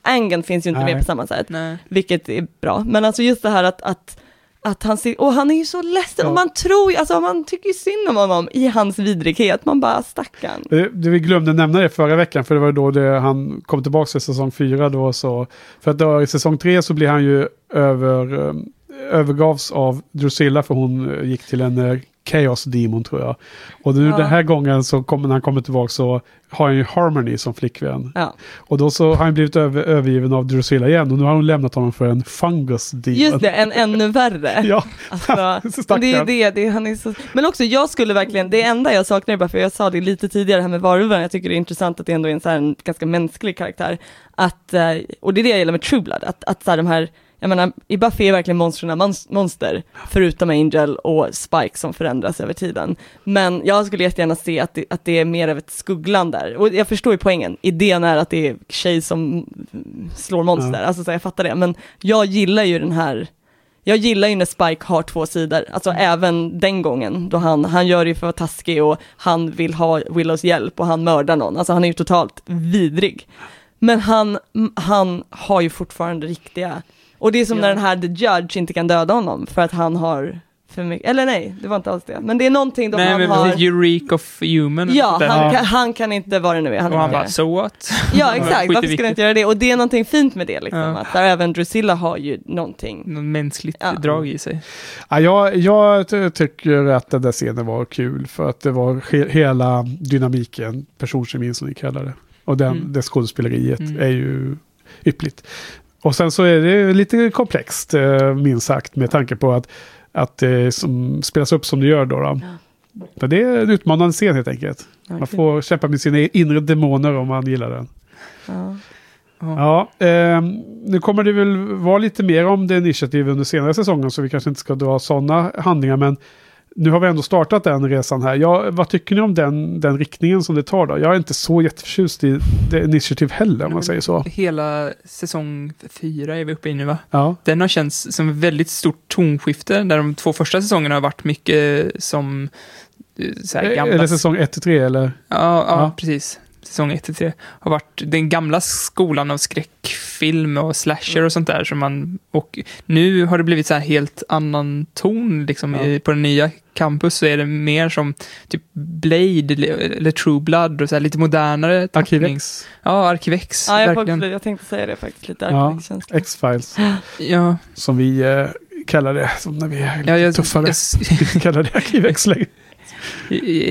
våldtäktsangeln finns ju inte Nej. med på samma sätt, Nej. vilket är bra. Men alltså just det här att, att att han ser, och han är ju så ledsen, Ja. och man tror ju, alltså man tycker ju synd om honom i hans vidrighet, man bara stackarn. Det, det vi glömde nämna det förra veckan, för det var då det, han kom tillbaka i säsong fyra då så. För att då i säsong tre så blir han ju över, um, övergavs av Drusilla för hon eh, gick till en eh, Chaos Demon tror jag. Och nu Ja. den här gången så kommer, när han kommer tillbaka så har han ju Harmony som flickvän. Ja. Och då så har han blivit över, övergiven av Drusilla igen och nu har hon lämnat honom för en Fungus Demon. Just det, en ännu värre. Ja, Alltså, det är det, det, han är så... Men också jag skulle verkligen, det enda jag saknar bara för jag sa det lite tidigare här med varulven, jag tycker det är intressant att det ändå är en, så här, en ganska mänsklig karaktär. Att, eh, och det är det jag gillar med True Blood, att, att så här, de här, jag menar, i Buffy är verkligen monstren mons- monster, förutom Angel och Spike som förändras över tiden. Men jag skulle jättegärna se att det, att det är mer av ett skuggland där. Och jag förstår ju poängen, idén är att det är tjej som slår monster, Ja. alltså så jag fattar det. Men jag gillar ju den här jag gillar ju när Spike har två sidor, alltså även den gången då han, han gör det för att vara taskig och han vill ha Willows hjälp och han mördar någon, alltså han är ju totalt vidrig. Men han, han har ju fortfarande riktiga, och det är som när den här The Judge inte kan döda honom för att han har för mycket, eller nej, det var inte alls det, men det är någonting då Nej, han men har, precis, Eureka of Human. ja, han, kan, han kan inte vara det nu är, han och han bara, so what? Ja exakt, varför skulle han inte göra det? Och det är någonting fint med det liksom, Ja. att där även Drusilla har ju någonting. Något mänskligt Ja. drag i sig. Ja, jag, jag ty- tycker att den där scenen var kul för att det var he- hela dynamiken, personkemin som ni kallar det. Och den, Mm. det skådespeleriet Mm. är ju yppligt. Och sen så är det lite komplext, eh, minst sagt, med tanke på att, att det som spelas upp som det gör då. då. Men det är en utmanande scen helt enkelt. Man får kämpa med sina inre demoner om man gillar den. Ja. Ja, ehm, nu kommer det väl vara lite mer om det initiativ under senare säsongen så vi kanske inte ska dra sådana handlingar. Men nu har vi ändå startat den resan här. Ja, vad tycker ni om den, den riktningen som det tar då? Jag är inte så jätteförtjust i det initiativ heller om man säger så. Hela säsong fyra är vi uppe i nu va? Ja, Den har känts som ett väldigt stort tonskifte, där de två första säsongerna har varit mycket som eh, så här, gamla... eller säsong 1-3 eller? Ja, ja, Ja. precis. Säsong 1 till 3 har varit den gamla skolan av skräckfilm och slasher och sånt där. Som man, och nu har det blivit så här helt annan ton liksom, Ja. i, på den nya campus. Så är det mer som typ Blade eller, True Blood och så här lite modernare. Arkivex, Ja, Arkivex. Ja, jag, verkligen. jag tänkte säga det faktiskt, lite Ja. arkivkänsla. X-Files, Ja, som vi eh, kallar det. Som när vi är lite ja, jag, tuffare. jag, Vi kallar det Arkivex längre.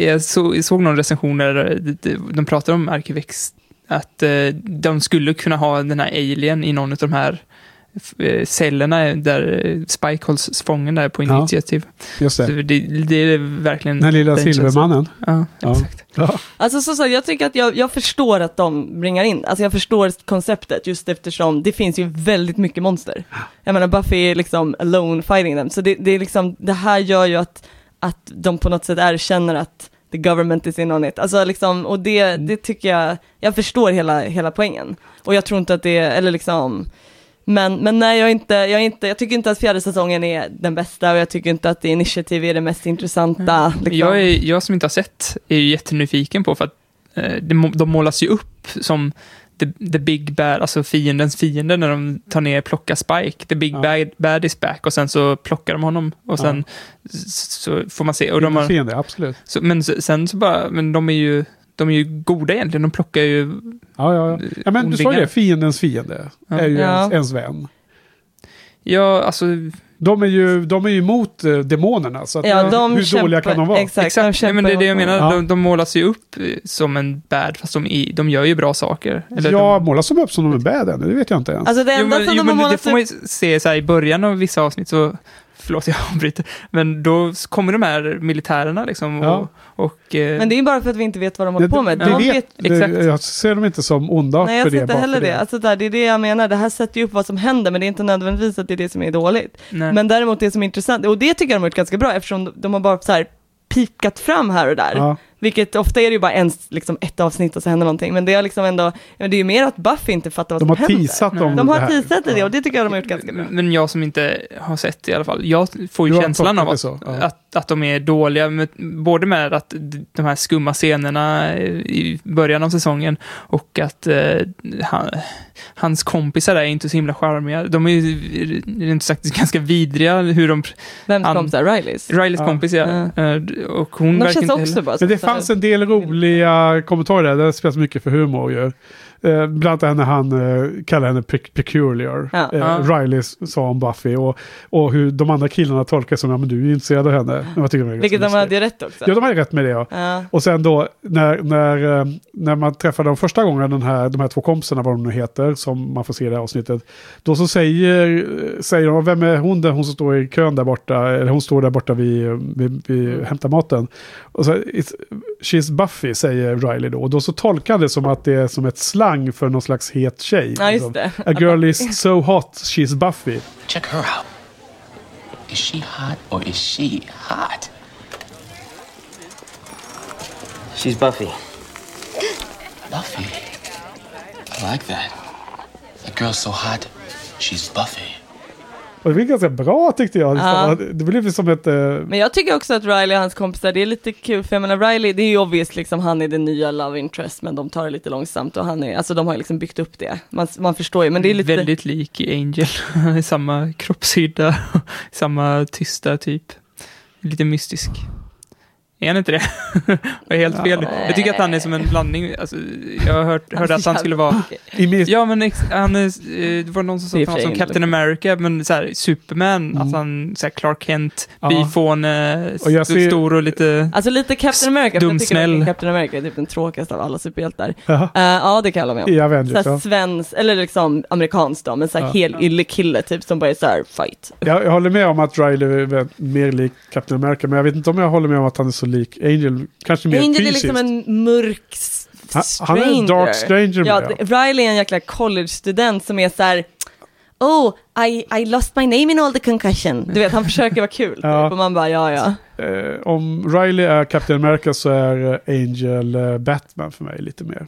Jag så, jag såg någon recension där de, de pratar om Arkivex, att eh, de skulle kunna ha den här alien i någon av de här eh, cellerna där eh, Spike hålls fången där på Ja. initiativ. Just Så det. det, det är verkligen... Den lilla silvermannen. Ja, Ja. exakt. Ja. Alltså så, så, jag tycker att jag, jag förstår att de bringar in, alltså jag förstår konceptet just eftersom det finns ju väldigt mycket monster. Jag menar Buffy är liksom alone fighting them, så det, det är liksom, det här gör ju att, att de på något sätt erkänner att the government is in on it. Alltså liksom, och det, det tycker jag, jag förstår hela, hela poängen. Och jag tror inte att det, eller liksom, men, men nej, jag, inte, jag, inte, jag tycker inte att fjärde säsongen är den bästa och jag tycker inte att The Initiative är det mest intressanta. Liksom. Jag, är, jag som inte har sett är ju jättenyfiken på för att eh, de målas ju upp som the, the big bad, alltså fiendens fiende när de tar ner, plockar Spike. The big Ja. bad, bad is back och sen så plockar de honom och sen s- så får man se. Och de har, Fiende, absolut. så, men sen så bara, men de är ju, de är ju goda egentligen, de plockar ju... Ja, ja, ja. ja men du sa ju Ondingar. det, fiendens fiende Ja. är ju Ja. ens, ens vän. Ja, alltså, De är ju, de är ju emot eh, demonerna, så att, Ja, de hur dåliga kämpar- kan de vara? Exakt, exakt, de ja, men det är det jag kämpar menar, Ja. de, de målas ju upp eh, som en bad, fast de, de gör ju bra saker. Eller ja, de, målas de upp som de är bad ännu? Det vet jag inte ens. Alltså det Jo, enda men, som jo, de har men det målat får man ju se så här i början av vissa avsnitt så, förlåt jag avbryter, men då kommer de här militärerna liksom och, Ja. och eh, men det är ju bara för att vi inte vet vad de håller det, på med. det, De vet, det, exakt. jag ser dem inte som onda Nej, jag för ser det. inte heller för det. Alltså, där, det är det jag menar, det här sätter ju upp vad som händer, men det är inte nödvändigtvis att det är det som är dåligt. nej. Men däremot det som är intressant, och det tycker jag de har gjort ganska bra, eftersom de- de har bara så här pikat fram här och där. Ja. Vilket ofta är det ju bara en, liksom ett avsnitt och så händer någonting, men det är liksom ändå, ja, det är ju mer att Buffy inte fattar vad De som har händer. teasat om De har teasat i det Ja. och det tycker jag de har gjort ganska bra. Men jag som inte har sett det i alla fall, jag får ju Du har känslan av att, ja. att, att de är dåliga, med, både med att de här skumma scenerna i början av säsongen och att eh, han, hans kompisar är inte så himla charmiga. De är ju rent sagt ganska vidriga hur de... Vems kompisar? Rileys? Rileys Ja. kompis, ja. Eh, Och hon De verkar känns inte också heller... bara det fanns en del roliga kommentarer där. Det spelas mycket för humor ju. Eh, bland annat när han eh, kallar henne pe- peculiar. Ja. Eh. Riley sa om Buffy och, och hur de andra killarna tolkar som ja men du är intresserad av henne. Jag tycker Vilket de hade ju rätt också. Ja, de hade rätt med det ja. Ja. Och sen då när, när, eh, när man träffar dem första gången, den här, de här två kompisarna, vad de nu heter, som man får se i det här avsnittet. Då så säger, säger de, vem är hon där, hon som står i kön där borta, eller hon står där borta vid, vid, vid Mm. hämtar maten. Och så, she's Buffy, säger Riley då. Och då så tolkar han det som att det är som ett slang för någon slags het tjej. Ja, just liksom. det. A girl is so hot, she's Buffy. Check her out. Is she hot or is she hot? She's Buffy. Buffy. I like that. A girl so hot, she's Buffy. Och det blir ganska bra tyckte jag. Ja. Det blev som ett... eh, Men jag tycker också att Riley och hans kompisar, det är lite kul, för jag menar Riley, det är ju obvious liksom, han är den nya love interest, men de tar det lite långsamt och han är, alltså de har liksom byggt upp det. Man, man förstår ju, men det är lite... Väldigt lik Angel. Samma kroppshydda, samma tysta typ. Lite mystisk. Är han inte det? Jag är helt fel. nu. Jag tycker att han är som en blandning. Alltså, jag har hört, hörde att han skulle vara... Ja, men ex, han är, eh, det var någon som sa Det att han var som Captain America, men så här, Superman, att han, så här, Clark Kent, Ja. bifåne, ser- stor och lite... Alltså lite Captain America, för jag tycker att Captain America är typ den tråkigaste av alla superhjältar. Eh, ja, det kan jag hålla med om. I Avengers, ja. svensk, eller liksom amerikansk då, men såhär Ja. hel yllekille typ som bara är såhär fight. Jag, jag håller med om att Riley är mer lik Captain America, men jag vet inte om jag håller med om att han är så lik Angel. Kanske mer Angel är fysiskt. liksom en mörk Han- stranger. han är en dark stranger Ja, det- Riley är en jäkla college-student som är såhär Oh, I, I lost my name in all the concussion. Du vet, han försöker vara kul. Ja. Typ, och man bara, ja, ja. Eh, om Riley är Captain America så är eh, Angel eh, Batman för mig lite mer.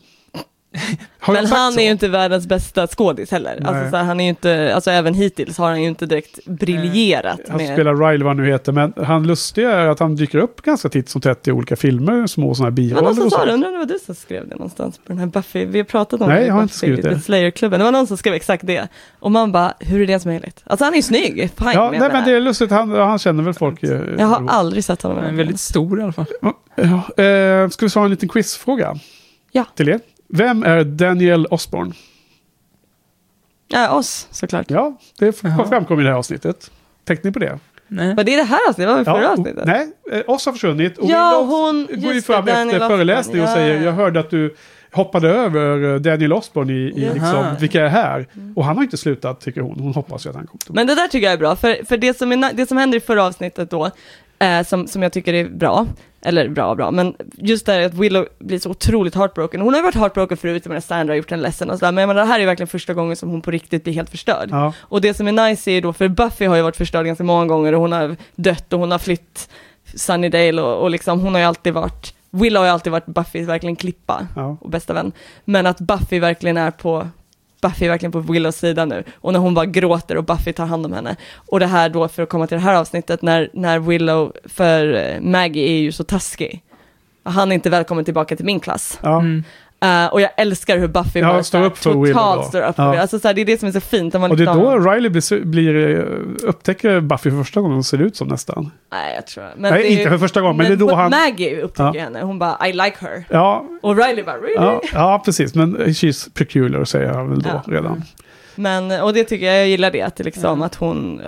Jag Men han så? är ju inte världens bästa skådis heller. Nej. Alltså, så här, han är ju inte, alltså även hittills har han ju inte direkt briljerat Han med... spelar Riley vad han nu heter, men han lustiga är att han dyker upp ganska titt som tätt i olika filmer, små sådana här någon biroller som och sa det, så. undrar om det var du som skrev det någonstans på den här Buffy, vi har pratat om Nej, det jag har inte Buffy, skrivit det. Slayer-klubben, det var någon som skrev exakt det. Och man bara, hur är det ens möjligt? Alltså han är ju snygg, fine Ja, nej, men det. är lustigt, han, han känner väl folk. eh, Jag har aldrig sett honom. Han är väldigt stor i alla fall. Ja, eh, ska vi svara en liten quizfråga? Ja. Till er. Vem är Daniel Osborn? Ja, oss såklart. Ja, det framkom i det här avsnittet. Tänkte ni på det? Nej. Var det det här avsnittet? Det var väl förra avsnittet? Nej, eh, oss har försvunnit. Och Ja, hon- går ju fram det, Daniel efter Osborn, föreläsning och ja. säger jag hörde att du hoppade över eh, Daniel Osborn i, i liksom, vilka är här? Och han har inte slutat tycker hon. Hon hoppas ju att han kommer tillbaka. Men det där tycker jag är bra, för, för det, som är, det som händer i förra avsnittet då, eh, som, som jag tycker är bra, eller bra bra, men just det här att Willow blir så otroligt heartbroken. Hon har ju varit heartbroken förut, jag menar Sandra har gjort henne ledsen och sådär, men jag menar, det här är verkligen första gången som hon på riktigt blir helt förstörd. Ja. Och det som är nice är ju då, för Buffy har ju varit förstörd ganska många gånger och hon har dött och hon har flytt Sunnydale och, och liksom hon har ju alltid varit, Willow har ju alltid varit Buffys verkligen klippa Ja. och bästa vän. Men att Buffy verkligen är på Buffy är verkligen på Willows sida nu. Och när hon bara gråter och Buffy tar hand om henne. Och det här då, för att komma till det här avsnittet, när, när Willow, för eh, Maggie är ju så taskig. Han är inte välkommen tillbaka till min klass. Ja. Eh, och jag älskar hur Buffy Ja, bara står upp för totalt står upp Ja. för det. Alltså så här, det är det som är så fint. när Man Och det är liksom- då Riley blir, blir, eh, upptäcker Buffy för första gången och ser ut som nästan. Nej, jag tror Nej, det är inte ju- för första gången, men det är då han- Maggie upptäcker Ja. henne. Hon bara, I like her. Ja, Och Riley bara, really? ja, ja precis. Men she's peculiar säger han väl då Ja. redan. Men, och det tycker jag, jag gillar det, att, liksom, att hon,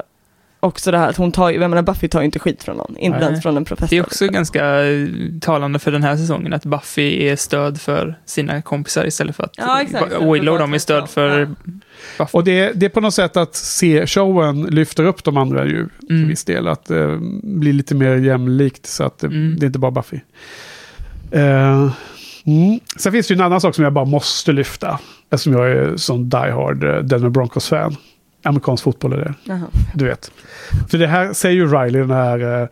också det här att hon tar ju, jag menar Buffy tar ju inte skit från någon, inte Nej. ens från en professor. Det är också ganska eh, talande för den här säsongen att Buffy är stöd för sina kompisar istället för att Ja, exakt. Willow de är stöd för Och det, det är på något sätt att se showen lyfter upp de andra ju till Mm. viss del. Att eh, bli lite mer jämlikt så att det, Mm. det är inte bara Buffy. Eh, mm. Sen finns det ju en annan sak som jag bara måste lyfta. Eftersom jag är sån die hard eh, Denver Broncos-fan. Amerikansk fotboll är det. Jaha. Du vet. För det här säger ju Riley, den här, eh,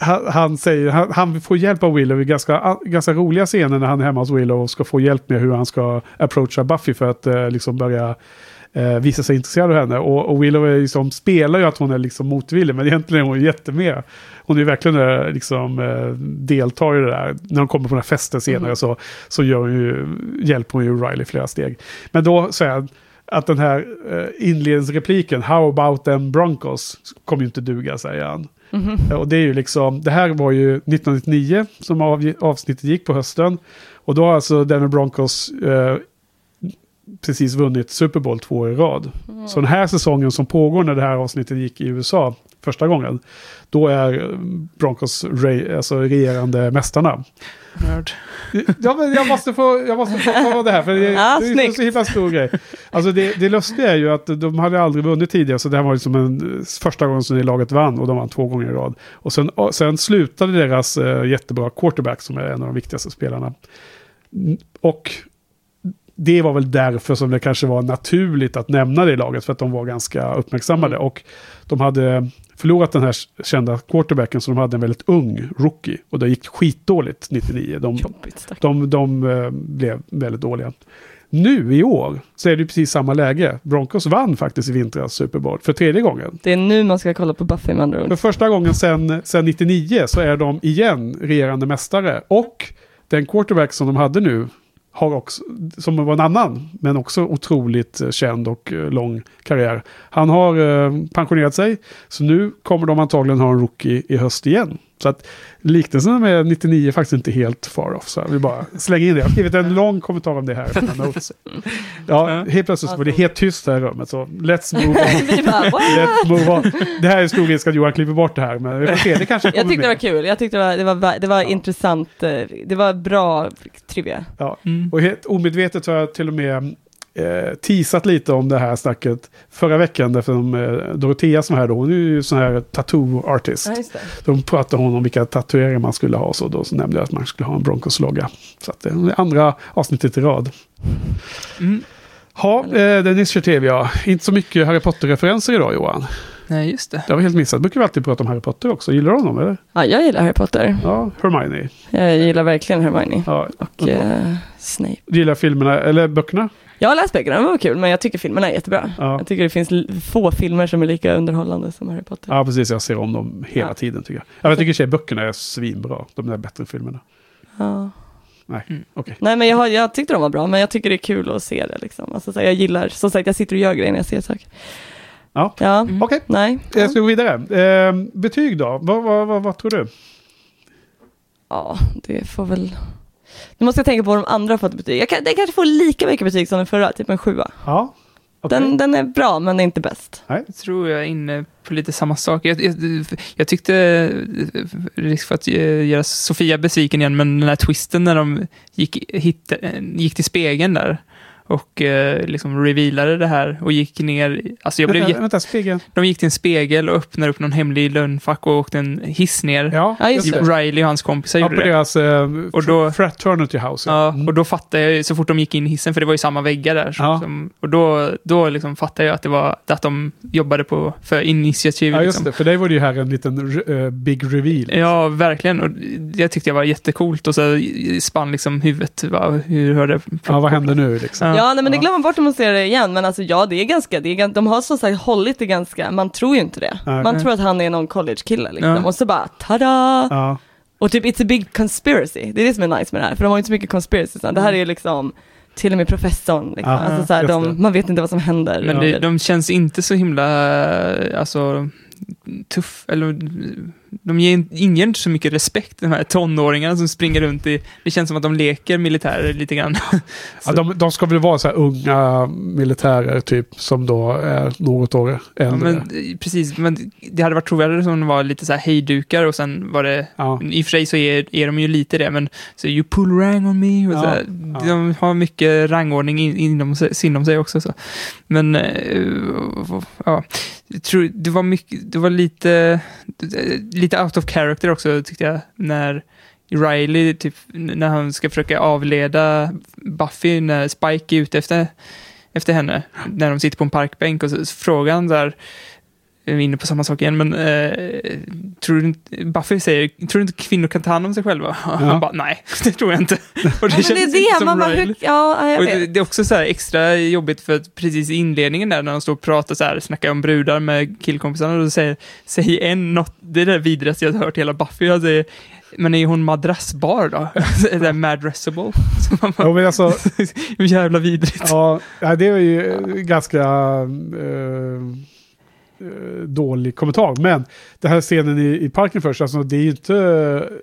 han, han, säger, han, han får hjälp av Willow i ganska, ganska roliga scener när han är hemma hos Willow och ska få hjälp med hur han ska approacha Buffy för att eh, liksom börja eh, visa sig intresserad av henne. Och, och Willow är liksom, spelar ju att hon är liksom motvillig, men egentligen är hon jättemed. Hon är verkligen liksom, deltar i det där. När hon kommer på den här festen senare Mhm. så, så gör hon ju, hjälper hon ju Riley flera steg. Men då säger han att den här eh, inledningsrepliken, How about them Broncos, kommer ju inte duga, säger han. Mhm. Eh, Och det är ju liksom, det här var ju 1999 som av, avsnittet gick på hösten. Och då har alltså Denver Broncos eh, precis vunnit Super Bowl två år i rad. Mm. Så den här säsongen som pågår när det här avsnittet gick i USA första gången, då är Broncos re, alltså regerande mästarna. Nörd. Ja, men jag måste få, jag måste få ta det här, för det, Ja, det är en så himla stor grej. Alltså det, det lustiga är ju att de hade aldrig vunnit tidigare, så det här var liksom en, första gången som det laget vann, och de vann två gånger i rad. Och sen, sen slutade deras eh, jättebra quarterback, som är en av de viktigaste spelarna. Mm, Och det var väl därför som det kanske var naturligt att nämna det i laget, för att de var ganska uppmärksammade. Och de hade förlorat den här kända quarterbacken, så de hade en väldigt ung rookie. Och det gick skitdåligt 99. De, Jobbigt, de, de eh, blev väldigt dåliga. Nu i år så är det precis samma läge. Broncos vann faktiskt i vintras Super Bowl för tredje gången. Det är nu man ska kolla på Buffy med andra För ord. första gången sedan sen 99 så är de igen regerande mästare. Och den quarterback som de hade nu, har också, som var en annan, men också otroligt eh, känd och eh, lång karriär. Han har eh, pensionerat sig, så nu kommer de antagligen ha en rookie i höst igen. Så att liknelsen med 99 är faktiskt inte helt far off. Så jag vill bara slänga in det. Jag har skrivit en lång kommentar om det här. Ja, helt plötsligt så var det helt tyst här i rummet. Så let's move on. Vi let's move on. Det här är stor risk att Johan klipper bort det här. Men vi får se, det kanske Jag tyckte det var kul, jag tyckte det var, det var, det var intressant, eh, det var bra trivia. Ja. Och helt omedvetet har jag till och med eh, teasat lite om det här snacket förra veckan. Därför de, eh, Dorotea som är här då, hon är ju sån här tattoo artist. Ja. De pratade hon om vilka tatueringar man skulle ha. Så då så nämnde jag att man skulle ha en Broncos-logga. Så att det är andra avsnittet i rad. Mm. Ja, eh, Dennis kör tv ja. Inte så mycket Harry Potter-referenser idag Johan. Nej, just det. Det har vi helt missat. Brukar vi alltid prata om Harry Potter också. Gillar du honom eller? Ja, jag gillar Harry Potter. Ja, Hermione. Jag gillar verkligen Hermione. Ja. Och eh, Snape. Gillar filmerna, eller böckerna? Jag har läst böckerna, de var kul, men jag tycker filmerna är jättebra. Ja. Jag tycker det finns få filmer som är lika underhållande som Harry Potter. Ja, precis. Jag ser om dem hela Ja. tiden tycker jag. Ja, jag tycker sig böckerna är svinbra. De är bättre än filmerna. Ja. Nej, Mm. okej. Nej men jag, har, jag tyckte de var bra, men jag tycker det är kul att se det liksom. Alltså, så här, jag gillar, som sagt jag sitter och gör grejer när jag ser saker. Ja, Ja, okej. nej. Jag ska gå vidare. Eh, betyg då? Vad, vad, vad, vad tror du? Ja, det får väl... Nu måste jag tänka på vad de andra har fått betyg. Jag kan, den kanske får lika mycket betyg som den förra, typ en sjua. Ja, okej. Den, den är bra, men är inte bäst. Nej. Jag tror jag är inne på lite samma sak. Jag, jag, jag tyckte, eh, risk för att eh, göra Sofia besviken igen, men den här twisten när de gick, eh, gick till spegeln där och eh, liksom revealade det här och gick ner. Alltså jag blev, vänta, vänta, spegeln. de gick till en spegel och öppnade upp någon hemlig lönnfack och åkte en hiss ner. Ja, det. Riley och hans kompisar Ja, gjorde på det. deras eh, Och då- fraternity house. Ja, och då fattade jag så fort de gick in i hissen, för det var ju samma väggar där. så- Ja. Som, och då, då liksom fattade jag att det var att de jobbade på för initiativ. Ja, just liksom. det. För dig var det ju här en liten eh, big reveal. Ja, verkligen. Och det tyckte jag var jättecoolt. Och så spann liksom huvudet. Va? Hur hörde Ja, vad händer nu liksom? Ja. Ja, nej, men det glömmer man bort om man ser det igen. Men alltså ja, det är ganska, det är, de har som sagt hållit det ganska, man tror ju inte det. Nej. Man tror att han är någon college-kille liksom. Ja. Och så bara, tada! Ja. Och typ, it's a big conspiracy. Det är det som är nice med det här. För de har ju inte så mycket conspiracy. Det här är ju liksom, till och med professorn. Liksom. Ja, alltså, så här, de, man vet inte vad som händer. Men det, de känns inte så himla, alltså, tuff. Eller, de ger, inger inte så mycket respekt, de här tonåringarna som springer runt i... Det känns som att de leker militärer lite grann. Ja, de, de ska väl vara så här unga militärer typ som då är något år Ja, äldre. men, precis, men det hade varit trovärdigare om de var lite så här hejdukar och sen var det... Ja. I och för sig så är, är de ju lite det, men så you pull rang on me. Och Ja, så här, ja. De har mycket rangordning in, inom, sig- inom sig också. Så. Men, eh, ja, jag tror det var mycket, det var lite, lite out of character också tyckte jag, när Riley, typ, när han ska försöka avleda Buffy, när Spike är ute efter, efter henne, när de sitter på en parkbänk och så, så frågar han där, jag är inne på samma sak igen, men eh, tror du inte, Buffy säger, tror du inte kvinnor kan ta hand om sig själva? Han bara, nej, det tror jag inte. Och Ja, men det känns är inte det, som man bara, Riley. hur, ja, jag Och vet. det, det är också så här extra jobbigt för att precis i inledningen där när de står och pratar så här, snackar om brudar med killkompisarna och då säger, säger en något, det är det vidrigaste jag har hört hela Buffy, jag säger, men är hon madrassbar då? det där madrassable. Ja, men alltså, jävla vidrigt. ja, ja, det är ju ganska... eh, dålig kommentar. Men den här scenen i, i parken först, alltså det är ju inte,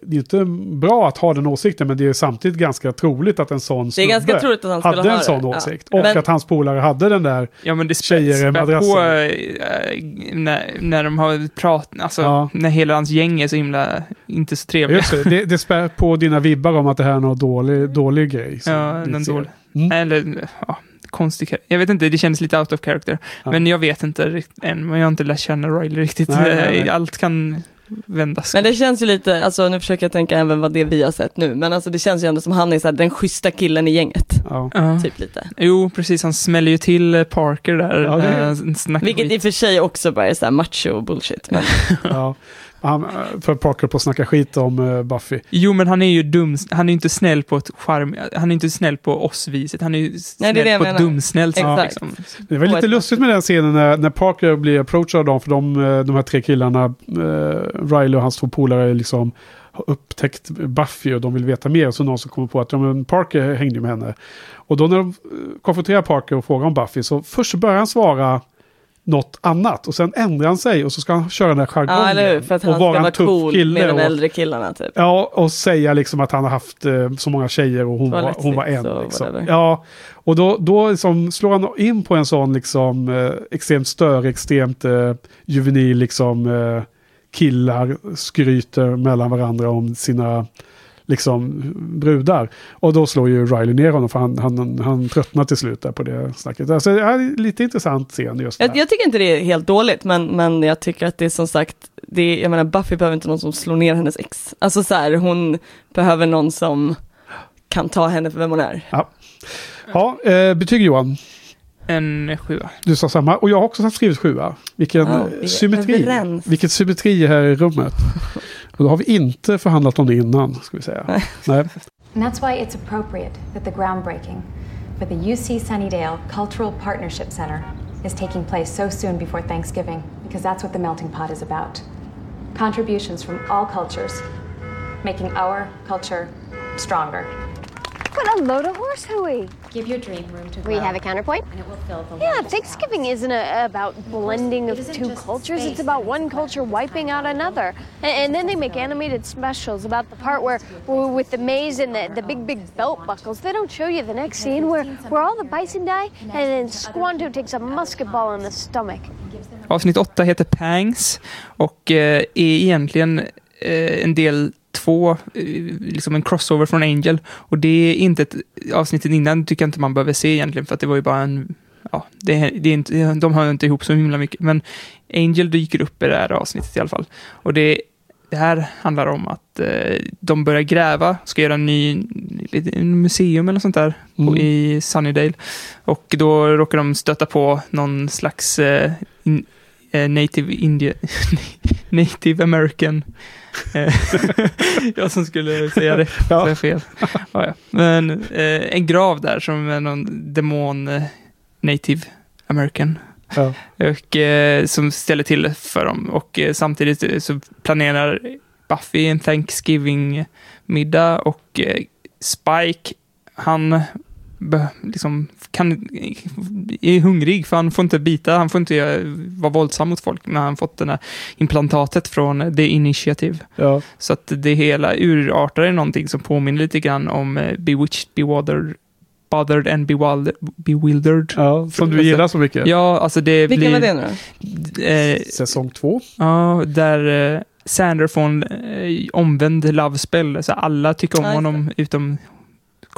det är inte bra att ha den åsikten, men det är samtidigt ganska troligt att en sån Det är ganska snubbe troligt att han hade ha en sån det, ja. åsikt. Och Men- att hans polare hade den där Ja, men det spä- tjejer i spär på eh, när, när de har pratat, alltså Ja. när hela hans gäng är så himla inte så trevliga. Just det, det, det spär på dina vibbar om att det här är någon dålig, dålig grej. Ja, den dålig. Mm. Eller, ja, konstig Jag vet inte, det känns lite out of character. Ja. Men jag vet inte än, men jag har inte lärt känna Riley riktigt. Nej, nej, nej. Allt kan vändas. Men det känns ju lite, alltså nu försöker jag tänka även vad det vi har sett nu, men alltså det känns ju ändå som han är så här, den schyssta killen i gänget. Ja. Ja. Typ lite. Jo, precis. Han smäller ju till eh, Parker där. Ja, det eh, Vilket i och för sig också bara är så här macho bullshit. Men, Ja. Han, för Parker på att snacka skit om eh, Buffy. Jo, men han är ju dum. Han är inte snäll på ett charm. Han är inte snäll på oss-viset. Han är ju snäll det är det på ett dumsnällt sätt. Exakt. Liksom. Det var lite lustigt med den scenen när, när Parker blir approachad av dem, för de, eh, de här tre killarna, eh, Riley och hans två polare, liksom har upptäckt Buffy och de vill veta mer. Och så någon som kommer på att ja, men Parker hängde med henne. Och då när de konfronterar Parker och frågar om Buffy, så först börjar han svara något annat och sen ändrar han sig och så ska han köra den här jargongen. ja, eller hur? För att han och ska vara tuff cool kille med de äldre killarna typ. Ja, och säga liksom att han har haft eh, så många tjejer och hon, var var, hon var en. Liksom. Ja, och då, då liksom slår han in på en sån liksom eh, extremt störig, extremt eh, juvenil liksom eh, killar skryter mellan varandra om sina liksom brudar. Och då slår ju Riley ner honom för han, han, han tröttnar till slut där på det snacket. Alltså, det är lite intressant scen just Jag, jag tycker inte det är helt dåligt, men, men jag tycker att det är som sagt, det är, jag menar Buffy behöver inte någon som slår ner hennes ex. Alltså så här, hon behöver någon som kan ta henne för vem hon är. Ja, ja eh, betyg Johan. En sjua. Du sa samma. Och jag har också skrivit sjua. Vilken Ja, vi är symmetri. överens. Vilken symmetri här i rummet. Och då har vi inte förhandlat om det innan, ska vi säga. Nej. And that's why it's appropriate that the groundbreaking for the UC Sunnydale Cultural Partnership Center is taking place so soon before Thanksgiving, because that's what the melting pot is about. Contributions from all cultures, making our culture stronger. What a load of horse hooey. Give your dream room to grow. We have a counterpoint? and it will fill the Yeah, largest Thanksgiving isn't a, about blending of It isn't two cultures. space It's about one makes culture much wiping out special. another. And, and then they make animated specials about the part where, where with the maze and the, the big, big belt buckles. They don't show you the next scene where, where all the bison die and then Squanto takes a musket ball in the stomach. Avsnitt 8 heter Pangs och eh, är egentligen eh, en del två, eh, liksom en crossover från Angel. Och det är inte ett avsnittet innan tycker jag inte man behöver se egentligen för att det var ju bara en Ja, det, det är inte, de hör inte ihop så himla mycket, men Angel dyker upp i det här avsnittet i alla fall. Och det, det här handlar om att eh, de börjar gräva, ska göra en ny en museum eller sånt där på, Mm. i Sunnydale. Och då råkar de stöta på någon slags eh, in, eh, native India, native American. jag som skulle säga det, Ja. ja. jag fel. Ja, ja. Men eh, en grav där som är någon demon eh, native American. Ja. Och eh, som ställer till för dem. Och eh, samtidigt eh, så planerar Buffy en Thanksgiving-middag och Spike, han liksom kan, är hungrig för han får inte bita, han får inte göra- vara våldsam mot folk, men han fått det här implantatet från The Initiative. Ja. Så att det hela urartar i någonting som påminner lite grann om eh, Bewitched, Bewildered, Bothered and Bewildered. bewildered. Ja, som du gillar så mycket. Ja, alltså det Vilken blir... var det nu? Eh, Säsong två. ja, där eh, Sander får en eh, omvänd love spell, så alla tycker om just honom utom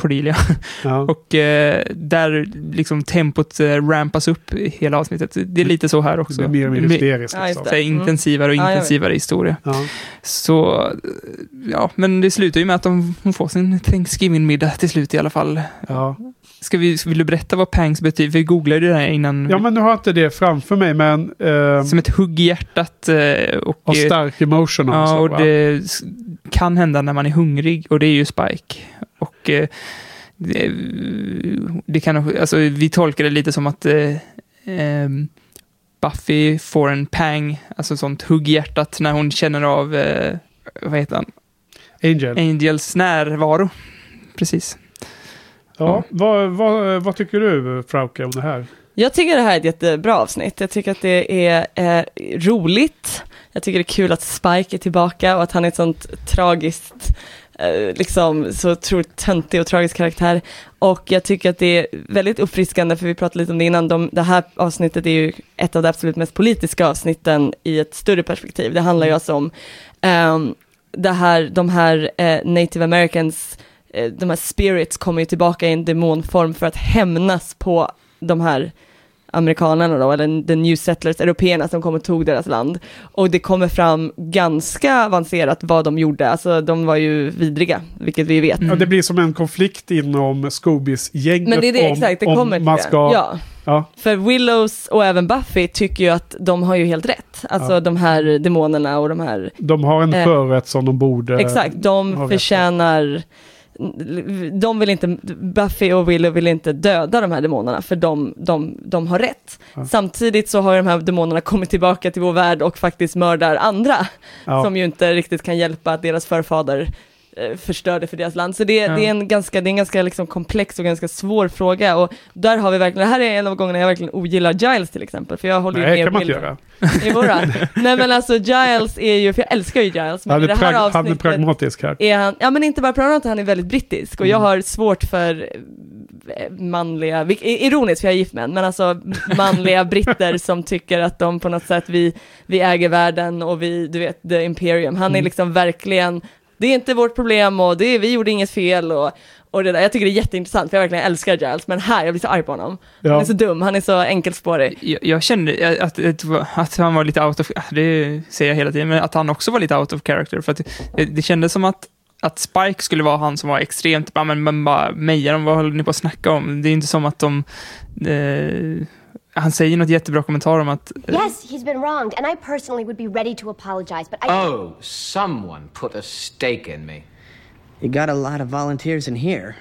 Cordelia. Ja. Och eh, där liksom tempot eh, rampas upp i hela avsnittet. Det är lite så här också. Det blir mer och mer hysteriskt. Ja, liksom. Intensivare och vet. intensivare historia. Ja. Så, eh, ja, men det slutar ju med att de, hon får sin Thanksgiving-middag till slut i alla fall. Ja. Ska vi, vill du berätta vad pangs betyder? Vi googlade det här innan. ja, men nu har jag inte det framför mig, men... Eh, Som ett hugg i hjärtat. eh, Och, och stark emotion. Ja, så, och det kan hända när man är hungrig och det är ju Spike. Och eh, det, det kan, alltså, vi tolkar det lite som att eh, ehm, Buffy får en pang, alltså sånt hugg i hjärtat när hon känner av, eh, vad heter han, Angel. Angels närvaro. Precis. Ja. Vad, vad, vad tycker du, Frauke, om det här? Jag tycker det här är ett jättebra avsnitt. Jag tycker att det är eh, roligt. Jag tycker det är kul att Spike är tillbaka och att han är ett sånt tragiskt, liksom så otroligt töntig och tragisk karaktär. Och jag tycker att det är väldigt uppfriskande, för vi pratade lite om det innan, de, det här avsnittet är ju ett av de absolut mest politiska avsnitten i ett större perspektiv. Det handlar ju alltså om ehm, det här, de här eh, native americans, eh, de här spirits kommer ju tillbaka i en demonform för att hämnas på de här amerikanerna då, eller the new settlers, européerna som kom och tog deras land. Och det kommer fram ganska avancerat vad de gjorde, alltså de var ju vidriga, vilket vi vet. Ja, det blir som en konflikt inom Scoobies-gänget. Men det är det, om, exakt, det om kommer man ska, Ja. Ja. För Willows och även Buffy tycker ju att de har ju helt rätt, alltså Ja. de här demonerna och de här De har en Eh, förrätt som de borde Exakt, de ha rätt förtjänar de vill inte, Buffy och Willow vill inte döda de här demonerna för de, de, de har rätt. Ja. Samtidigt så har de här demonerna kommit tillbaka till vår värld och faktiskt mördar andra Ja. som ju inte riktigt kan hjälpa att deras förfader förstörde för deras land. Så det, Ja. det är en ganska, det är en ganska liksom komplex och ganska svår fråga och där har vi verkligen, det här är en av gångerna jag verkligen ogillar Giles till exempel, för jag håller ju Nej, med kan man inte göra. Nej men alltså Giles är ju, för jag älskar ju Giles, men Han är, det här han är pragmatisk här. är han, ja men inte bara pragmatisk, han är väldigt brittisk och jag Mm. har svårt för eh, manliga, ironiskt för jag är gift med en, men alltså manliga britter som tycker att de på något sätt, vi, vi äger världen och vi, du vet, the imperium. Han är Mm. liksom verkligen, det är inte vårt problem och det är, vi gjorde inget fel och, och det där. Jag tycker det är jätteintressant för jag verkligen älskar Giles, men här, jag blir så arg på honom. Ja. Han är så dum, han är så enkelspårig. Jag, jag kände att, att, att han var lite out of, det säger jag hela tiden, men att han också var lite out of character. För att det, det kändes som att, att Spike skulle vara han som var extremt, men, men bara mejar dem, vad håller ni på att snacka om? Det är inte som att de, eh, han säger något jättebra kommentar om att Yes, he's been wronged, and I personally would be ready to apologize, but I. Oh, someone put a stake in me. You got a lot of volunteers in here.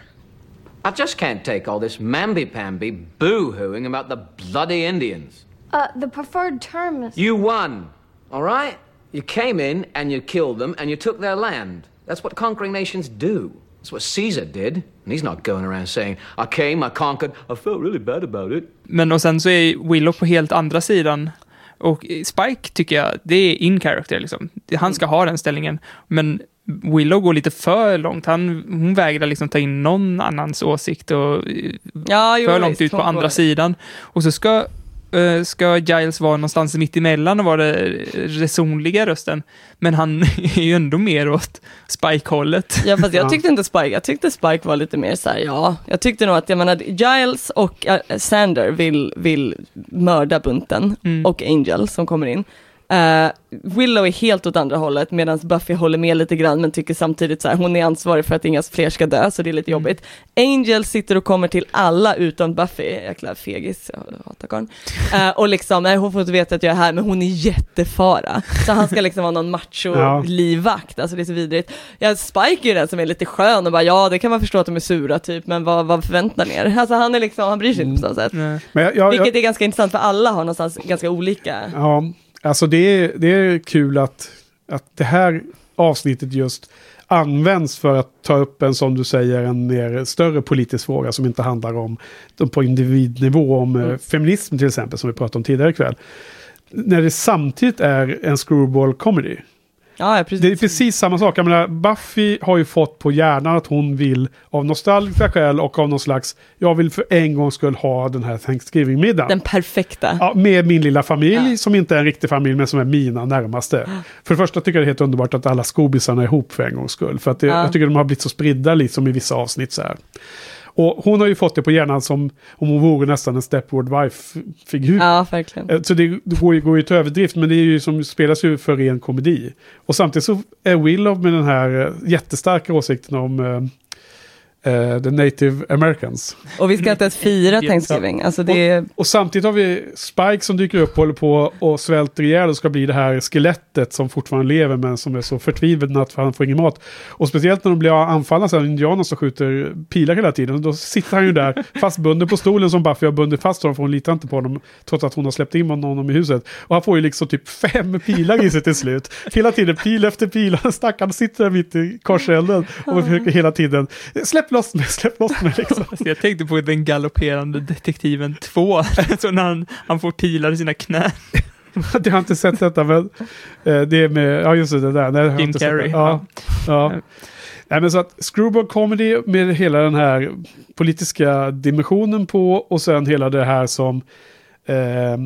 I just can't take all this mamby-pamby boo-hooing about the bloody Indians. Uh, the preferred term is. You won, all right? You came in and you killed them and you took their land. That's what conquering nations do. That's what Caesar did. And he's not going around saying, I came, I conquered, I felt really bad about it. Men och sen så är Willow på helt andra sidan. Och Spike tycker jag, det är in character liksom. Han ska ha den ställningen. Men Willow går lite för långt. Han, hon vägrar liksom ta in någon annans åsikt och Ja, jo, för långt visst, ut på andra sidan. Och så ska, ska Giles vara någonstans mitt emellan och vara den resonliga rösten. Men han är ju ändå mer åt Spike-hållet. Ja fast jag tyckte inte Spike, jag tyckte Spike var lite mer såhär, ja, jag tyckte nog att, jag menar, Giles och äh, Sander vill, vill mörda bunten, och Angel som kommer in. Eh, Willow är helt åt andra hållet medan Buffy håller med lite grann men tycker samtidigt så här, hon är ansvarig för att inga fler ska dö så det är lite jobbigt. Angel sitter och kommer till alla utom Buffy, jäkla fegis, jag hatar karln. Eh, och liksom, nej hon får inte veta att jag är här men hon är jättefara. Så han ska liksom vara någon macho Ja. livvakt, alltså det är så vidrigt. Ja, Spike är ju den som är lite skön och bara ja det kan man förstå att de är sura typ men vad, vad förväntar ni er? Alltså han är liksom, han bryr sig inte på något sätt. Men jag, jag, Vilket är ganska intressant för alla har någonstans ganska olika. Ja, alltså det är, det är kul att, att det här avsnittet just används för att ta upp en, som du säger, en mer större politisk fråga som inte handlar om på individnivå, om Mm. eh, feminism till exempel, som vi pratade om tidigare ikväll. När det samtidigt är en screwball comedy. Ja, ja, precis. Det är precis samma sak. Jag menar, Buffy har ju fått på hjärnan att hon vill av nostalgiska skäl och av någon slags, jag vill för en gång skull ha den här Thanksgiving-middagen. Den perfekta. Ja, med min lilla familj som inte är en riktig familj men som är mina närmaste. För det första tycker jag det är helt underbart att alla skobisarna är ihop för en gångs skull. För att det, Ja. jag tycker de har blivit så spridda liksom i vissa avsnitt så här. Och hon har ju fått det på hjärnan som om hon vore nästan en Stepford Wife-figur. Ja, verkligen. Eh, Så det går ju, går ju till överdrift, men det är ju som spelas ju för ren komedi. Och samtidigt så är Willow med den här eh, jättestarka åsikten om eh, the native americans. Och vi ska inte ens fira Thanksgiving. Alltså det är... och, och samtidigt har vi Spike som dyker upp och håller på och svälter ihjäl och ska bli det här skelettet som fortfarande lever men som är så förtvivlat för han får ingen mat. Och speciellt när de blir anfallna av indianer som skjuter pilar hela tiden. Och då sitter han ju där fastbunden på stolen som Buffy har bundit fast honom för hon litar inte på honom trots att hon har släppt in honom i huset. Och han får ju liksom typ fem pilar i sig till slut. Hela tiden pil efter pil. Stackaren sitter där mitt i korselden och försöker hela tiden släpp släpp loss mig, släpp loss mig liksom. Alltså, jag tänkte på den galopperande detektiven 2, så när han, han får pilar i sina knän. jag har inte sett detta, men eh, det är med, ja just det, det där. Nej, Jim Carrey, det. Ja, ja. Nej, men så att Screwball Comedy med hela den här politiska dimensionen på och sen hela det här som eh,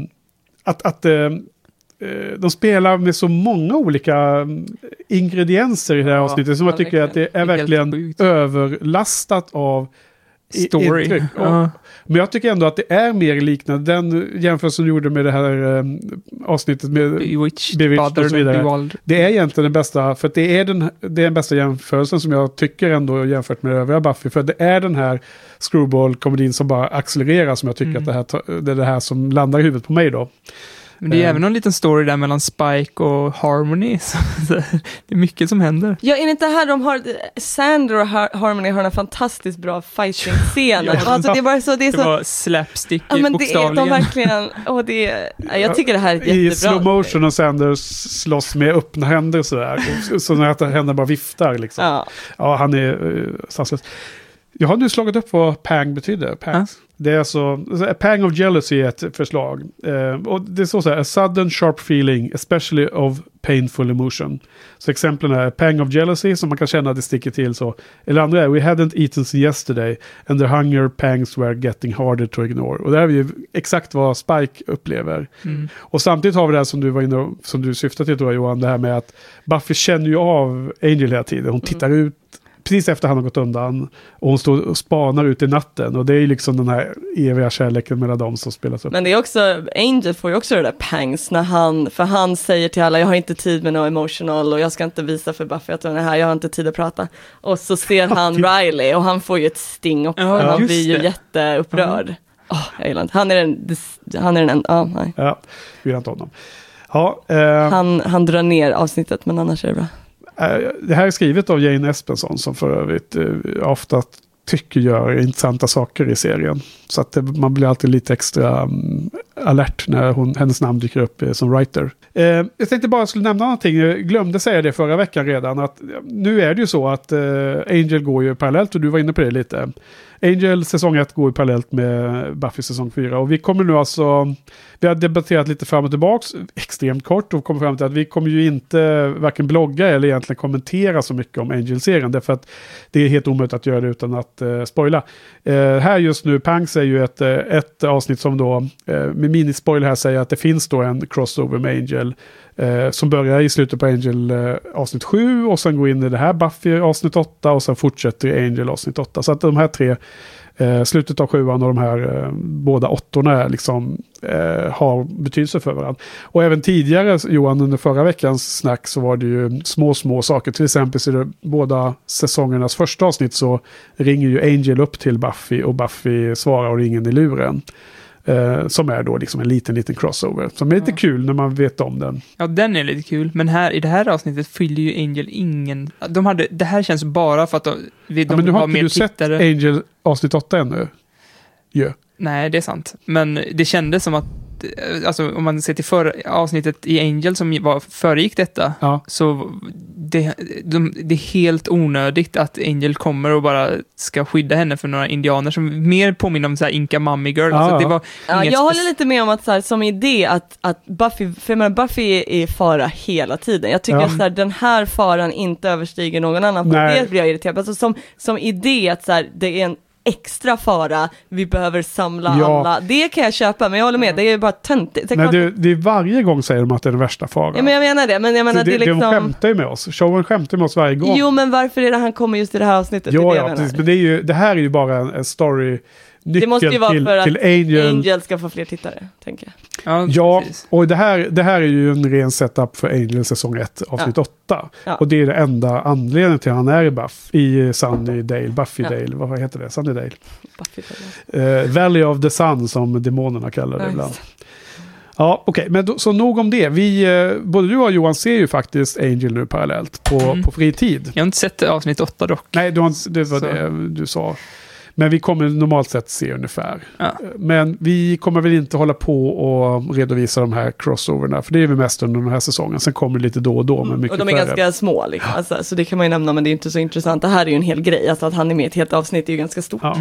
att, att eh, de spelar med så många olika mm, ingredienser i det här avsnittet som ja, jag tycker att det är verkligen överlastat av Story. intryck. Ja. Men jag tycker ändå att det är mer liknande den jämförelsen du gjorde med det här eh, avsnittet med Bewitched, Bewitched och så vidare. Det är egentligen den bästa, för det är den, det är den bästa jämförelsen som jag tycker ändå jämfört med övriga Buffy. För det är den här screwball-komedin som bara accelererar som jag tycker Mm. att det, här, det är det här som landar i huvudet på mig då. Men det är Eh. även någon liten story där mellan Spike och Harmony. Så det är mycket som händer. Ja, är det inte här de har, Sandra och Har- Harmony har en fantastiskt bra fighting-scen. Ja. alltså det är bara så, det är Det så, var slapstick ja men det är de verkligen, och det är, ja, jag tycker det här är I jättebra. slow motion och Sanders slåss med öppna händer sådär. Och Så när händerna bara viftar liksom. Ja. Ja, han är uh, sanslös. Jag har nu slagit upp vad pang betyder. Pangs. Det är alltså, a pang of jealousy är ett förslag. Eh, och det står så här, a sudden sharp feeling, especially of painful emotion. Så exemplen är pang of jealousy, som man kan känna att det sticker till så. Eller andra är, we hadn't eaten since yesterday, and the hunger pangs were getting harder to ignore. Och det här är ju exakt vad Spike upplever. Mm. Och samtidigt har vi det här som du var inne och, som du syftade till jag Johan, det här med att Buffy känner ju av Angel hela tiden. Hon tittar ut precis efter han har gått undan. Och hon står och spanar ut i natten. Och det är ju liksom den här eviga kärleken mellan dem som spelas upp. Men det är också, Angel får ju också det där pangs när han, för han säger till alla, jag har inte tid med något emotional och jag ska inte visa för Buffy att hon är här, jag har inte tid att prata. Och så ser han Riley och han får ju ett sting också, Ja, han blir ju det. jätteupprörd. Åh, jag gillar inte, han är den, han är den, en- ja, nej. Ja, vi gillar inte honom. Ja, eh, Han, han drar ner avsnittet men annars är det bra. Eh, det här är skrivet av Jane Espenson som för övrigt eh, ofta tycker gör intressanta saker i serien. Så att det, man blir alltid lite extra mm, alert när hon, hennes namn dyker upp eh, som writer. Eh, jag tänkte bara skulle nämna någonting, jag glömde säga det förra veckan redan, att nu är det ju så att eh, Angel går ju parallellt och du var inne på det lite. Angel säsong 1 går ju parallellt med Buffy säsong 4 och vi kommer nu alltså, vi har debatterat lite fram och tillbaks extremt kort och kommer fram till att vi kommer ju inte varken blogga eller egentligen kommentera så mycket om Angel-serien därför att det är helt omöjligt att göra det utan att eh, spoila. Eh, här just nu, Panks är ju ett, eh, ett avsnitt som då, eh, med minispoiler här säger att det finns då en crossover med Angel eh, som börjar i slutet på Angel eh, avsnitt 7 och sen går in i det här Buffy avsnitt 8 och sen fortsätter i Angel avsnitt 8. Så att de här tre, eh, slutet av sjuan och de här eh, båda åttorna liksom, eh, har betydelse för varandra. Och även tidigare, Johan, under förra veckans snack så var det ju små, små saker. Till exempel så är det båda säsongernas första avsnitt så ringer ju Angel upp till Buffy och Buffy svarar och ringer i luren. Eh, som är då liksom en liten, liten crossover. Som är lite kul när man vet om den. Ja, den är lite kul, men här, i det här avsnittet fyller ju Angel ingen... De hade, det här känns bara för att de, vi- Ja, de men nu vill har ha inte du sett tittare. Angel avsnitt 8 ännu? Ja. Nej, det är sant. Men det kändes som att, alltså om man ser till för, avsnittet i Angel som var, föregick detta, Ja. så det, de, det är helt onödigt att Angel kommer och bara ska skydda henne för några indianer som mer påminner om så här Inka Mummy Girl. Ja, alltså, det var Ja, jag håller lite med om att så här, som idé att, att Buffy, för jag menar, Buffy är i fara hela tiden. Jag tycker Ja. att så här, den här faran inte överstiger någon annan. På Nej. det blir jag irriterad. Alltså, som, som idé att så här, det är en extra fara, vi behöver samla Ja. alla. Det kan jag köpa, men jag håller med, det är bara töntigt. Det klart- det, det är varje gång säger de att det är den värsta faran. Ja, men jag menar det, men jag menar Så det, det, är De liksom... skämtar ju med oss. Showen skämtar med oss varje gång. Jo, men varför är det han kommer just i det här avsnittet? det ja, det ja precis. Men det, är ju, det här är ju bara en, en story. Det måste ju vara till, för att Angel. Angel ska få fler tittare, tänker jag. Ja, Ja, och det här, det här är ju en ren setup för Angel säsong 1, avsnitt 8. Ja. Och det är det enda anledningen till att han är i Buff, i Sunnydale, Buffydale, Ja. vad heter det? Sunnydale. Buffy följer. Eh, Valley of the Sun som demonerna kallar det Nice. ibland. Ja, okej, men då, så nog om det. Vi, eh, både du och Johan ser ju faktiskt Angel nu parallellt på, Mm. på fri tid. Jag har inte sett avsnitt åtta dock. Nej, du har, inte- det var Så. det du sa. Men vi kommer normalt sett se ungefär. Ja. Men vi kommer väl inte hålla på och redovisa de här crossoverna. För det är vi mest under den här säsongen. Sen kommer det lite då och då. Men mycket Och de är färre. ganska små, liksom. alltså, så det kan man ju nämna, men det är inte så intressant. Det här är ju en hel grej, alltså att han är med i ett helt avsnitt är ju ganska stort. Ja.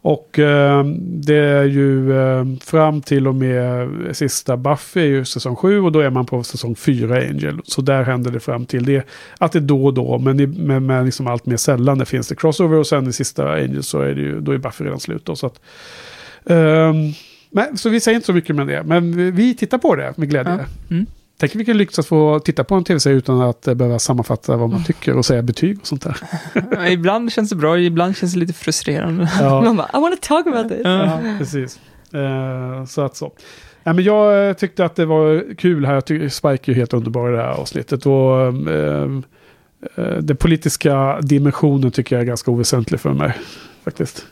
Och eh, det är ju eh, fram till och med sista Buffy är ju säsong 7 och då är man på säsong 4 Angel. Så där händer det fram till det. Att det är då och då, men, i, men, men liksom allt mer sällan det finns det crossover och sen i sista Angel så är det ju, då är Buffy redan slut. Då, så att, eh, men, så vi säger inte så mycket med det, men vi- vi tittar på det med glädje. Ja. Mm. Tänk vilken lyx att få titta på en tv-serie utan att eh, behöva sammanfatta vad man tycker och säga betyg och sånt där. Ibland känns det bra, ibland känns det lite frustrerande. Ja. Man bara, I want to talk about this. Ja, precis. Eh, så att så. Ja, men jag eh, tyckte att det var kul här. Jag tycker Spike är ju helt underbar i det här avsnittet. Och, eh, eh, den politiska dimensionen tycker jag är ganska oväsentlig för mig. Faktiskt.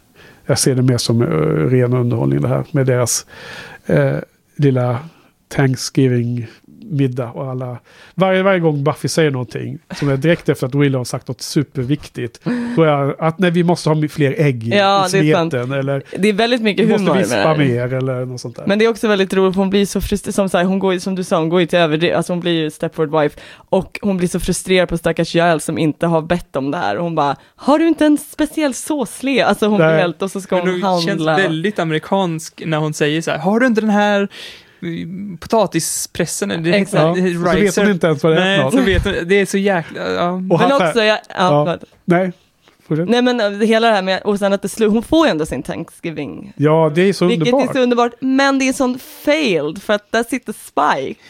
Jag ser det mer som eh, ren underhållning det här. Med deras lilla Thanksgiving-middag och alla... Varje, varje gång Buffy säger någonting som är direkt efter att Willow har sagt något superviktigt. Då är att nej, vi måste ha fler ägg i, Ja, i det är sant. smeten. Eller Det är väldigt mycket vi humor måste med det vispa mer eller något sånt där. Men det är också väldigt roligt, hon blir så frustrerad, som, så här, hon går, som du sa, hon går ju till överdrift, alltså hon blir ju Stepford wife, och hon blir så frustrerad på stackars Giles som inte har bett om det här, och hon bara, har du inte en speciell såsle? Alltså hon blir helt, och så ska hon det känns handla. väldigt amerikansk när hon säger så här, har du inte den här potatispressen? Det Exakt. Ja, så vet hon inte ens vad det är Nej, så vet hon, det är så jäkla, ja. Och Men han också, jag, ja, Ja. Nej, fortsätt. Nej men äh, hela det här med, och sen att det slu, hon får ju ändå sin Thanksgiving. Ja, det är så Vilket underbart. är så underbart, men det är sån failed för att där sitter Spike.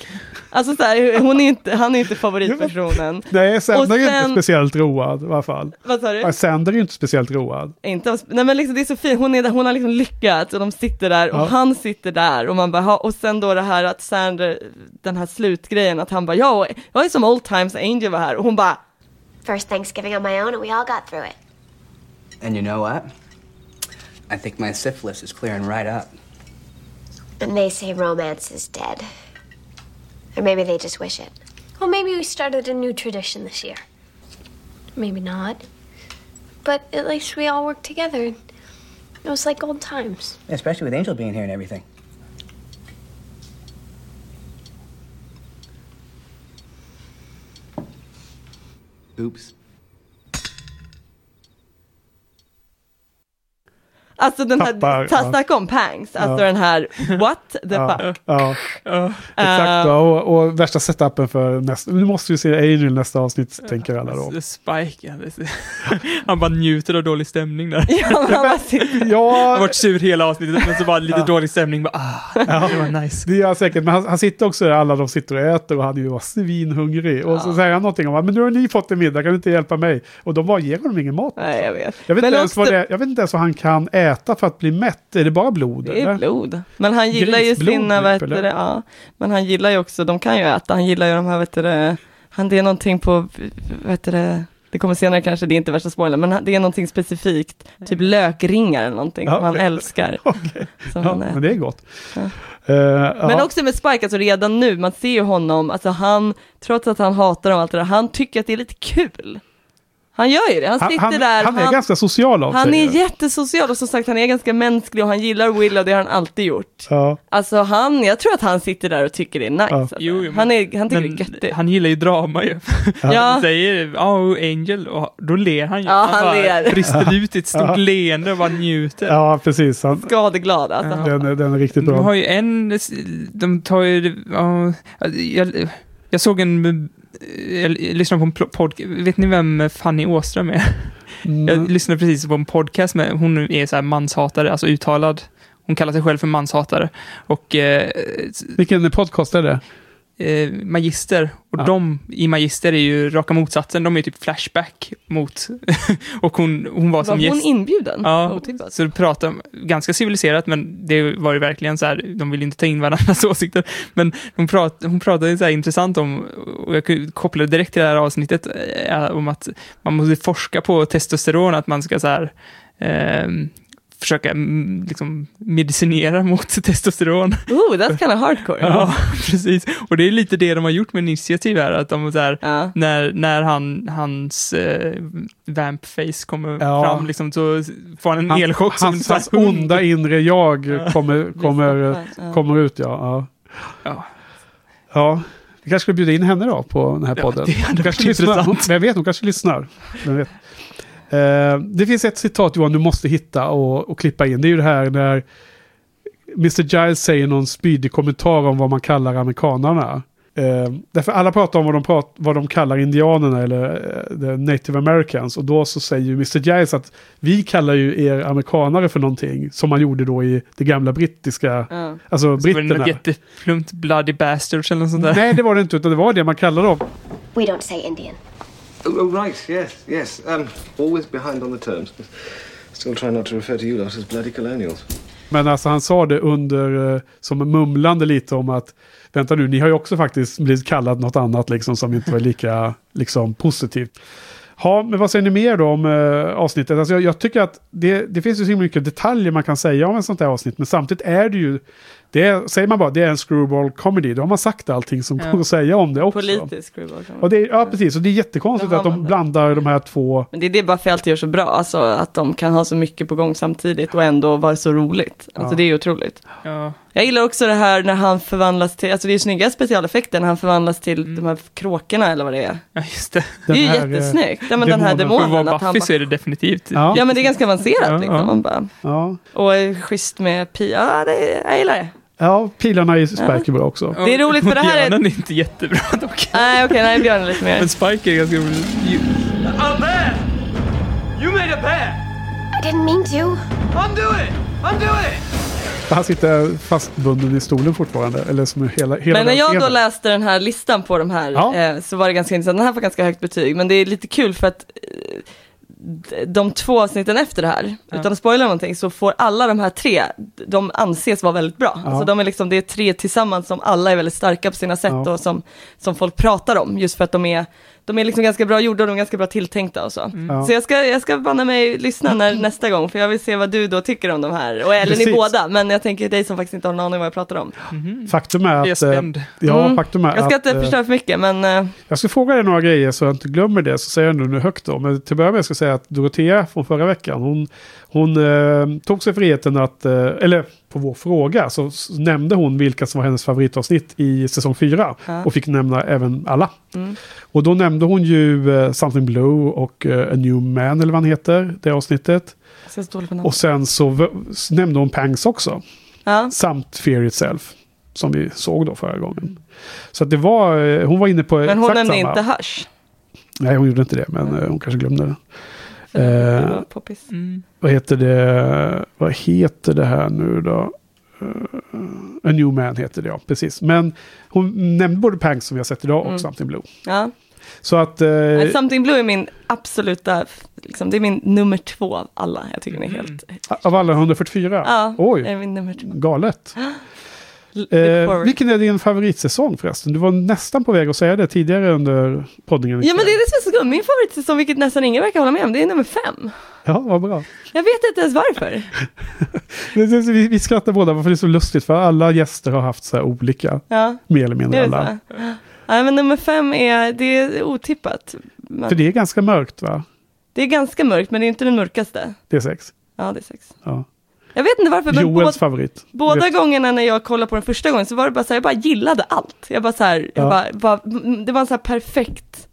Alltså så här, hon är inte, han är inte favoritpersonen. Nej, Sander är inte sen- speciellt road i alla fall. Vad sa du? Ja, Sander är ju inte speciellt road. Inte, nej men liksom det är så fint, hon, är, där- hon har liksom lyckats och de sitter där och Ja. han sitter där och man bara, ha, och sen då det här att Sander, den här slutgrejen att han bara, ja, jag är som old times Angel var här och hon bara, First Thanksgiving on my own, and we all got through it. And you know what? I think my syphilis is clearing right up. And they say romance is dead. Or maybe they just wish it. Well, maybe we started a new tradition this year. Maybe not. But at least we all worked together. It was like old times. Especially with Angel being here and everything. Oops. Alltså den här, Tappar, ta, ja. snacka om pangs, alltså Ja. den här, what the Ja, fuck. ja. Ja. Exakt, Eh, och, och värsta setupen för nästa... Nu måste vi se Angel nästa avsnitt, tänker alla då. Spike, han bara njuter av dålig stämning där. Ja, han har Ja, varit sur hela avsnittet, men så bara lite dålig stämning. Bara, ah, det var nice. det gör han säkert. Men han, han sitter också där, alla de sitter och äter och han är ju bara svinhungrig. Och så säger han någonting om att men nu har ni fått en middag, kan du inte hjälpa mig? Och de bara ger honom ingen mat. nej jag vet. Jag vet, inte ens också- vad det, jag vet inte ens vad han kan äta för att bli mätt. Är det bara blod? Det är eller? blod. Men han gillar ju sina, typ, vad heter eller? det, ja. Men han gillar ju också, de kan ju äta, han gillar ju de här, vad heter det, han det är någonting på, vad heter det, det kommer senare kanske, det är inte värsta spoilern, men han- det är någonting specifikt, typ lökringar eller någonting, Ja, som han okej. älskar. Okej. Som Ja, han men det är gott. Ja. Ja. Men också med Spike, alltså redan nu, man ser ju honom, alltså han, trots att han hatar dem allt det där, han tycker att det är lite kul. Han gör ju det, han han, sitter han, där. han är ganska social av han sig. är jättesocial och som sagt han är ganska mänsklig och han gillar Will och det har han alltid gjort. Ja. Alltså han, jag tror att han sitter där och tycker det är nice. Ja. Alltså. Jo, jo, han, är, han tycker Men det är göttigt. han gillar ju drama ju. Ja. Han säger oh, Angel och då ler han ju. Ja, han ler. brister ut i ett stort Ja. leende och bara njuter. ja, precis. Han, Skadeglad alltså. den, är- den är riktigt De bra. har ju en, de tar ju, ja, jag, jag såg en, jag lyssnade på en podcast, vet ni vem Fanny Åström är? Mm. Jag lyssnade precis på en podcast med, hon är så här manshatare, alltså uttalad. Hon kallar sig själv för manshatare. Och eh, Vilken podcast är det? Eh, Magister, och Ja. de i Magister är ju raka motsatsen, de är typ Flashback mot, och hon, hon var Var som hon gäst. inbjuden? Ja, Otippat. så de pratade ganska civiliserat, men det var ju verkligen så här, de ville inte ta in varandras åsikter. Men de prat, hon pratade så här intressant om, och jag kunde koppla det direkt till det här avsnittet, eh, om att man måste forska på testosteron, att man ska så här, eh, försöka mm, liksom, medicinera mot testosteron. Oh, that's kind of hardcore. Ja, precis. Och det är lite det de har gjort med initiativ här, att de så här, Ja. när, när han, hans eh, vampface kommer Ja. fram, liksom, så får han en Han- elchock som hans, så här hans onda inre jag Ja. kommer, kommer, Ja. kommer ut, ja. ja. Ja. Ja, vi kanske ska bjuda in henne då på den här Ja, podden. det hade Hon varit kanske lyssnar. intressant. Vem vet, hon kanske lyssnar. Vem vet. Eh, det finns ett citat Johan du måste hitta och, och klippa in. Det är ju det här när Mr. Giles säger någon spydig kommentar om vad man kallar amerikanerna. Eh, därför alla pratar om vad de, prat, vad de kallar indianerna eller eh, the native americans. Och då så säger ju Mr. Giles att vi kallar ju er amerikanare för någonting. Som man gjorde då i det gamla brittiska, Ja. alltså Så var det britterna. jätteplumpt bloody bastards eller något sånt där. Nej, det var det inte, utan det var det man kallade dem. We don't say Indian. Oh, right, yes, yes. Um, always behind on the terms. Still trying not to refer to you lot as bloody colonials. Men alltså han sa det under, eh, som mumlande lite om att vänta nu, ni har ju också faktiskt blivit kallad något annat liksom som inte var lika liksom positivt. Ja, men vad säger ni mer då om eh, avsnittet? Alltså jag, jag tycker att det, det finns ju så himla mycket detaljer man kan säga om en sånt här avsnitt, men samtidigt är det ju, det är, säger man bara det är en screwball comedy, då har man sagt allting som Ja. går att säga om det också. Politisk screwball. Och det, är- ja, precis. Och det är jättekonstigt att de det. blandar de här två Men det är det Buffy alltid gör så bra, alltså att de kan ha så mycket på gång samtidigt och ändå vara så roligt. Alltså Ja. det är otroligt. Ja. Jag gillar också det här när han förvandlas till, alltså det är snygga specialeffekter när han förvandlas till de här kråkorna eller vad det är. Ja, just det. Det är ju eh, jättesnyggt. Ja, men den här demonen. För att vara Buffy så är det definitivt. Ja. ja men det är ganska avancerat Ja, liksom. ja. Man bara, Ja, och eh, schysst med Pia, ja det, jag gillar det. Ja pilarna i Spike är bra också. Det är roligt för det här är- Björnen är inte jättebra dock. Nej okej, nej Björn är lite mer. Men Spike är ganska rolig. A bear! You made a bear! I didn't mean to. Undo it! Undo it! Han sitter fastbunden i stolen fortfarande. Eller som hela, hela Men när jag då scenen. läste den här listan på de här Ja. eh, så var det ganska intressant. Den här får ganska högt betyg, men det är lite kul för att eh, de två avsnitten efter det här, utan att spoila någonting, så får alla de här tre, de anses vara väldigt bra. Ja. Alltså de är liksom, det är tre tillsammans som alla är väldigt starka på sina sätt Ja. och som, som folk pratar om, just för att de är de är liksom ganska bra gjorda och de är ganska bra tilltänkta och så. Ja. Så jag ska, jag ska banna mig lyssna när, nästa gång, för jag vill se vad du då tycker om de här. Och, eller Precis. ni båda, men jag tänker dig som faktiskt inte har någon aning vad jag pratar om. Faktum är Jag är att... eh. Ja, Mm. faktum är Jag ska att... inte eh, förstöra för mycket, men eh, Jag ska fråga dig några grejer så jag inte glömmer det, så säger jag nu högt då. Men till att börja med ska jag säga att Dorotea från förra veckan, hon, hon eh, tog sig friheten att, eh, eller på vår fråga, så, nämnde hon vilka som var hennes favoritavsnitt i säsong 4. Ja. Och fick nämna även alla. Mm. Och då nämnde hon ju eh, Something Blue och eh, A New Man, eller vad han heter, det avsnittet. Och sen så nämnde hon Pangs också. Ja. Samt Fear Itself. Som vi såg då förra gången. Så att det var, eh, hon var inne på Men hon nämnde samma. inte Hush. Nej, hon gjorde inte det, men eh, hon kanske glömde det. Eh, poppis. Mm. vad heter det? Vad heter det här nu då? Uh, A New Man heter det, ja. Precis. Men hon nämnde både Panks som vi har sett idag och Mm. Something Blue. Ja. Så att... Nej, Something Blue är min absoluta, liksom, det är min nummer två av alla. Jag tycker den är helt, av alla 144? ja, Oj, är min nummer två. galet. Eh, vilken är din favoritsäsong förresten? Du var nästan på väg att säga det tidigare under poddningen. Ja men det är det som är så. Min favoritsäsong, vilket nästan ingen verkar hålla med om, det är nummer fem. Ja, vad bra. Jag vet inte ens varför. Vi, vi skrattar båda för det är så lustigt för alla gäster har haft så här olika, Ja, mer eller mindre alla. Ja, men nummer fem är, det är otippat. Men För det är ganska mörkt va? det är ganska mörkt, men det är inte den mörkaste. Det är sex. Ja, det är sex. Ja. Jag vet inte varför, men Joels båda, favorit. båda gångerna när jag kollade på den första gången så var det bara så här, jag bara gillade allt. Jag bara så här, jag Ja. bara, bara, det var en så här perfekt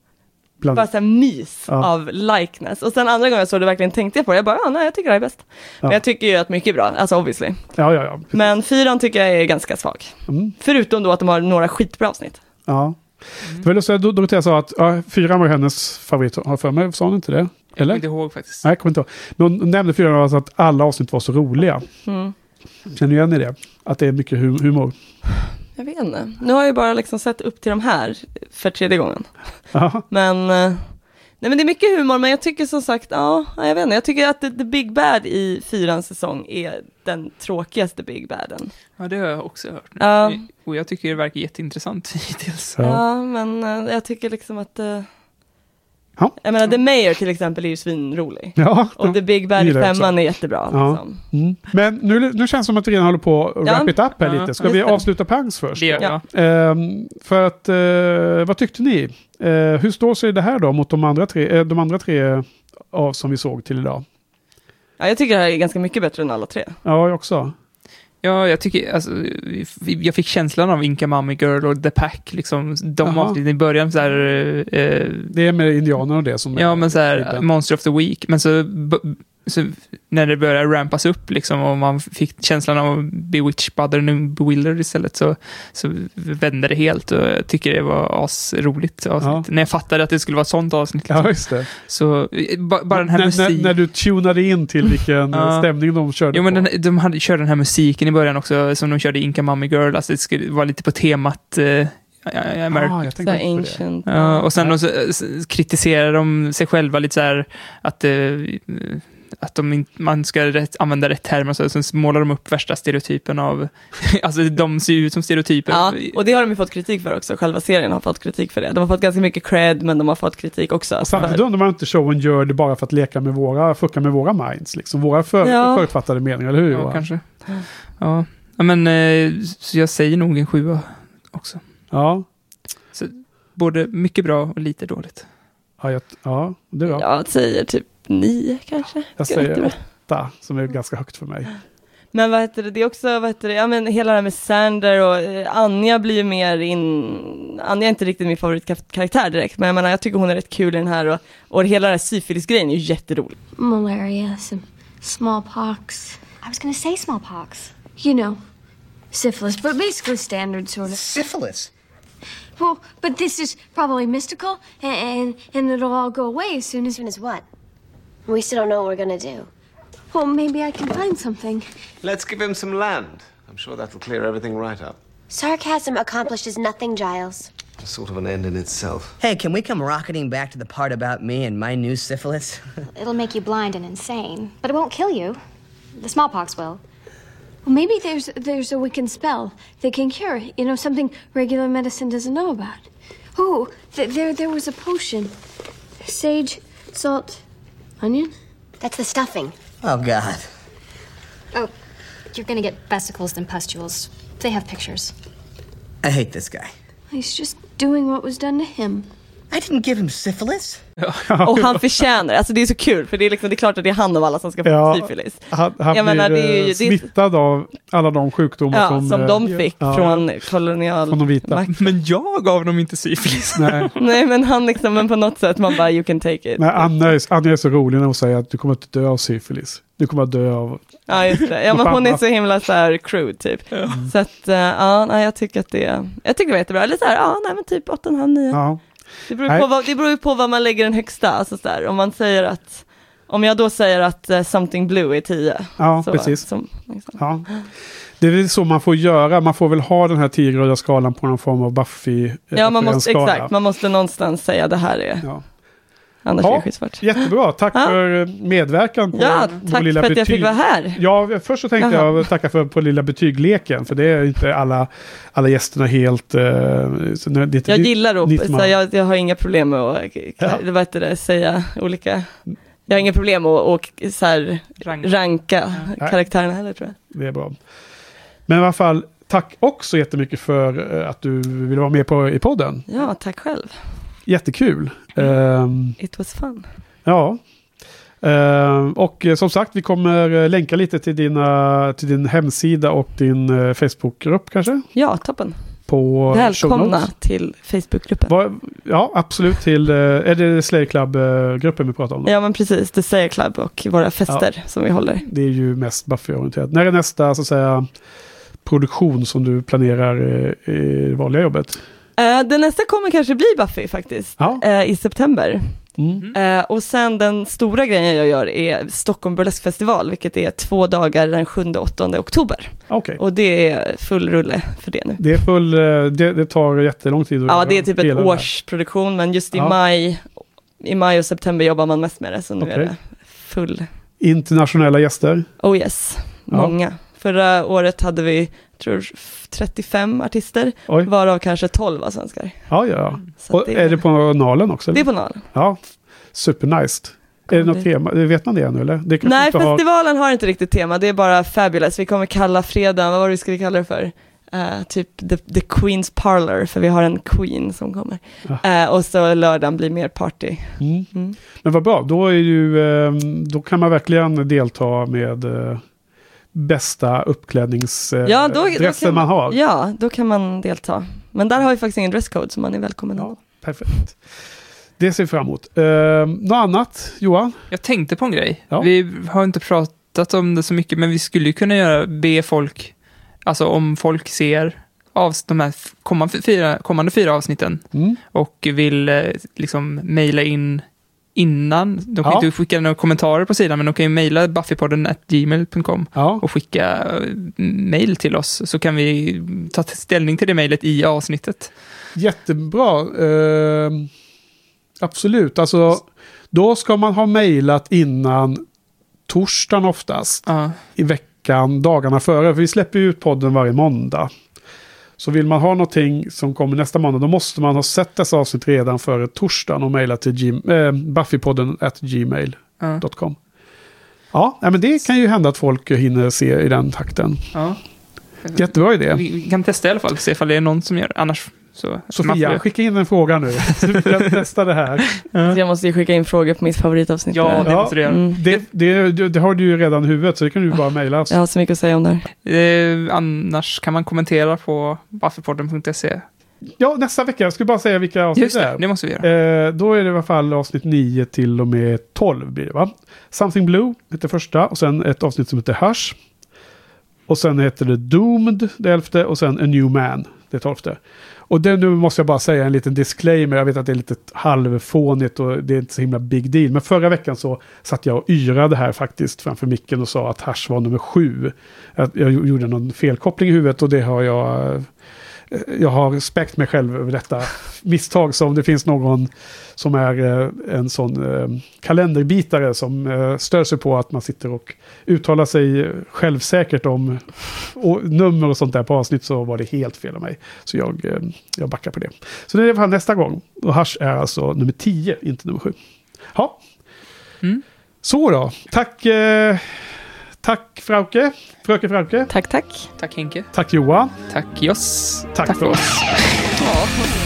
Bland, bara så här mys Ja. av likeness. Och sen andra gången jag såg det verkligen tänkte jag på det. Jag bara, ja, nej, jag tycker det här är bäst. Men Ja. jag tycker ju att mycket är bra, alltså obviously. ja, ja, ja. precis. Men fyran tycker jag är ganska svag. Mm. Förutom då att de har några skitbra avsnitt. ja. Det var lustigt, Dor- Dorotea sa att ja, fyran var hennes favorit. Har jag för mig, sa hon inte det? Jag kommer Eller? inte ihåg faktiskt. Nej, jag kommer inte ihåg. Men hon nämnde fyran alltså att alla avsnitt var så roliga. Mm. Känner du igen i det? Att det är mycket hu- humor? Jag vet inte. Nu har jag bara liksom sett upp till de här för tredje gången. Men, eh, nej men det är mycket humor, men jag tycker som sagt, ja, ja, jag vet inte. Jag tycker att the, the Big Bad i fyrans säsong är den tråkigaste Big Baden. Ja, det har jag också hört. Ja. Och jag tycker det verkar jätteintressant hittills. Ja, Ja. men eh, jag tycker liksom att eh, Ja. Jag menar, The Mayor till exempel är ju svinrolig. Ja, Och The Big Bad i femman är jättebra. Ja. Liksom. Mm. Men nu, nu känns det som att vi redan håller på att Ja. wrap it up här Ja. lite. Ska vi avsluta pangs först? Det gör jag. Ehm, för att, eh, vad tyckte ni? Eh, hur står sig det här då mot de andra tre, eh, de andra tre av som vi såg till idag? Ja, jag tycker det här är ganska mycket bättre än alla tre. Ja, jag också. Ja, jag tycker, alltså, jag fick känslan av Inka Mummy Girl och The Pack, liksom, de avsnitten i början så här, eh, Det är med indianerna och det som ja men så här. Monster of the Week, men så, så när det började rampas upp liksom och man fick känslan av Bewitched, Bothered and Bewildered istället så, så vände det helt och jag tycker det var asroligt avsnitt. Ja. När jag fattade att det skulle vara ett sånt avsnitt. Liksom. Ja, just det. Så eh, ba, bara den här när, musiken. när, när du tunade in till vilken Ja. stämning de körde Jo, men den, de hade, körde den här musiken i början också, som de körde i Inka Mummy Girl, alltså det skulle vara lite på temat eh, ja, ja, American ah, jag ancient. Ja, och sen så, s- kritiserar de sig själva lite så här att, eh, att de inte, man ska rätt, använda rätt termer, så sen målar de upp värsta stereotypen av, alltså de ser ut som stereotyper. Ja, och det har de ju fått kritik för också. Själva serien har fått kritik för det. De har fått ganska mycket cred, men de har fått kritik också. Och samtidigt för- undrar man inte showen gör det bara för att leka med våra, fucka med våra minds, liksom. Våra för, Ja. förutfattade meningar, eller hur ja, Johan? kanske. Ja. ja, men eh, så jag säger nog en sjua också. Ja, Både mycket bra och lite dåligt. ja, jag, ja det är bra. Jag säger typ nio kanske. jag säger inte- åtta, som är ganska högt för mig. Men vad heter det, det är också, vad heter det, ja men hela det här med Sander och eh, Anja blir ju mer in, Anja är inte riktigt min favoritkaraktär direkt, men jag menar jag tycker hon är rätt kul i den här och, och hela den här syfilisgrejen är ju jätterolig. Malaria, some smallpox. I was gonna say smallpox. You know, syphilis, but basically standard sort of. Syphilis? Well, but this is probably mystical, and and, and it'll all go away as soon as. Soon as what? We still don't know what we're gonna do. Well, maybe I can find something. Let's give him some land. I'm sure that'll clear everything right up. Sarcasm accomplishes nothing, Giles. It's sort of an end in itself. Hey, can we come rocketing back to the part about me and my new syphilis? It'll make you blind and insane, but it won't kill you. The smallpox will. Well, maybe there's there's a Wiccan spell that can cure. You know, something regular medicine doesn't know about. Oh, th- there there was a potion. Sage, salt, onion. That's the stuffing. oh, God. Oh, you're gonna get vesicles and pustules. They have pictures. I hate this guy. He's just doing what was done to him. I didn't give him syphilis. Och han förtjänar det, alltså det är så kul för det är, liksom, det är klart att det är han av alla som ska få Ja, syfilis. Han, han Jag blir menar, det är ju- eh, det är- smittad av alla de sjukdomar Ja, som, som, eh, de fick ja, från kolonial... från de vita. Men jag gav dem inte syfilis. Nej. Nej men han liksom, men på något sätt man bara you can take it. Nej, Anna, är, Anna är så rolig när hon säger att du kommer inte dö av syfilis. Du kommer att dö av... Ja just det, ja men hon är så himla så här crude typ. Så att, eh, ja, nej, jag tycker att det, jag tycker det var jättebra. Eller så här, ja, nej men typ 8,5, 9. Ja. Det beror, på vad, det beror ju på vad man lägger den högsta, alltså så där, om man säger att, om jag då säger att eh, something blue är 10. Ja, så, precis. Som, liksom. Ja. Det är väl så man får göra. Man får väl ha den här tiogradiga skalan på någon form av buffy Ja, man måste, exakt, man måste någonstans säga det här är, Ja. Annars Ja, blir det skitsvårt. Jättebra, tack Ja. för medverkan på Ja, tack lilla för att jag betyg. fick vara här. Ja, först så tänkte Jaha. jag tacka för på lilla betygleken, för det är inte alla, alla gästerna helt... eh, så nu- det är inte Jag gillar som så jag, jag har inga problem med att, Ja. ja. heter det, säga olika, jag har inga problem med att och, så här, Ranka. ranka Nej. karaktärerna heller tror jag. Det är bra. Men i alla fall, tack också jättemycket för eh, att du ville vara med på, i podden. Ja, tack själv. Jättekul. Ehm, It was fun. ja. Ehm, och eh, som sagt, vi kommer eh, länka lite till, dina, till din hemsida och din eh, Facebookgrupp kanske? Ja, toppen. På Välkomna till Facebookgruppen. Vad- Ja, absolut till... eh, Är det Slayer Club-gruppen vi pratar om? då? Ja, men precis. The Sayer Club och våra fester som vi håller. Det är ju mest Buffy-orienterat. När är nästa så att säga, produktion som du planerar i det vanliga jobbet? Uh, den nästa kommer kanske bli Buffy faktiskt, Ja. eh, i september. Mm. Eh, och sen den stora grejen jag gör är Stockholm Burlesque Festival, vilket är två dagar den 7-8 oktober. Okej. Och det är full rulle för det nu. Det är full... Det, det tar jättelång tid att Ja, göra det är typ ett årsproduktion, men just i Ja. maj, i maj och september jobbar man mest med det, så nu Okej. är det full, Internationella gäster. oh yes, Ja. många. Förra året hade vi, tror 35 artister, Oj. varav kanske 12 var svenskar. Ja, ja. Så Och det- är det på Nalen också? eller? Det är på Nalen. Ja. supernice. Är det något tema? Vet man det ännu eller? Det Nej, inte har- festivalen har inte riktigt tema, det är bara fabulous. Vi kommer kalla fredagen, vad var det vi skulle kalla det för? Eh, typ the, the Queen's Parlor, för vi har en Queen som kommer. Eh, och så lördagen blir mer party. Mm. Mm. Men vad bra, då, är ju, eh, då kan man verkligen delta med eh, bästa uppklädningsdressen Ja, då, då dressen kan, man har. Ja, då kan man delta. Men där har vi faktiskt ingen dresscode, så man är välkommen ändå. Perfekt. Det ser vi fram emot. Eh, något annat, Johan? Jag tänkte på en grej. Ja. Vi har inte pratat om det så mycket, men vi skulle ju kunna göra, be folk, alltså om folk ser av de här kommande fyra, kommande fyra avsnitten Mm. och vill eh, liksom mejla in innan. De kan Ja. inte skicka några kommentarer på sidan, men de kan ju mejla buffypodden at gmail.com och skicka eh, mejl till oss, så kan vi ta ställning till det mejlet i avsnittet. Jättebra. Eh, absolut. Alltså, då ska man ha mejlat innan torsdagen oftast. I veckan, dagarna före. För vi släpper ut podden varje måndag. Så vill man ha någonting som kommer nästa måndag, då måste man ha sett dessa avsnitt redan före torsdagen och mejla till gym, eh, buffypodden at gmail.com. Ja, nej, men det kan ju hända att folk hinner se i den takten. Ja. Jättebra idé. Vi, vi kan testa i alla fall, se ifall det är någon som gör Annars så... Sofia, får- skicka in en fråga nu. Så vi kan testa det här. Så jag måste ju skicka in frågor på mitt favoritavsnitt. Ja, det måste du göra. Mm. Det, det, det, har du ju redan i huvudet, så det kan du bara mejla oss. Jag har så mycket att säga om det här. Eh, annars kan man kommentera på buffypodden.se. Ja, nästa vecka. Jag skulle bara säga vilka avsnitt Just det, det är. det måste vi göra. Eh, då är det i alla fall avsnitt 9 till och med 12 blir det va? Something Blue heter första och sen ett avsnitt som heter Hush. Och sen heter det Doomed, det elfte, och sen A New Man, det tolfte. Och det, nu måste jag bara säga en liten disclaimer, jag vet att det är lite halvfånigt och det är inte så himla big deal. Men förra veckan så satt jag och yrade här faktiskt framför micken och sa att hash var nummer sju. Jag, jag gjorde någon felkoppling i huvudet och det har jag... Jag har respekt mig själv över detta misstag. Så om det finns någon som är eh, en sån eh, kalenderbitare som eh, stör sig på att man sitter och uttalar sig självsäkert om nummer och sånt där på avsnitt så var det helt fel av mig. Så jag, jag backar på det. Så det är i alla fall nästa gång. Och Hush är alltså nummer 10, inte nummer 7. Ja. Så då. Tack, eh, tack Frauke. Fröken Frauke. Tack, tack. Tack Henke. Tack Johan. Tack Joss. Tack, för oss.